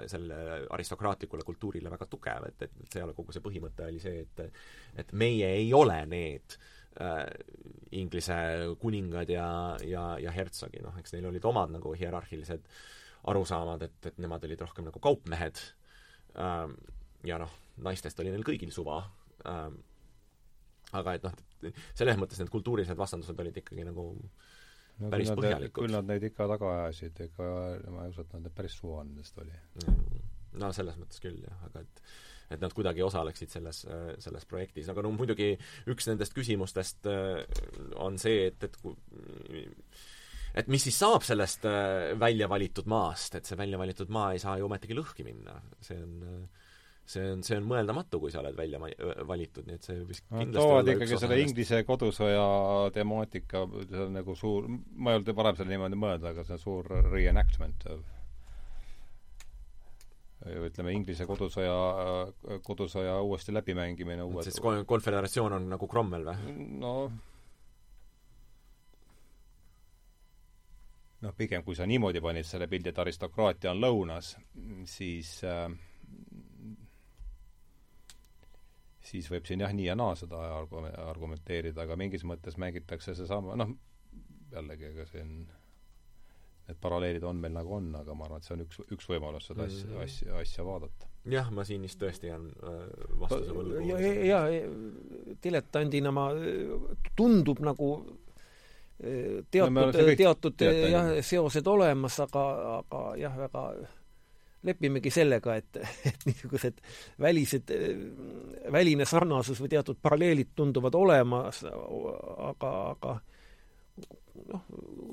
selle aristokraatlikule kultuurile väga tugev, et, et seal kogu see põhimõte oli see, et et meie ei ole need äh, Inglise kuningad ja, ja, ja hertsogid, noh, eks neil olid omad nagu hierarhilised arusaamad, et, et nemad olid rohkem nagu kaupmehed ja noh, naistest oli neil kõigil suva. Ähm, aga et noh, selles mõttes need kultuurilised vastandused olid ikkagi nagu no, päris põhjalikud. küll nad neid ikka taga ajasid, ega ma ei usu, et nad päris suva nendest oli. no selles mõttes küll jah, aga et et nad kuidagi osaleksid selles, selles projektis, aga no muidugi üks nendest küsimustest äh, on see, et, et kui et mis siis saab sellest äh, välja valitud maast, et see välja valitud maa ei saa ju ometigi lõhki minna, see on see on, see on mõeldamatu, kui sa oled välja valitud, nii et see vist kindlasti no, toovad ikkagi selle Inglise kodusõja temaatika, see on nagu suur, ma ei olnud varem selle niimoodi mõelda, aga see on suur reenactment ütleme, Inglise kodusõja, kodusõja uuesti läbimängimine uued siis konföderatsioon on nagu Cromwell või? noh, noh, pigem kui sa niimoodi panid selle pildi, et aristokraatia on lõunas, siis äh, siis võib siin jah, nii ja naa seda argumenteerida, aga mingis mõttes mängitakse seesama, noh, jällegi, ega siin need paralleelid on meil nagu on, aga ma arvan, et see on üks, üks võimalus seda asja mm, -hmm. asja, asja vaadata. jah, ma siin vist tõesti jään äh, vastuse võlgu. ja, ja, ja diletandina ma, tundub nagu teatud, teatud jah, seosed olemas, aga, aga jah, väga lepimegi sellega, et, et niisugused välised, väline sarnasus või teatud paralleelid tunduvad olemas, aga, aga noh,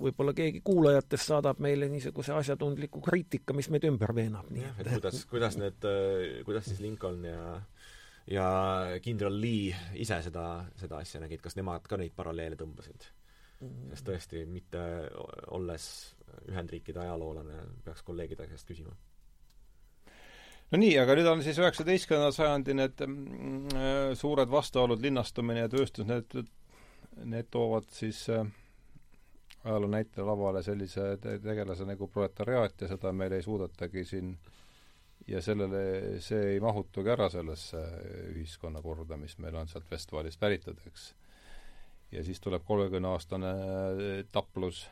võib-olla keegi kuulajatest saadab meile niisuguse asjatundliku kriitika, mis meid ümber veenab. jah, et kuidas, kuidas need, kuidas siis Lincoln ja ja kindral Lee ise seda, seda asja nägid, kas nemad ka neid paralleele tõmbasid? Sest tõesti, mitte olles Ühendriikide ajaloolane, peaks kolleegide käest küsima no nii, aga nüüd on siis üheksateistkümnenda sajandi need mm, suured vastuolud, linnastumine ja tööstus, need, need toovad siis äh, ajaloo näite lavale sellise te tegelase nagu proletariaat ja seda meil ei suudetagi siin ja sellele, see ei mahutugi ära sellesse ühiskonnakorda, mis meil on sealt Vestfaalist päritud, eks. Ja siis tuleb kolmekümneaastane taplus.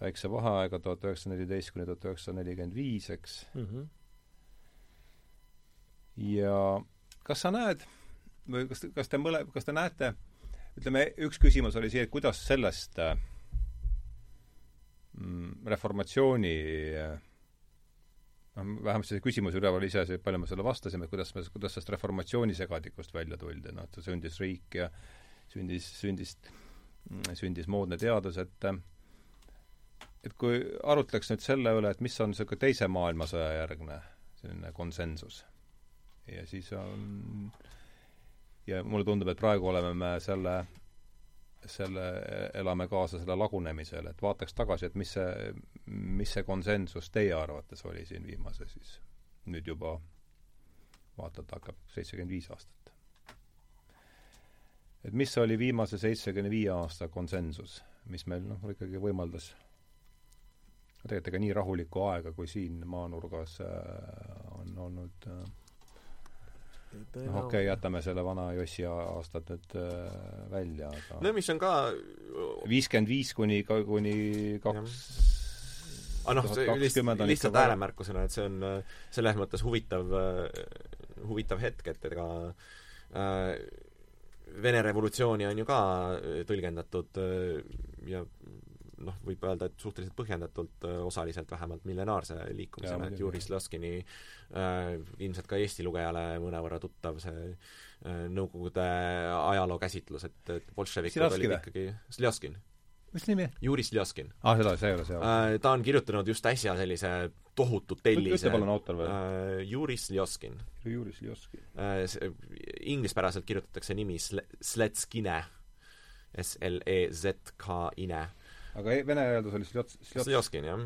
Väikse vaheaega, tuhat üheksasada neliteist kuni tuhat üheksasada nelikümmend viis, eks. Mm. -hmm ja kas sa näed või kas, kas te mõle-, kas te näete, ütleme, üks küsimus oli see, et kuidas sellest äh, mm, reformatsiooni äh, noh, vähemasti see küsimus üleval ise, see, palju me selle vastasime, kuidas me, kuidas sellest reformatsiooni segadikust välja tuldi, noh, et sündis riik ja sündis, sündis, sündis moodne teadus, et et kui arutleks nüüd selle üle, et mis on niisugune teise maailmasõja järgne selline konsensus ja siis on ja mulle tundub, et praegu oleme me selle, selle, elame kaasa selle lagunemisele, et vaataks tagasi, et mis see, mis see konsensus teie arvates oli siin viimase siis, nüüd juba vaata, et hakkab seitsekümmend viis aastat. Et mis oli viimase seitsmekümne viie aasta konsensus, mis meil noh, ikkagi võimaldas tegelikult ega nii rahulikku aega kui siin maanurgas äh, on olnud äh, noh, okei okay,, jätame selle vana Jossi aastad nüüd äh, välja, aga no mis on ka viiskümmend viis kuni, kuni kaks aga noh, see lihtsalt, lihtsalt ääremärkusena, et see on selles mõttes huvitav, huvitav hetk, et ega äh, Vene revolutsiooni on ju ka tõlgendatud ja noh, võib öelda, et suhteliselt põhjendatult, osaliselt vähemalt millenaarse liikumisena, et Juri Slaskini äh, ilmselt ka Eesti lugejale mõnevõrra tuttav see äh, Nõukogude ajaloo käsitlus, et, et bolševikud olid ikkagi Sljaskin. Mis nimi? Juri Sljaskin. aa ah,, seda, see ei ole see äh,. Ta on kirjutanud just äsja sellise tohutu tellise ütle palun autor veel äh,. Juri Sljaskin. Juri Sljaskin äh,. Inglispäraselt kirjutatakse nimi Sle-, Sletskine. S-L-E-Z-K-ine aga e-, vene hääldus oli Sljots-, Sljoskin, jah.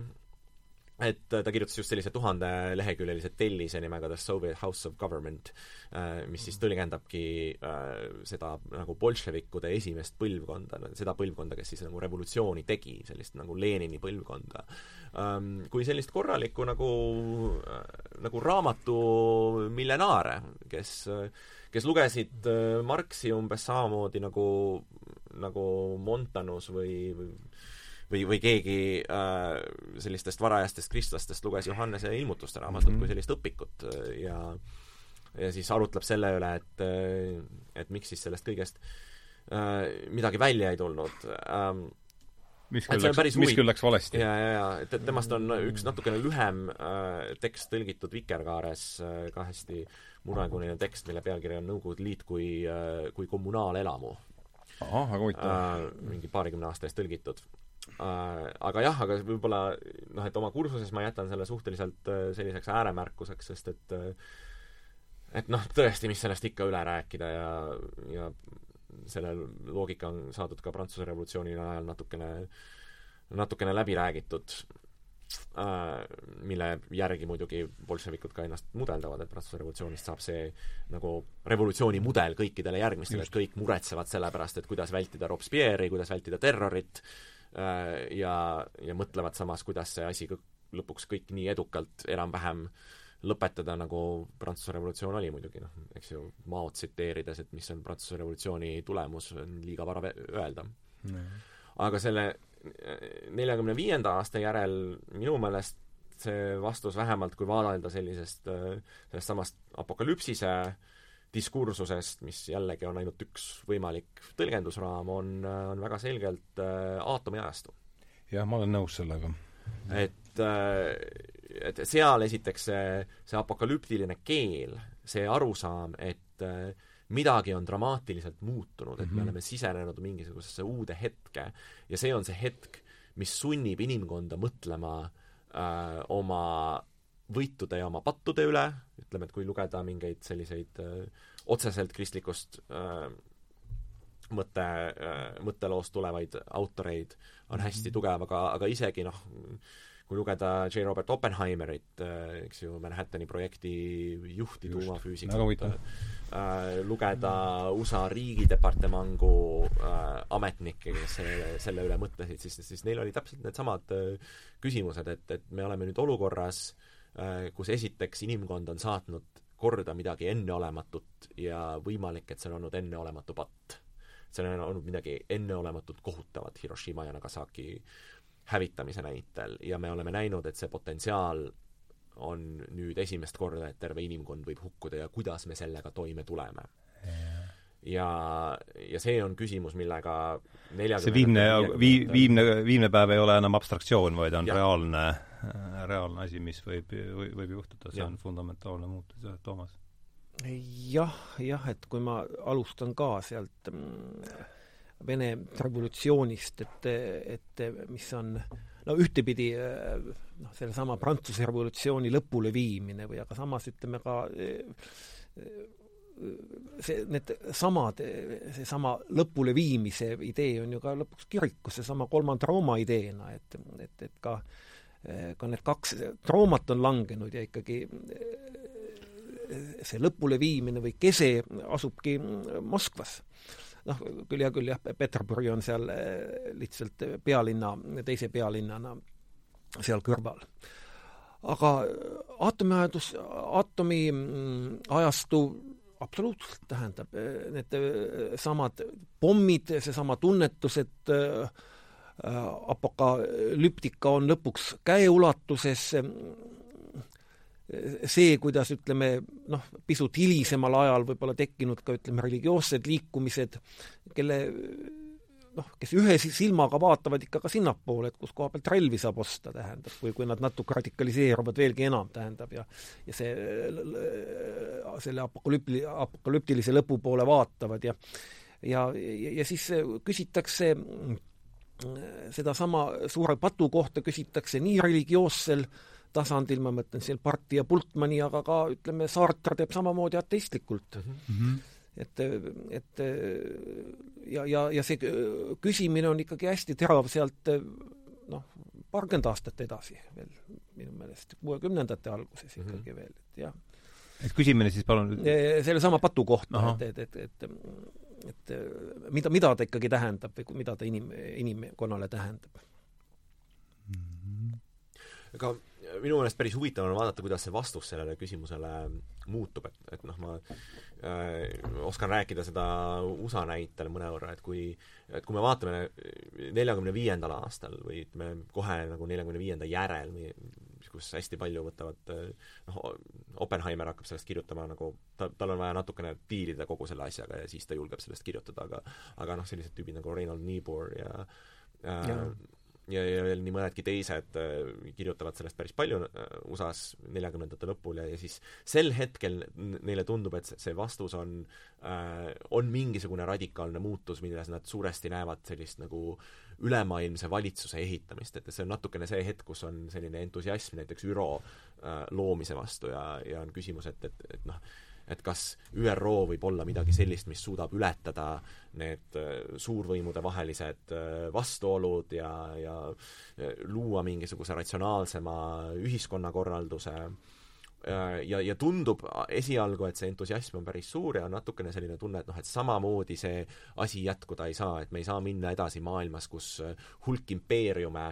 Et äh, ta kirjutas just sellise tuhandeleheküljelise tellise nimega The Soviet House of Government, äh, mis siis tõlgendabki äh, seda nagu bolševikude esimest põlvkonda, seda põlvkonda, kes siis nagu revolutsiooni tegi, sellist nagu Lenini põlvkonda, ähm, kui sellist korralikku nagu, nagu raamatu millenaare, kes kes lugesid Marxi umbes samamoodi nagu, nagu Montanus või, või või, või keegi äh, sellistest varajastest kristlastest luges Johannese ilmutuste raamatut mm -hmm. kui sellist õpikut äh, ja ja siis arutleb selle üle, et äh, et miks siis sellest kõigest äh, midagi välja ei tulnud ähm, mis küll läks, mis küll läks valesti. ja, ja, ja, et, et temast on üks natukene lühem äh, tekst tõlgitud Vikerkaares äh,, ka hästi murranguline tekst, mille pealkiri on Nõukogude Liit kui äh,, kui kommunaalelamu. ahah, väga huvitav äh,. mingi paarikümne aasta eest tõlgitud aga jah, aga võib-olla noh, et oma kursuses ma jätan selle suhteliselt äh, selliseks ääremärkuseks, sest et äh, et noh, tõesti, mis sellest ikka üle rääkida ja, ja selle loogika on saadud ka Prantsuse revolutsiooni ajal natukene, natukene läbi räägitud äh,, mille järgi muidugi bolševikud ka ennast mudeldavad, et Prantsuse revolutsioonist saab see nagu revolutsiooni mudel kõikidele järgmistele, et kõik muretsevad selle pärast, et kuidas vältida Robespierre'i, kuidas vältida terrorit äh,, Äh, ja, ja mõtlevad samas, kuidas see asi lõpuks kõik nii edukalt enam-vähem lõpetada, nagu Prantsuse revolutsioon oli muidugi, noh, eks ju, Mao tsiteerides, et mis on Prantsuse revolutsiooni tulemus, on liiga vara öelda. Mm.. aga selle äh, neljakümne viienda aasta järel minu meelest see vastus vähemalt, kui vaadelda sellisest, äh, sellest samast apokalüpsise äh, diskursusest, mis jällegi on ainult üks võimalik tõlgendusraam, on, on väga selgelt äh, aatomiajastu. jah, ma olen nõus sellega. et äh, et seal esiteks see, see apokalüptiline keel, see arusaam, et äh, midagi on dramaatiliselt muutunud, et mm -hmm. me mhm. oleme sisenenud mingisugusesse uude hetke ja see on see hetk, mis sunnib inimkonda mõtlema äh, oma võitude ja oma pattude üle, ütleme, et kui lugeda mingeid selliseid äh, otseselt kristlikust äh, mõtte äh,, mõtteloost tulevaid autoreid, on mhm. hästi tugev, aga, aga isegi noh, kui lugeda J. Robert Oppenheimerit, eks ju, Manhattani projekti juhti tuumafüüsikut, äh, lugeda USA riigidepartemangu äh, ametnikke, kes selle, selle üle mõtlesid, siis, siis neil oli täpselt needsamad äh, küsimused, et, et me oleme nüüd olukorras äh,, kus esiteks inimkond on saatnud korda midagi enneolematut ja võimalik, et see on olnud enneolematu patt. seal on olnud midagi enneolematut kohutavat Hiroshima ja Nagasaki hävitamise näitel ja me oleme näinud, et see potentsiaal on nüüd esimest korda, et terve inimkond võib hukkuda ja kuidas me sellega toime tuleme. ja, ja see on küsimus, millega see viimne, vii-, viimne, viimne päev ei ole enam abstraktsioon, vaid on ja. reaalne, reaalne asi, mis võib, võib, juhtuda, see ja. on fundamentaalne muutus, jah, Toomas? jah, jah, et kui ma alustan ka sealt mm, Vene revolutsioonist, et, et mis on no ühtepidi noh, sellesama Prantsuse revolutsiooni lõpuleviimine või aga samas ütleme ka see, need samad, seesama lõpuleviimise idee on ju ka lõpuks kirikus seesama kolmanda Rooma ideena, et, et, et ka ka need kaks traumat on langenud ja ikkagi see lõpuleviimine või kese asubki Moskvas noh, küll hea küll jah, Peterburi on seal eh, lihtsalt pealinna, teise pealinnana seal kõrval. aga aatomiajandus, aatomiajastu mm, absoluutselt tähendab, need samad pommid, seesama tunnetus, et apokalüptika on lõpuks käeulatuses, see, kuidas ütleme noh, pisut hilisemal ajal võib-olla tekkinud ka ütleme, religioossed liikumised, kelle noh, kes ühe silmaga vaatavad ikka ka sinnapoole, et kus koha pealt relvi saab osta, tähendab, või kui nad natuke radikaliseeruvad veelgi enam, tähendab, ja ja see, selle apokalüpti-, apokalüptilise lõpu poole vaatavad ja ja, ja, ja siis küsitakse sedasama suure patu kohta küsitakse nii religioossel tasandil, ma mõtlen siin Parti ja Bultmanni, aga ka ütleme, Sartre teeb samamoodi ateistlikult mm. -hmm. et, et ja, ja, ja see küsimine on ikkagi hästi terav sealt noh, paarkümmend aastat edasi veel minu meelest, kuuekümnendate alguses ikkagi mm -hmm. veel, et jah. et küsimine siis palun sellesama patu kohta, et, et, et, et et mida, mida ta ikkagi tähendab või mida ta inim, inimkonnale tähendab mm. -hmm. aga minu meelest päris huvitav on vaadata, kuidas see vastus sellele küsimusele muutub, et, et noh, ma äh, oskan rääkida seda USA näitel mõnevõrra, et kui, et kui me vaatame neljakümne viiendal aastal või ütleme, kohe nagu neljakümne viienda järel, kus hästi palju võtavad noh, Oppenheimer hakkab sellest kirjutama nagu, ta, tal on vaja natukene piirida kogu selle asjaga ja siis ta julgeb sellest kirjutada, aga aga noh, sellised tüübid nagu Reinhold Niebuhr ja äh, ja ja, ja veel nii mõnedki teised äh, kirjutavad sellest päris palju äh, USA-s neljakümnendate lõpul ja, ja siis sel hetkel neile tundub, et see vastus on äh,, on mingisugune radikaalne muutus, milles nad suuresti näevad sellist nagu ülemaailmse valitsuse ehitamist, et see on natukene see hetk, kus on selline entusiasm näiteks ÜRO äh, loomise vastu ja, ja on küsimus, et, et, et noh, et kas ÜRO võib olla midagi sellist, mis suudab ületada need äh, suurvõimude vahelised äh, vastuolud ja, ja äh, luua mingisuguse ratsionaalsema ühiskonnakorralduse ja, ja tundub esialgu, et see entusiasm on päris suur ja on natukene selline tunne, et noh, et samamoodi see asi jätkuda ei saa, et me ei saa minna edasi maailmas, kus hulk impeeriume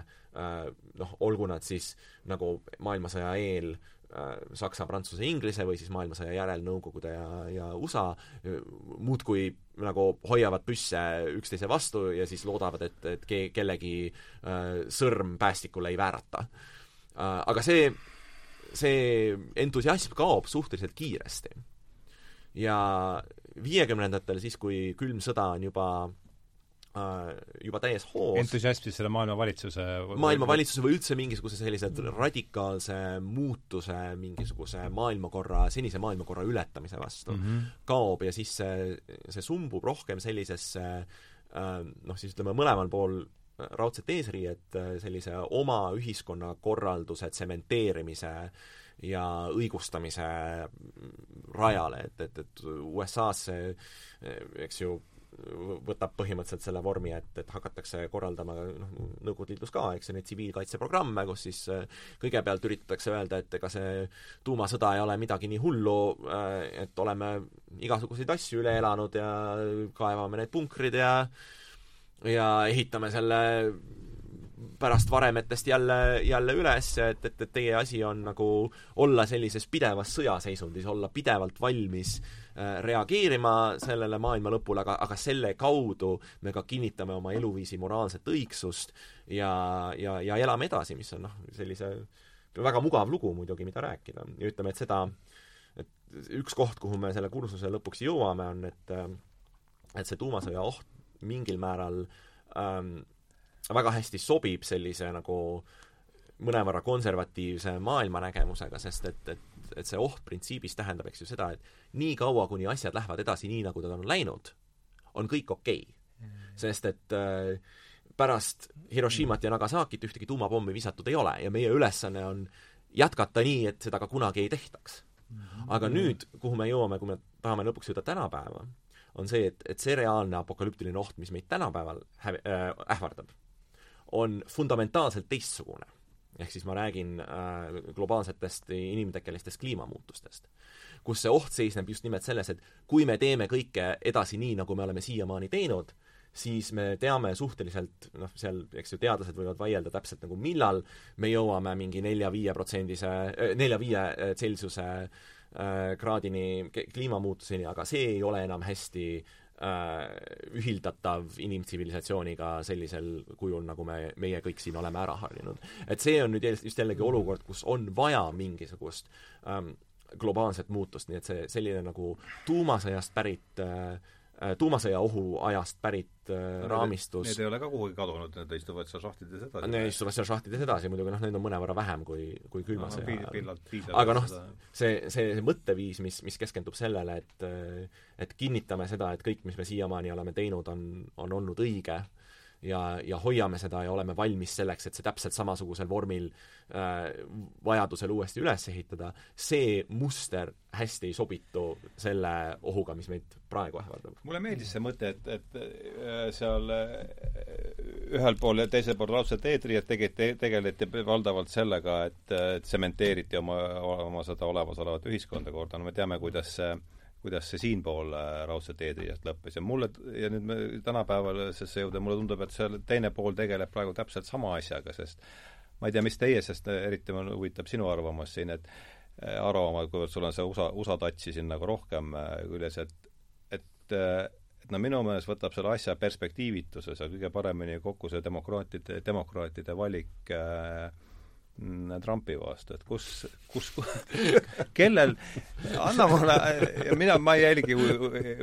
noh, olgu nad siis nagu maailmasõja eel Äh, Saksa, Prantsuse, Inglise või siis maailmasõja järel Nõukogude ja, ja USA muudkui nagu hoiavad püsse üksteise vastu ja siis loodavad, et, et ke-, kellegi äh, sõrm päästikule ei väärata äh,. Aga see, see entusiasm kaob suhteliselt kiiresti. ja viiekümnendatel, siis kui külm sõda on juba äh, juba täies hoos. entusiasmi selle maailmavalitsuse maailmavalitsuse või üldse mingisuguse sellise radikaalse muutuse, mingisuguse maailmakorra, senise maailmakorra ületamise vastu mm -hmm. kaob ja siis see, see sumbub rohkem sellisesse äh, noh, siis ütleme, mõlemal pool raudset eesriiet sellise oma ühiskonnakorralduse tsementeerimise ja õigustamise rajale, et, et, et USA-s see eks ju võtab põhimõtteliselt selle vormi, et, et hakatakse korraldama noh, Nõukogude Liidus ka, eks ju, neid tsiviilkaitseprogramme, kus siis äh, kõigepealt üritatakse öelda, et ega see tuumasõda ei ole midagi nii hullu, äh, et oleme igasuguseid asju üle elanud ja kaevame need punkrid ja ja ehitame selle pärast varemetest jälle, jälle üles, et, et, et teie asi on nagu olla sellises pidevas sõjaseisundis, olla pidevalt valmis äh, reageerima sellele maailma lõpule, aga, aga selle kaudu me ka kinnitame oma eluviisi moraalset õigsust ja, ja, ja elame edasi, mis on noh, sellise väga mugav lugu muidugi, mida rääkida. ja ütleme, et seda, et üks koht, kuhu me selle kursuse lõpuks jõuame, on, et et see tuumasõja oht mingil määral ähm, väga hästi sobib sellise nagu mõnevõrra konservatiivse maailmanägemusega, sest et, et, et see oht printsiibis tähendab, eks ju, seda, et nii kaua, kuni asjad lähevad edasi nii, nagu nad on läinud, on kõik okei. Okay.. sest et äh, pärast Hiroshimat ja Nagasakit ühtegi tuumapommi visatud ei ole ja meie ülesanne on jätkata nii, et seda ka kunagi ei tehtaks. aga nüüd, kuhu me jõuame, kui me tahame lõpuks jõuda tänapäeva, on see, et, et see reaalne apokalüptiline oht, mis meid tänapäeval häv- äh,, ähvardab, on fundamentaalselt teistsugune. ehk siis ma räägin äh, globaalsetest inimtekkelistest kliimamuutustest. kus see oht seisneb just nimelt selles, et kui me teeme kõike edasi nii, nagu me oleme siiamaani teinud, siis me teame suhteliselt, noh, seal, eks ju, teadlased võivad vaielda täpselt nagu millal me jõuame mingi nelja-viie protsendise, äh, nelja-viie äh, Celsiuse äh, kraadini kliimamuutuseni, aga see ei ole enam hästi äh, ühildatav inimtsivilisatsiooniga sellisel kujul, nagu me, meie kõik siin oleme ära harjunud. et see on nüüd just jällegi olukord, kus on vaja mingisugust ähm, globaalset muutust, nii et see selline nagu tuumasõjast pärit äh, Äh, tuumasõja ohu ajast pärit äh, no, raamistus. Need ei ole ka kuhugi kadunud, need istuvad seal šahtides edasi. Need istuvad seal šahtides edasi, muidugi noh, neid on mõnevõrra vähem kui, kui külma no, sõja ajal. aga noh, see, see, see mõtteviis, mis, mis keskendub sellele, et et kinnitame seda, et kõik, mis me siiamaani oleme teinud, on, on olnud õige ja, ja hoiame seda ja oleme valmis selleks, et see täpselt samasugusel vormil äh, vajadusel uuesti üles ehitada, see muster hästi ei sobitu selle ohuga, mis meid praegu ähvardab. mulle meeldis see mõte, et, et äh, seal äh, ühel pool ja teisel pool raudset eetri, et tegite, tegeleti valdavalt sellega, et tsementeeriti oma, oma seda olemasolevat ühiskonda korda, no me teame, kuidas see kuidas see siinpool äh, raudselt eetrijast lõppes. Ja mulle, ja nüüd me tänapäevasesse jõuda, mulle tundub, et seal teine pool tegeleb praegu täpselt sama asjaga, sest ma ei tea, mis teie, sest äh, eriti mulle huvitab sinu arvamus siin, et äh, arvama, kuivõrd sul on see USA, USA tatsi siin nagu rohkem küljes, et et et no minu meelest võtab selle asja perspektiivituse seal kõige paremini kokku see demokraatide, demokraatide valik äh, Trumpi vastu, et kus, kus, kellel, anna mulle, mina, ma ei jälgi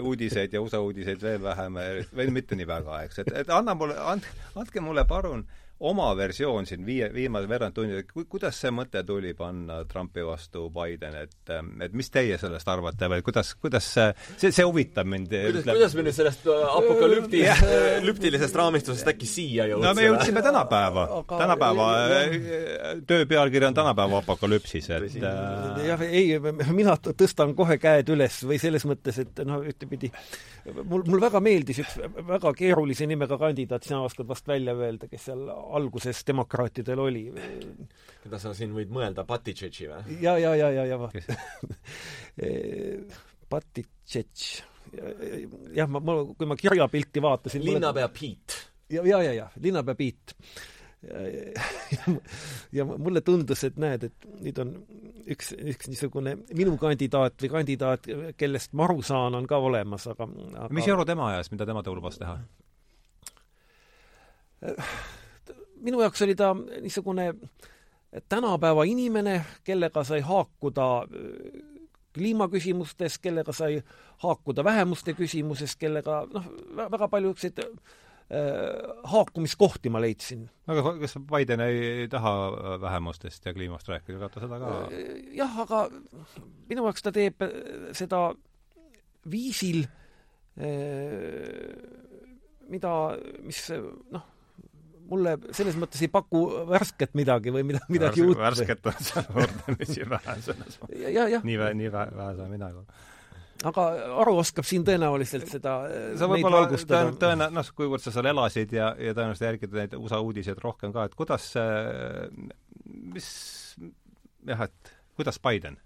uudiseid ja USA uudiseid veel vähem, veel mitte nii väga, eks, et, et anna mulle, andke, andke mulle palun äh, oma versioon siin viie, viimase veerand tunni, ku-, kuidas see mõte tuli panna Trumpi vastu Biden, et, et mis teie sellest arvate või kuidas, kuidas see, see, see huvitab mind. kuidas, kuidas me nüüd sellest äh, apokalüpti lüptilisest raamistusest äkki siia jõudsime? no me jõudsime tänapäeva tänapäeva, äh, töö pealkiri on tänapäeva apokalüpsis, et äh, jah, ei, mina tõstan kohe käed üles või selles mõttes, et noh, ühtepidi mul, mul väga meeldis üks väga keerulise nimega kandidaat, sina oskad vast välja öelda, kes seal alguses demokraatidel oli. keda sa siin võid mõelda, Buttigiegi või? ja, ja, ja, ja, ja vaat Buttigieg. jah, ma, ma, kui ma kirjapilti vaatasin linnapea mulle... Pete. ja, ja, ja, ja, linnapea Pete ja mulle tundus, et näed, et nüüd on üks, üks niisugune minu kandidaat või kandidaat, kellest ma aru saan, on ka olemas, aga, aga mis joru tema ajas, mida tema lubas teha? Minu jaoks oli ta niisugune tänapäeva inimene, kellega sai haakuda äh, kliimaküsimustes, kellega sai haakuda vähemuste küsimuses, kellega noh, väga palju niisuguseid haakumiskohti ma leidsin. aga kas Biden ei taha vähemustest ja kliimast rääkida, ega ta seda ka jah, aga minu jaoks ta teeb seda viisil, mida, mis noh, mulle selles mõttes ei paku värsket midagi või mida, midagi Värs, uut. värsket on seal võrdlemisi vähe selles mõttes. nii vähe, nii vähe, vähe saan mina ka. aga Aru oskab siin tõenäoliselt seda sa võib-olla tõen-, tõena-, noh, kuivõrd sa seal elasid ja, ja tõenäoliselt jälgid neid USA uudiseid rohkem ka, et kuidas see, mis, jah, et kuidas Biden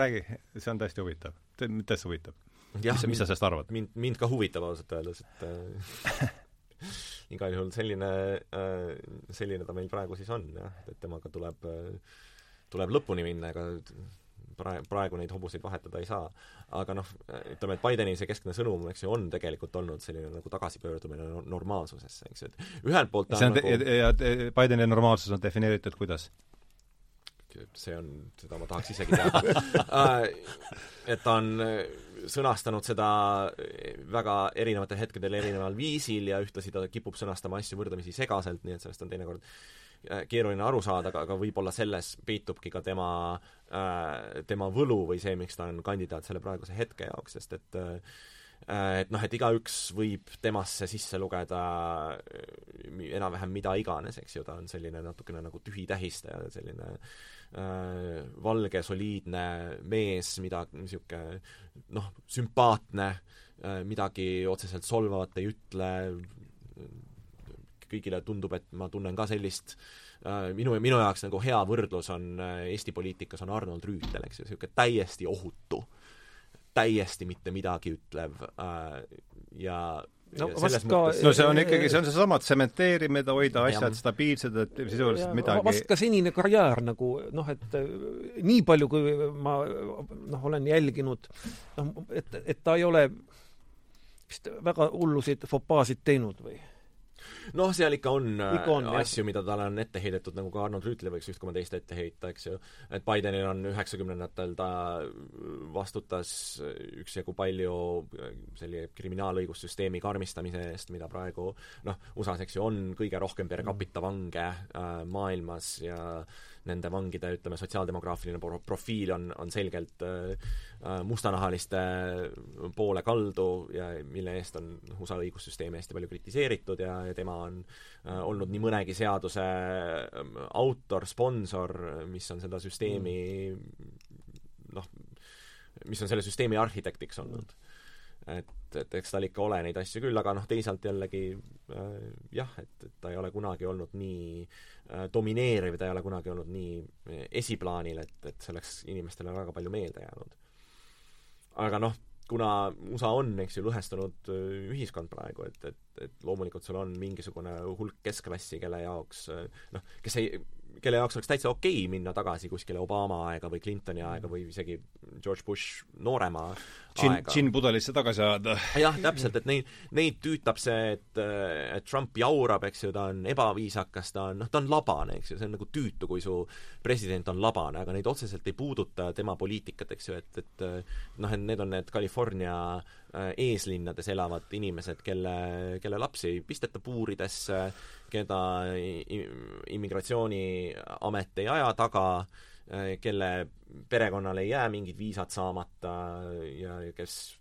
räägi, see on tõesti huvitav. tõesti huvitab. mis, mis sa sellest arvad? mind, mind ka huvitab ausalt öeldes, et äh, igal juhul selline, äh, selline ta meil praegu siis on jah, et temaga tuleb, äh, tuleb lõpuni minna, ega praegu, praegu neid hobuseid vahetada ei saa. aga noh, ütleme, et Bideni see keskne sõnum, eks ju, on tegelikult olnud selline nagu tagasipöördumine normaalsusesse, eks ju, et ühelt poolt see on nagu... ja, ja Bideni normaalsus on defineeritud kuidas? see on, seda ma tahaks isegi teada et ta on sõnastanud seda väga erinevatel hetkedel erineval viisil ja ühtlasi ta kipub sõnastama asju võrdlemisi segaselt, nii et sellest on teinekord äh, keeruline aru saada, aga, aga võib-olla selles peitubki ka tema äh,, tema võlu või see, miks ta on kandidaat selle praeguse hetke jaoks, sest et äh, et noh, et igaüks võib temasse sisse lugeda äh, enam-vähem mida iganes, eks ju, ta on selline natukene nagu tühi tähistaja, selline äh, valge, soliidne mees, mida niisugune noh, sümpaatne äh,, midagi otseselt solvavat ei ütle, kõigile tundub, et ma tunnen ka sellist äh, minu, minu jaoks nagu hea võrdlus on äh, Eesti poliitikas on Arnold Rüütel, eks ju, niisugune täiesti ohutu äh, täiesti mitte midagi ütlev äh, ja no vast ka mõttes... no see on ikkagi, see on seesama tsementeerimine, hoida asjad stabiilsed, et sisuliselt midagi vast ka senine karjäär nagu noh, et äh, nii palju, kui ma noh, olen jälginud, noh, et, et ta ei ole vist väga hullusid fopaasid teinud või noh, seal ikka on, ikka on äh, asju, mida talle on ette heidetud, nagu ka Arnold Rüütlile võiks üht koma teist ette heita, eks ju. et Bidenil on üheksakümnendatel, ta vastutas üksjagu palju äh, selle kriminaalõigussüsteemi karmistamise eest, mida praegu noh, USA-s, eks ju, on kõige rohkem per capita vange äh, maailmas ja nende vangide, ütleme, sotsiaaldemograafiline pro profiil on, on selgelt äh, äh mustanahaliste poole kaldu ja mille eest on USA õigussüsteemi hästi palju kritiseeritud ja, ja tema on äh, olnud nii mõnegi seaduse äh, autor, sponsor, mis on seda süsteemi noh, mis on selle süsteemi arhitektiks olnud. Et, et eks tal ikka ole neid asju küll, aga noh, teisalt jällegi äh, jah, et, et ta ei ole kunagi olnud nii äh, domineeriv, ta ei ole kunagi olnud nii äh, esiplaanil, et, et see oleks inimestele väga palju meelde jäänud. aga noh, kuna USA on, eks ju, lõhestunud äh, ühiskond praegu, et, et, et loomulikult sul on mingisugune hulk keskklassi, kelle jaoks äh, noh, kes ei, kelle jaoks oleks täitsa okei okay minna tagasi kuskile Obama aega või Clintoni aega või isegi George Bush noorema džinn, džinnpudelisse tagasi ajada. jah, täpselt, et neid, neid tüütab see, et, et Trump jaurab, eks ju, ta on ebaviisakas, ta on, noh, ta on labane, eks ju, see on nagu tüütu, kui su president on labane, aga neid otseselt ei puuduta tema poliitikat, eks ju, et, et noh, et need on need California äh, eeslinnades elavad inimesed, kelle, kelle lapsi ei pisteta puuridesse, keda immigratsiooniamet ei aja taga, Äh, kelle perekonnal ei jää mingid viisad saamata ja kes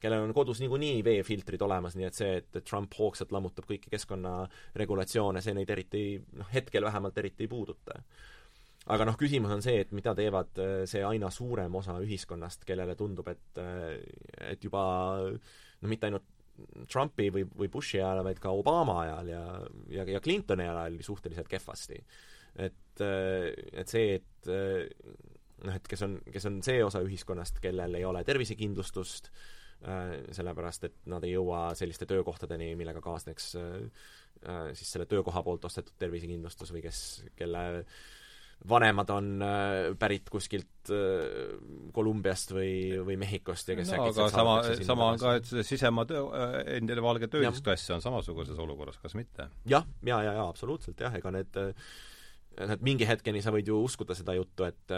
kellel on kodus niikuinii veefiltrid olemas, nii et see, et Trump hoogsalt lammutab kõiki keskkonnaregulatsioone, see neid eriti, noh, hetkel vähemalt eriti ei puuduta. Aga noh, küsimus on see, et mida teevad äh, see aina suurem osa ühiskonnast, kellele tundub, et äh, et juba no mitte ainult Trumpi või, või Bushi ajal, vaid ka Obama ajal ja, ja, ja Clintoni ajal oli suhteliselt kehvasti. Et, äh, et see, et äh, noh, et kes on, kes on see osa ühiskonnast, kellel ei ole tervisekindlustust, äh, sellepärast et nad ei jõua selliste töökohtadeni, millega kaasneks siis selle töökoha poolt ostetud tervisekindlustus või kes, kelle vanemad on pärit kuskilt Kolumbiast või, või Mehhikost ja kes no, aga sama, sama on ka, et sisemaa töö, endine valge töölisklass on samasuguses olukorras, kas mitte? jah, ja, ja, ja absoluutselt jah, ega need et mingi hetkeni sa võid ju uskuda seda juttu, et,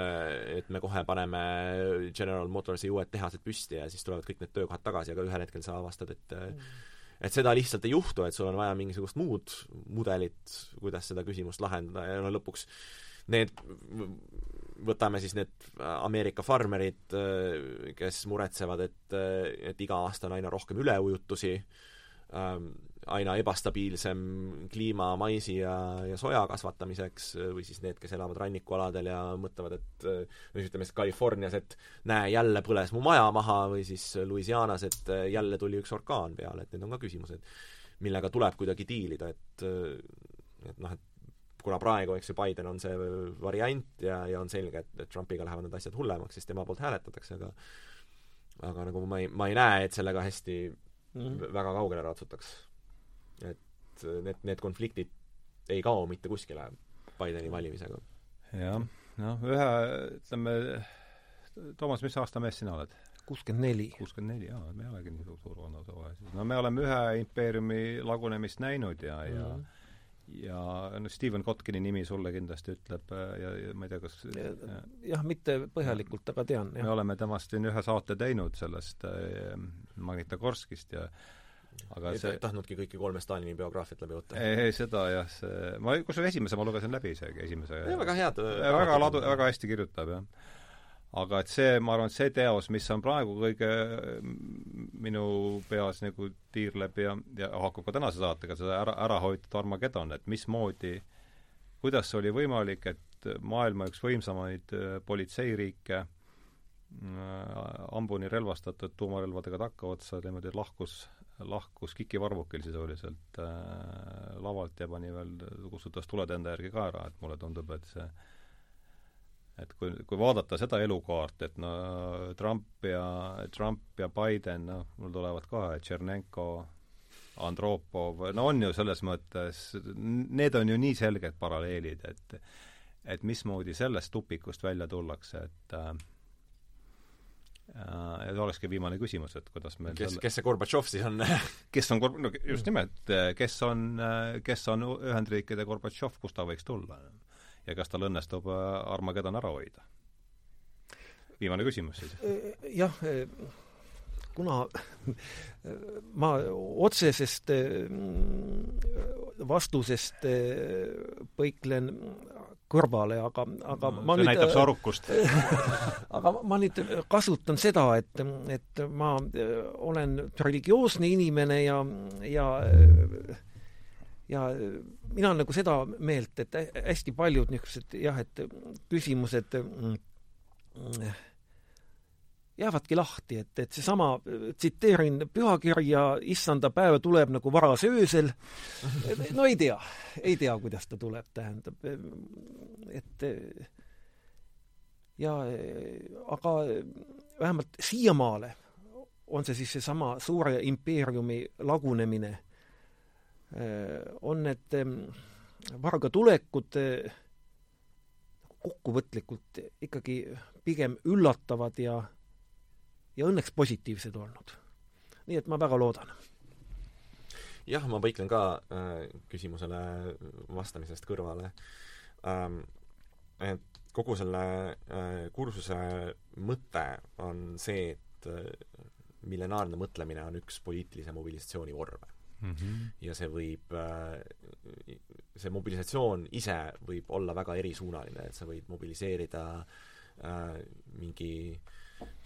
et me kohe paneme General Motorsi uued tehased püsti ja siis tulevad kõik need töökohad tagasi, aga ühel hetkel sa avastad, et mm. et seda lihtsalt ei juhtu, et sul on vaja mingisugust muud mudelit, kuidas seda küsimust lahendada ja no lõpuks need, võtame siis need Ameerika farmerid, kes muretsevad, et, et iga aasta on aina rohkem üleujutusi, ähm, aina ebastabiilsem kliima maisi ja, ja soja kasvatamiseks või siis need, kes elavad rannikualadel ja mõtlevad, et või ütleme siis Californias, et näe, jälle põles mu maja maha või siis Louisianas, et jälle tuli üks orkaan peale, et need on ka küsimused, millega tuleb kuidagi diilida, et et noh, et kuna praegu, eks ju, Biden on see variant ja, ja on selge, et, et Trumpiga lähevad need asjad hullemaks, siis tema poolt hääletatakse, aga aga nagu ma ei, ma ei näe, et sellega hästi mm -hmm. väga kaugele ratsutaks et need, need konfliktid ei kao mitte kuskile Bideni valimisega. jah, noh, ühe, ütleme, Toomas, mis aasta mees sina oled? kuuskümmend neli. kuuskümmend neli, jaa, me ei olegi nii suur, suur vanuse vahe siis. no me oleme ühe impeeriumi lagunemist näinud ja mm, -hmm. ja mhm. Ja no Stephen Kotkini nimi sulle kindlasti ütleb ja, ja ma ei tea, kas jah ja,, mitte põhjalikult, aga tean, jah. me oleme temast siin ühe saate teinud sellest äh, Magnitogorskist ja aga ei see ei tahtnudki kõiki kolme Stalini biograafiat läbi võtta? ei, seda jah, see, ma, kusjuures esimese ma lugesin läbi isegi, esimese ja väga head väga ladu-, väga hästi kirjutab, jah. Aga et see, ma arvan, et see teos, mis on praegu kõige minu peas nagu tiirleb ja, ja haakub ka tänase saatega, seda ära, ära hoitud Armageddon, et mismoodi, kuidas oli võimalik, et maailma üks võimsamaid äh, politseiriike äh, hambuni relvastatud tuumarelvadega takkaotsa niimoodi lahkus lahkus Kiki Varvukil sisuliselt äh, lavalt ja pani veel, kustutas tuled enda järgi ka ära, et mulle tundub, et see et kui, kui vaadata seda elukaart, et no Trump ja, Trump ja Biden, noh, mul tulevad kohe Tšernenko, Andropov, no on ju selles mõttes, need on ju nii selged paralleelid, et et mismoodi sellest tupikust välja tullakse, et äh, ja see olekski viimane küsimus, et kuidas meil kes selle..., kes see Gorbatšov siis on kes on Gor-, no just nimelt, kes on, kes on Ühendriikide Gorbatšov, kust ta võiks tulla? Ja kas tal õnnestub äh, Armageddon ära hoida? viimane küsimus siis. Äh, jah, äh, kuna ma otsesest vastusest põiklen kõrvale, aga, aga no, ma see nüüd näitab su arukust aga ma nüüd kasutan seda, et, et ma olen religioosne inimene ja, ja ja mina olen nagu seda meelt, et hästi paljud niisugused jah, et küsimused mm, jäävadki lahti, et, et seesama, tsiteerin pühakirja, issanda päev tuleb nagu varase öösel, no ei tea, ei tea, kuidas ta tuleb, tähendab, et ja aga vähemalt siiamaale on see siis seesama suure impeeriumi lagunemine, on need varga tulekud kokkuvõtlikult ikkagi pigem üllatavad ja ja õnneks positiivsed olnud. nii et ma väga loodan. jah, ma põiklen ka äh, küsimusele vastamisest kõrvale ähm,. et kogu selle äh, kursuse mõte on see, et äh, millenaarne mõtlemine on üks poliitilise mobilisatsiooni vorme mm. -hmm. ja see võib äh,, see mobilisatsioon ise võib olla väga erisuunaline, et sa võid mobiliseerida äh, mingi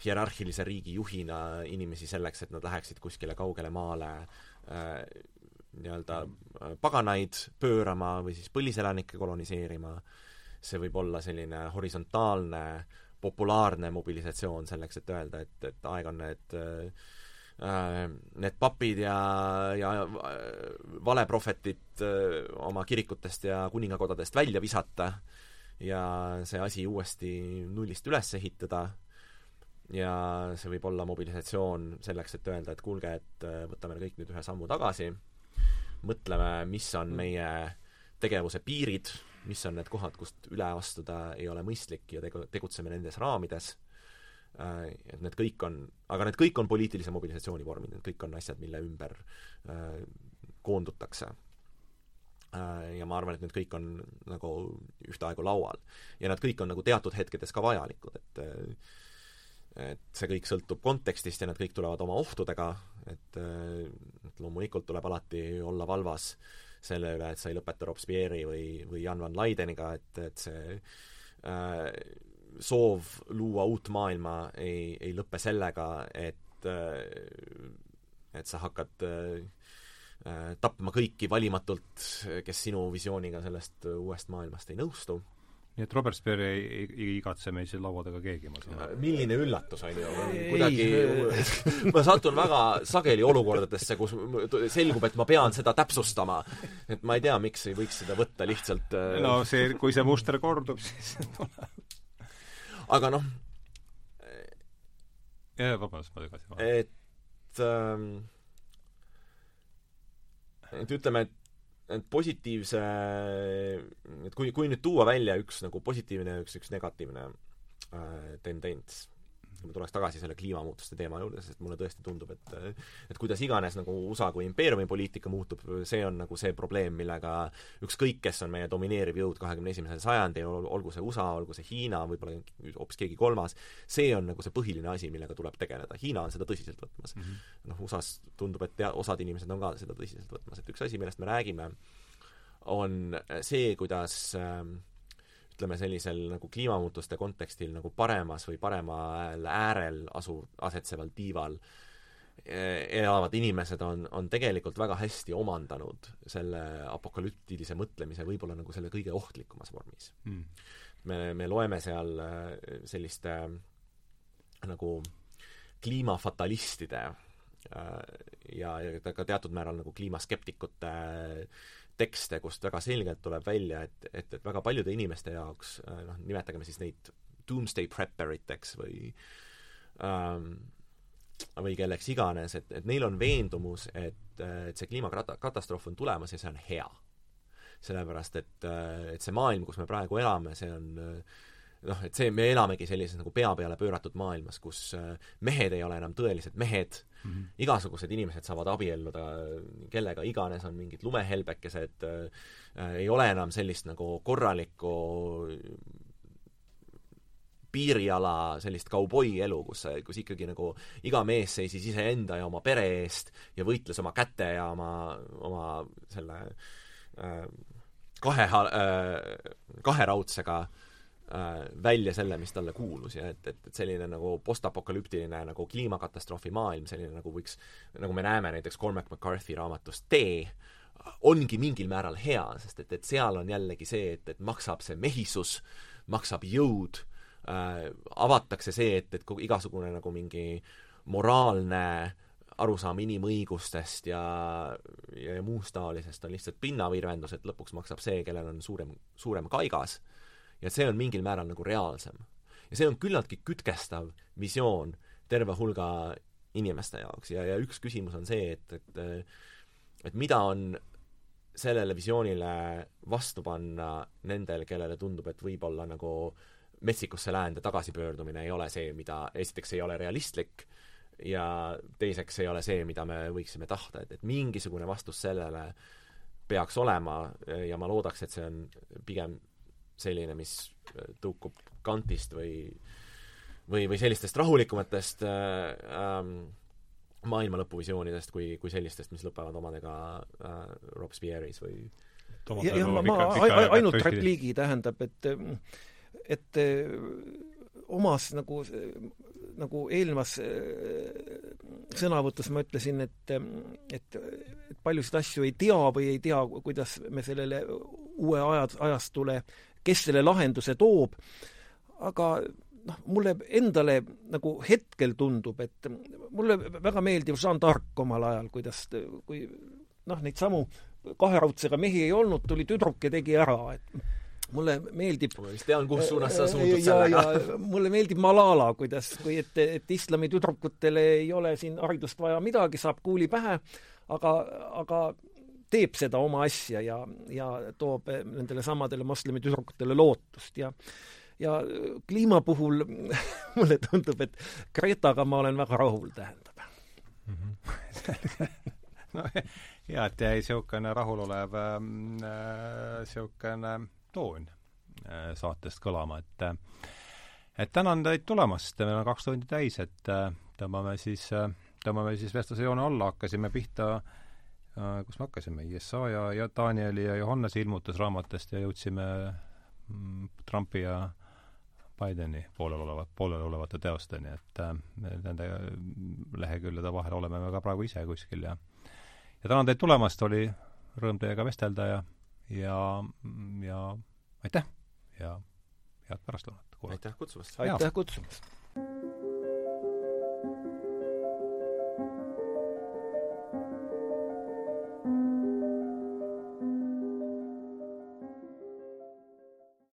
hierarhilise riigi juhina inimesi selleks, et nad läheksid kuskile kaugele maale äh, nii-öelda paganaid pöörama või siis põliselanikke koloniseerima, see võib olla selline horisontaalne, populaarne mobilisatsioon selleks, et öelda, et, et aeg on need äh, need papid ja, ja valeprohvetid oma kirikutest ja kuningakodadest välja visata ja see asi uuesti nullist üles ehitada. Ja see võib olla mobilisatsioon selleks, et öelda, et kuulge, et äh, võtame kõik nüüd ühe sammu tagasi, mõtleme, mis on mm. meie tegevuse piirid, mis on need kohad, kust üle astuda ei ole mõistlik ja tegu-, tegutseme nendes raamides, äh, et need kõik on, aga need kõik on poliitilise mobilisatsiooni vormid, need kõik on asjad, mille ümber äh, koondutakse. äh, ja ma arvan, et need kõik on nagu ühtaegu laual. ja nad kõik on nagu teatud hetkedes ka vajalikud, et et see kõik sõltub kontekstist ja nad kõik tulevad oma ohtudega, et, et loomulikult tuleb alati olla valvas selle üle, et sa ei lõpeta Robespierre'i või, või Jan van Leideniga, et, et see äh, soov luua uut maailma ei, ei lõpe sellega, et äh, et sa hakkad äh, äh, tapma kõiki valimatult, kes sinu visiooniga sellest uuest maailmast ei nõustu nii et Robert Speer ei, ei, ei igatse meil siin laua taga keegi, ma saan aru. milline üllatus, on ju, kuidagi ma satun väga sageli olukordadesse, kus selgub, et ma pean seda täpsustama. et ma ei tea, miks ei võiks seda võtta lihtsalt no see, kui see muster kordub, siis tuleb. Aga noh jaa, vabandust, ma segasin vahele. et ähm, et ütleme, et et positiivse, et kui, kui nüüd tuua välja üks nagu positiivne ja üks, üks negatiivne äh, tendents, ma tuleks tagasi selle kliimamuutuste teema juurde, sest mulle tõesti tundub, et et kuidas iganes nagu USA kui impeeriumi poliitika muutub, see on nagu see probleem, millega ükskõik, kes on meie domineeriv jõud kahekümne esimesel sajandil, olgu see USA, olgu see Hiina, võib-olla hoopis keegi kolmas, see on nagu see põhiline asi, millega tuleb tegeleda. Hiina on seda tõsiselt võtmas mm. -hmm. noh, USA-s tundub, et tea-, osad inimesed on ka seda tõsiselt võtmas, et üks asi, millest me räägime, on see, kuidas äh, ütleme, sellisel nagu kliimamuutuste kontekstil nagu paremas või paremal äärel asu, asetseval tiival e, elavad inimesed on, on tegelikult väga hästi omandanud selle apokalüptilise mõtlemise võib-olla nagu selle kõige ohtlikumas vormis. Mm.. me, me loeme seal e, selliste nagu kliimafatalistide ja, ja ka teatud määral nagu kliimaskeptikute äh, tekste, kust väga selgelt tuleb välja, et, et, et väga paljude inimeste jaoks äh, noh, nimetagem siis neid doomsday prepper iteks või ähm, või kelleks iganes, et, et neil on veendumus, et, et see kliimakatastroof on tulemas ja see on hea. sellepärast, et, et see maailm, kus me praegu elame, see on noh, et see, me elamegi sellises nagu pea peale pööratud maailmas, kus mehed ei ole enam tõelised mehed, mm. -hmm. igasugused inimesed saavad abielluda kellega iganes, on mingid lumehelbekesed äh,, ei ole enam sellist nagu korralikku piiriala sellist kauboi elu, kus, kus ikkagi nagu iga mees seisis iseenda ja oma pere eest ja võitles oma käte ja oma, oma selle äh, kahe äh,, kaheraudsega Äh, välja selle, mis talle kuulus ja et, et, et selline nagu postapokalüptiline nagu kliimakatastroofi maailm, selline nagu võiks, nagu me näeme näiteks Cormac McCarthy raamatust Tee, ongi mingil määral hea, sest et, et seal on jällegi see, et, et maksab see mehisus, maksab jõud äh,, avatakse see, et, et igasugune nagu mingi moraalne arusaam inimõigustest ja, ja, ja muust taolisest on lihtsalt pinnavirvendus, et lõpuks maksab see, kellel on suurem, suurem kaigas ja see on mingil määral nagu reaalsem. ja see on küllaltki kütkestav visioon terve hulga inimeste jaoks ja, ja üks küsimus on see, et, et et mida on sellele visioonile vastu panna nendel, kellele tundub, et võib-olla nagu metsikusse läände tagasipöördumine ei ole see, mida esiteks ei ole realistlik ja teiseks ei ole see, mida me võiksime tahta, et, et mingisugune vastus sellele peaks olema ja ma loodaks, et see on pigem selline, mis äh, tõukub Kantist või või, või sellistest rahulikumatest äh, ähm, maailmalõpuvisioonidest kui, kui sellistest, mis lõpevad omadega äh, Robespierre'is või ja, ja ma, ma ainult repliigi tähendab, et et äh, omas nagu, nagu eelnevas äh, sõnavõtus ma ütlesin, et, et, et paljusid asju ei tea või ei tea, kuidas me sellele uue aja, ajastule kes selle lahenduse toob, aga noh, mulle endale nagu hetkel tundub, et mulle väga meeldib Jeanne d'Arc omal ajal, kuidas, kui noh, neid samu kaheraudsega mehi ei olnud, tuli tüdruk ja tegi ära, et mulle meeldib ma vist tean, kus suunas sa suundud sellega. mulle meeldib Malala, kuidas, kui et, et islami tüdrukutele ei ole siin haridust vaja midagi, saab kuuli pähe, aga, aga teeb seda oma asja ja, ja toob nendele samadele moslemi tüdrukutele lootust ja ja kliima puhul mulle tundub, et Gretaga ma olen väga rahul, tähendab mm. -hmm. no jaa, et jäi niisugune rahulolev niisugune äh, toon äh, saatest kõlama, et äh, et tänan teid tulemast, meil on kaks tundi täis, et äh, tõmbame siis äh,, tõmbame siis vestluse joone alla, hakkasime pihta äh, kus me hakkasime, Jesaja ja Danieli ja Johannese ilmutusraamatest ja jõudsime mm, Trumpi ja Bideni poolel olevat, poolel olevate teosteni, et äh, nende lehekülgede vahel oleme me ka praegu ise kuskil ja ja tänan teid tulemast, oli rõõm teiega vestelda ja ja, ja aitäh ja head pärastlõunat! aitäh kutsumast! aitäh kutsumast!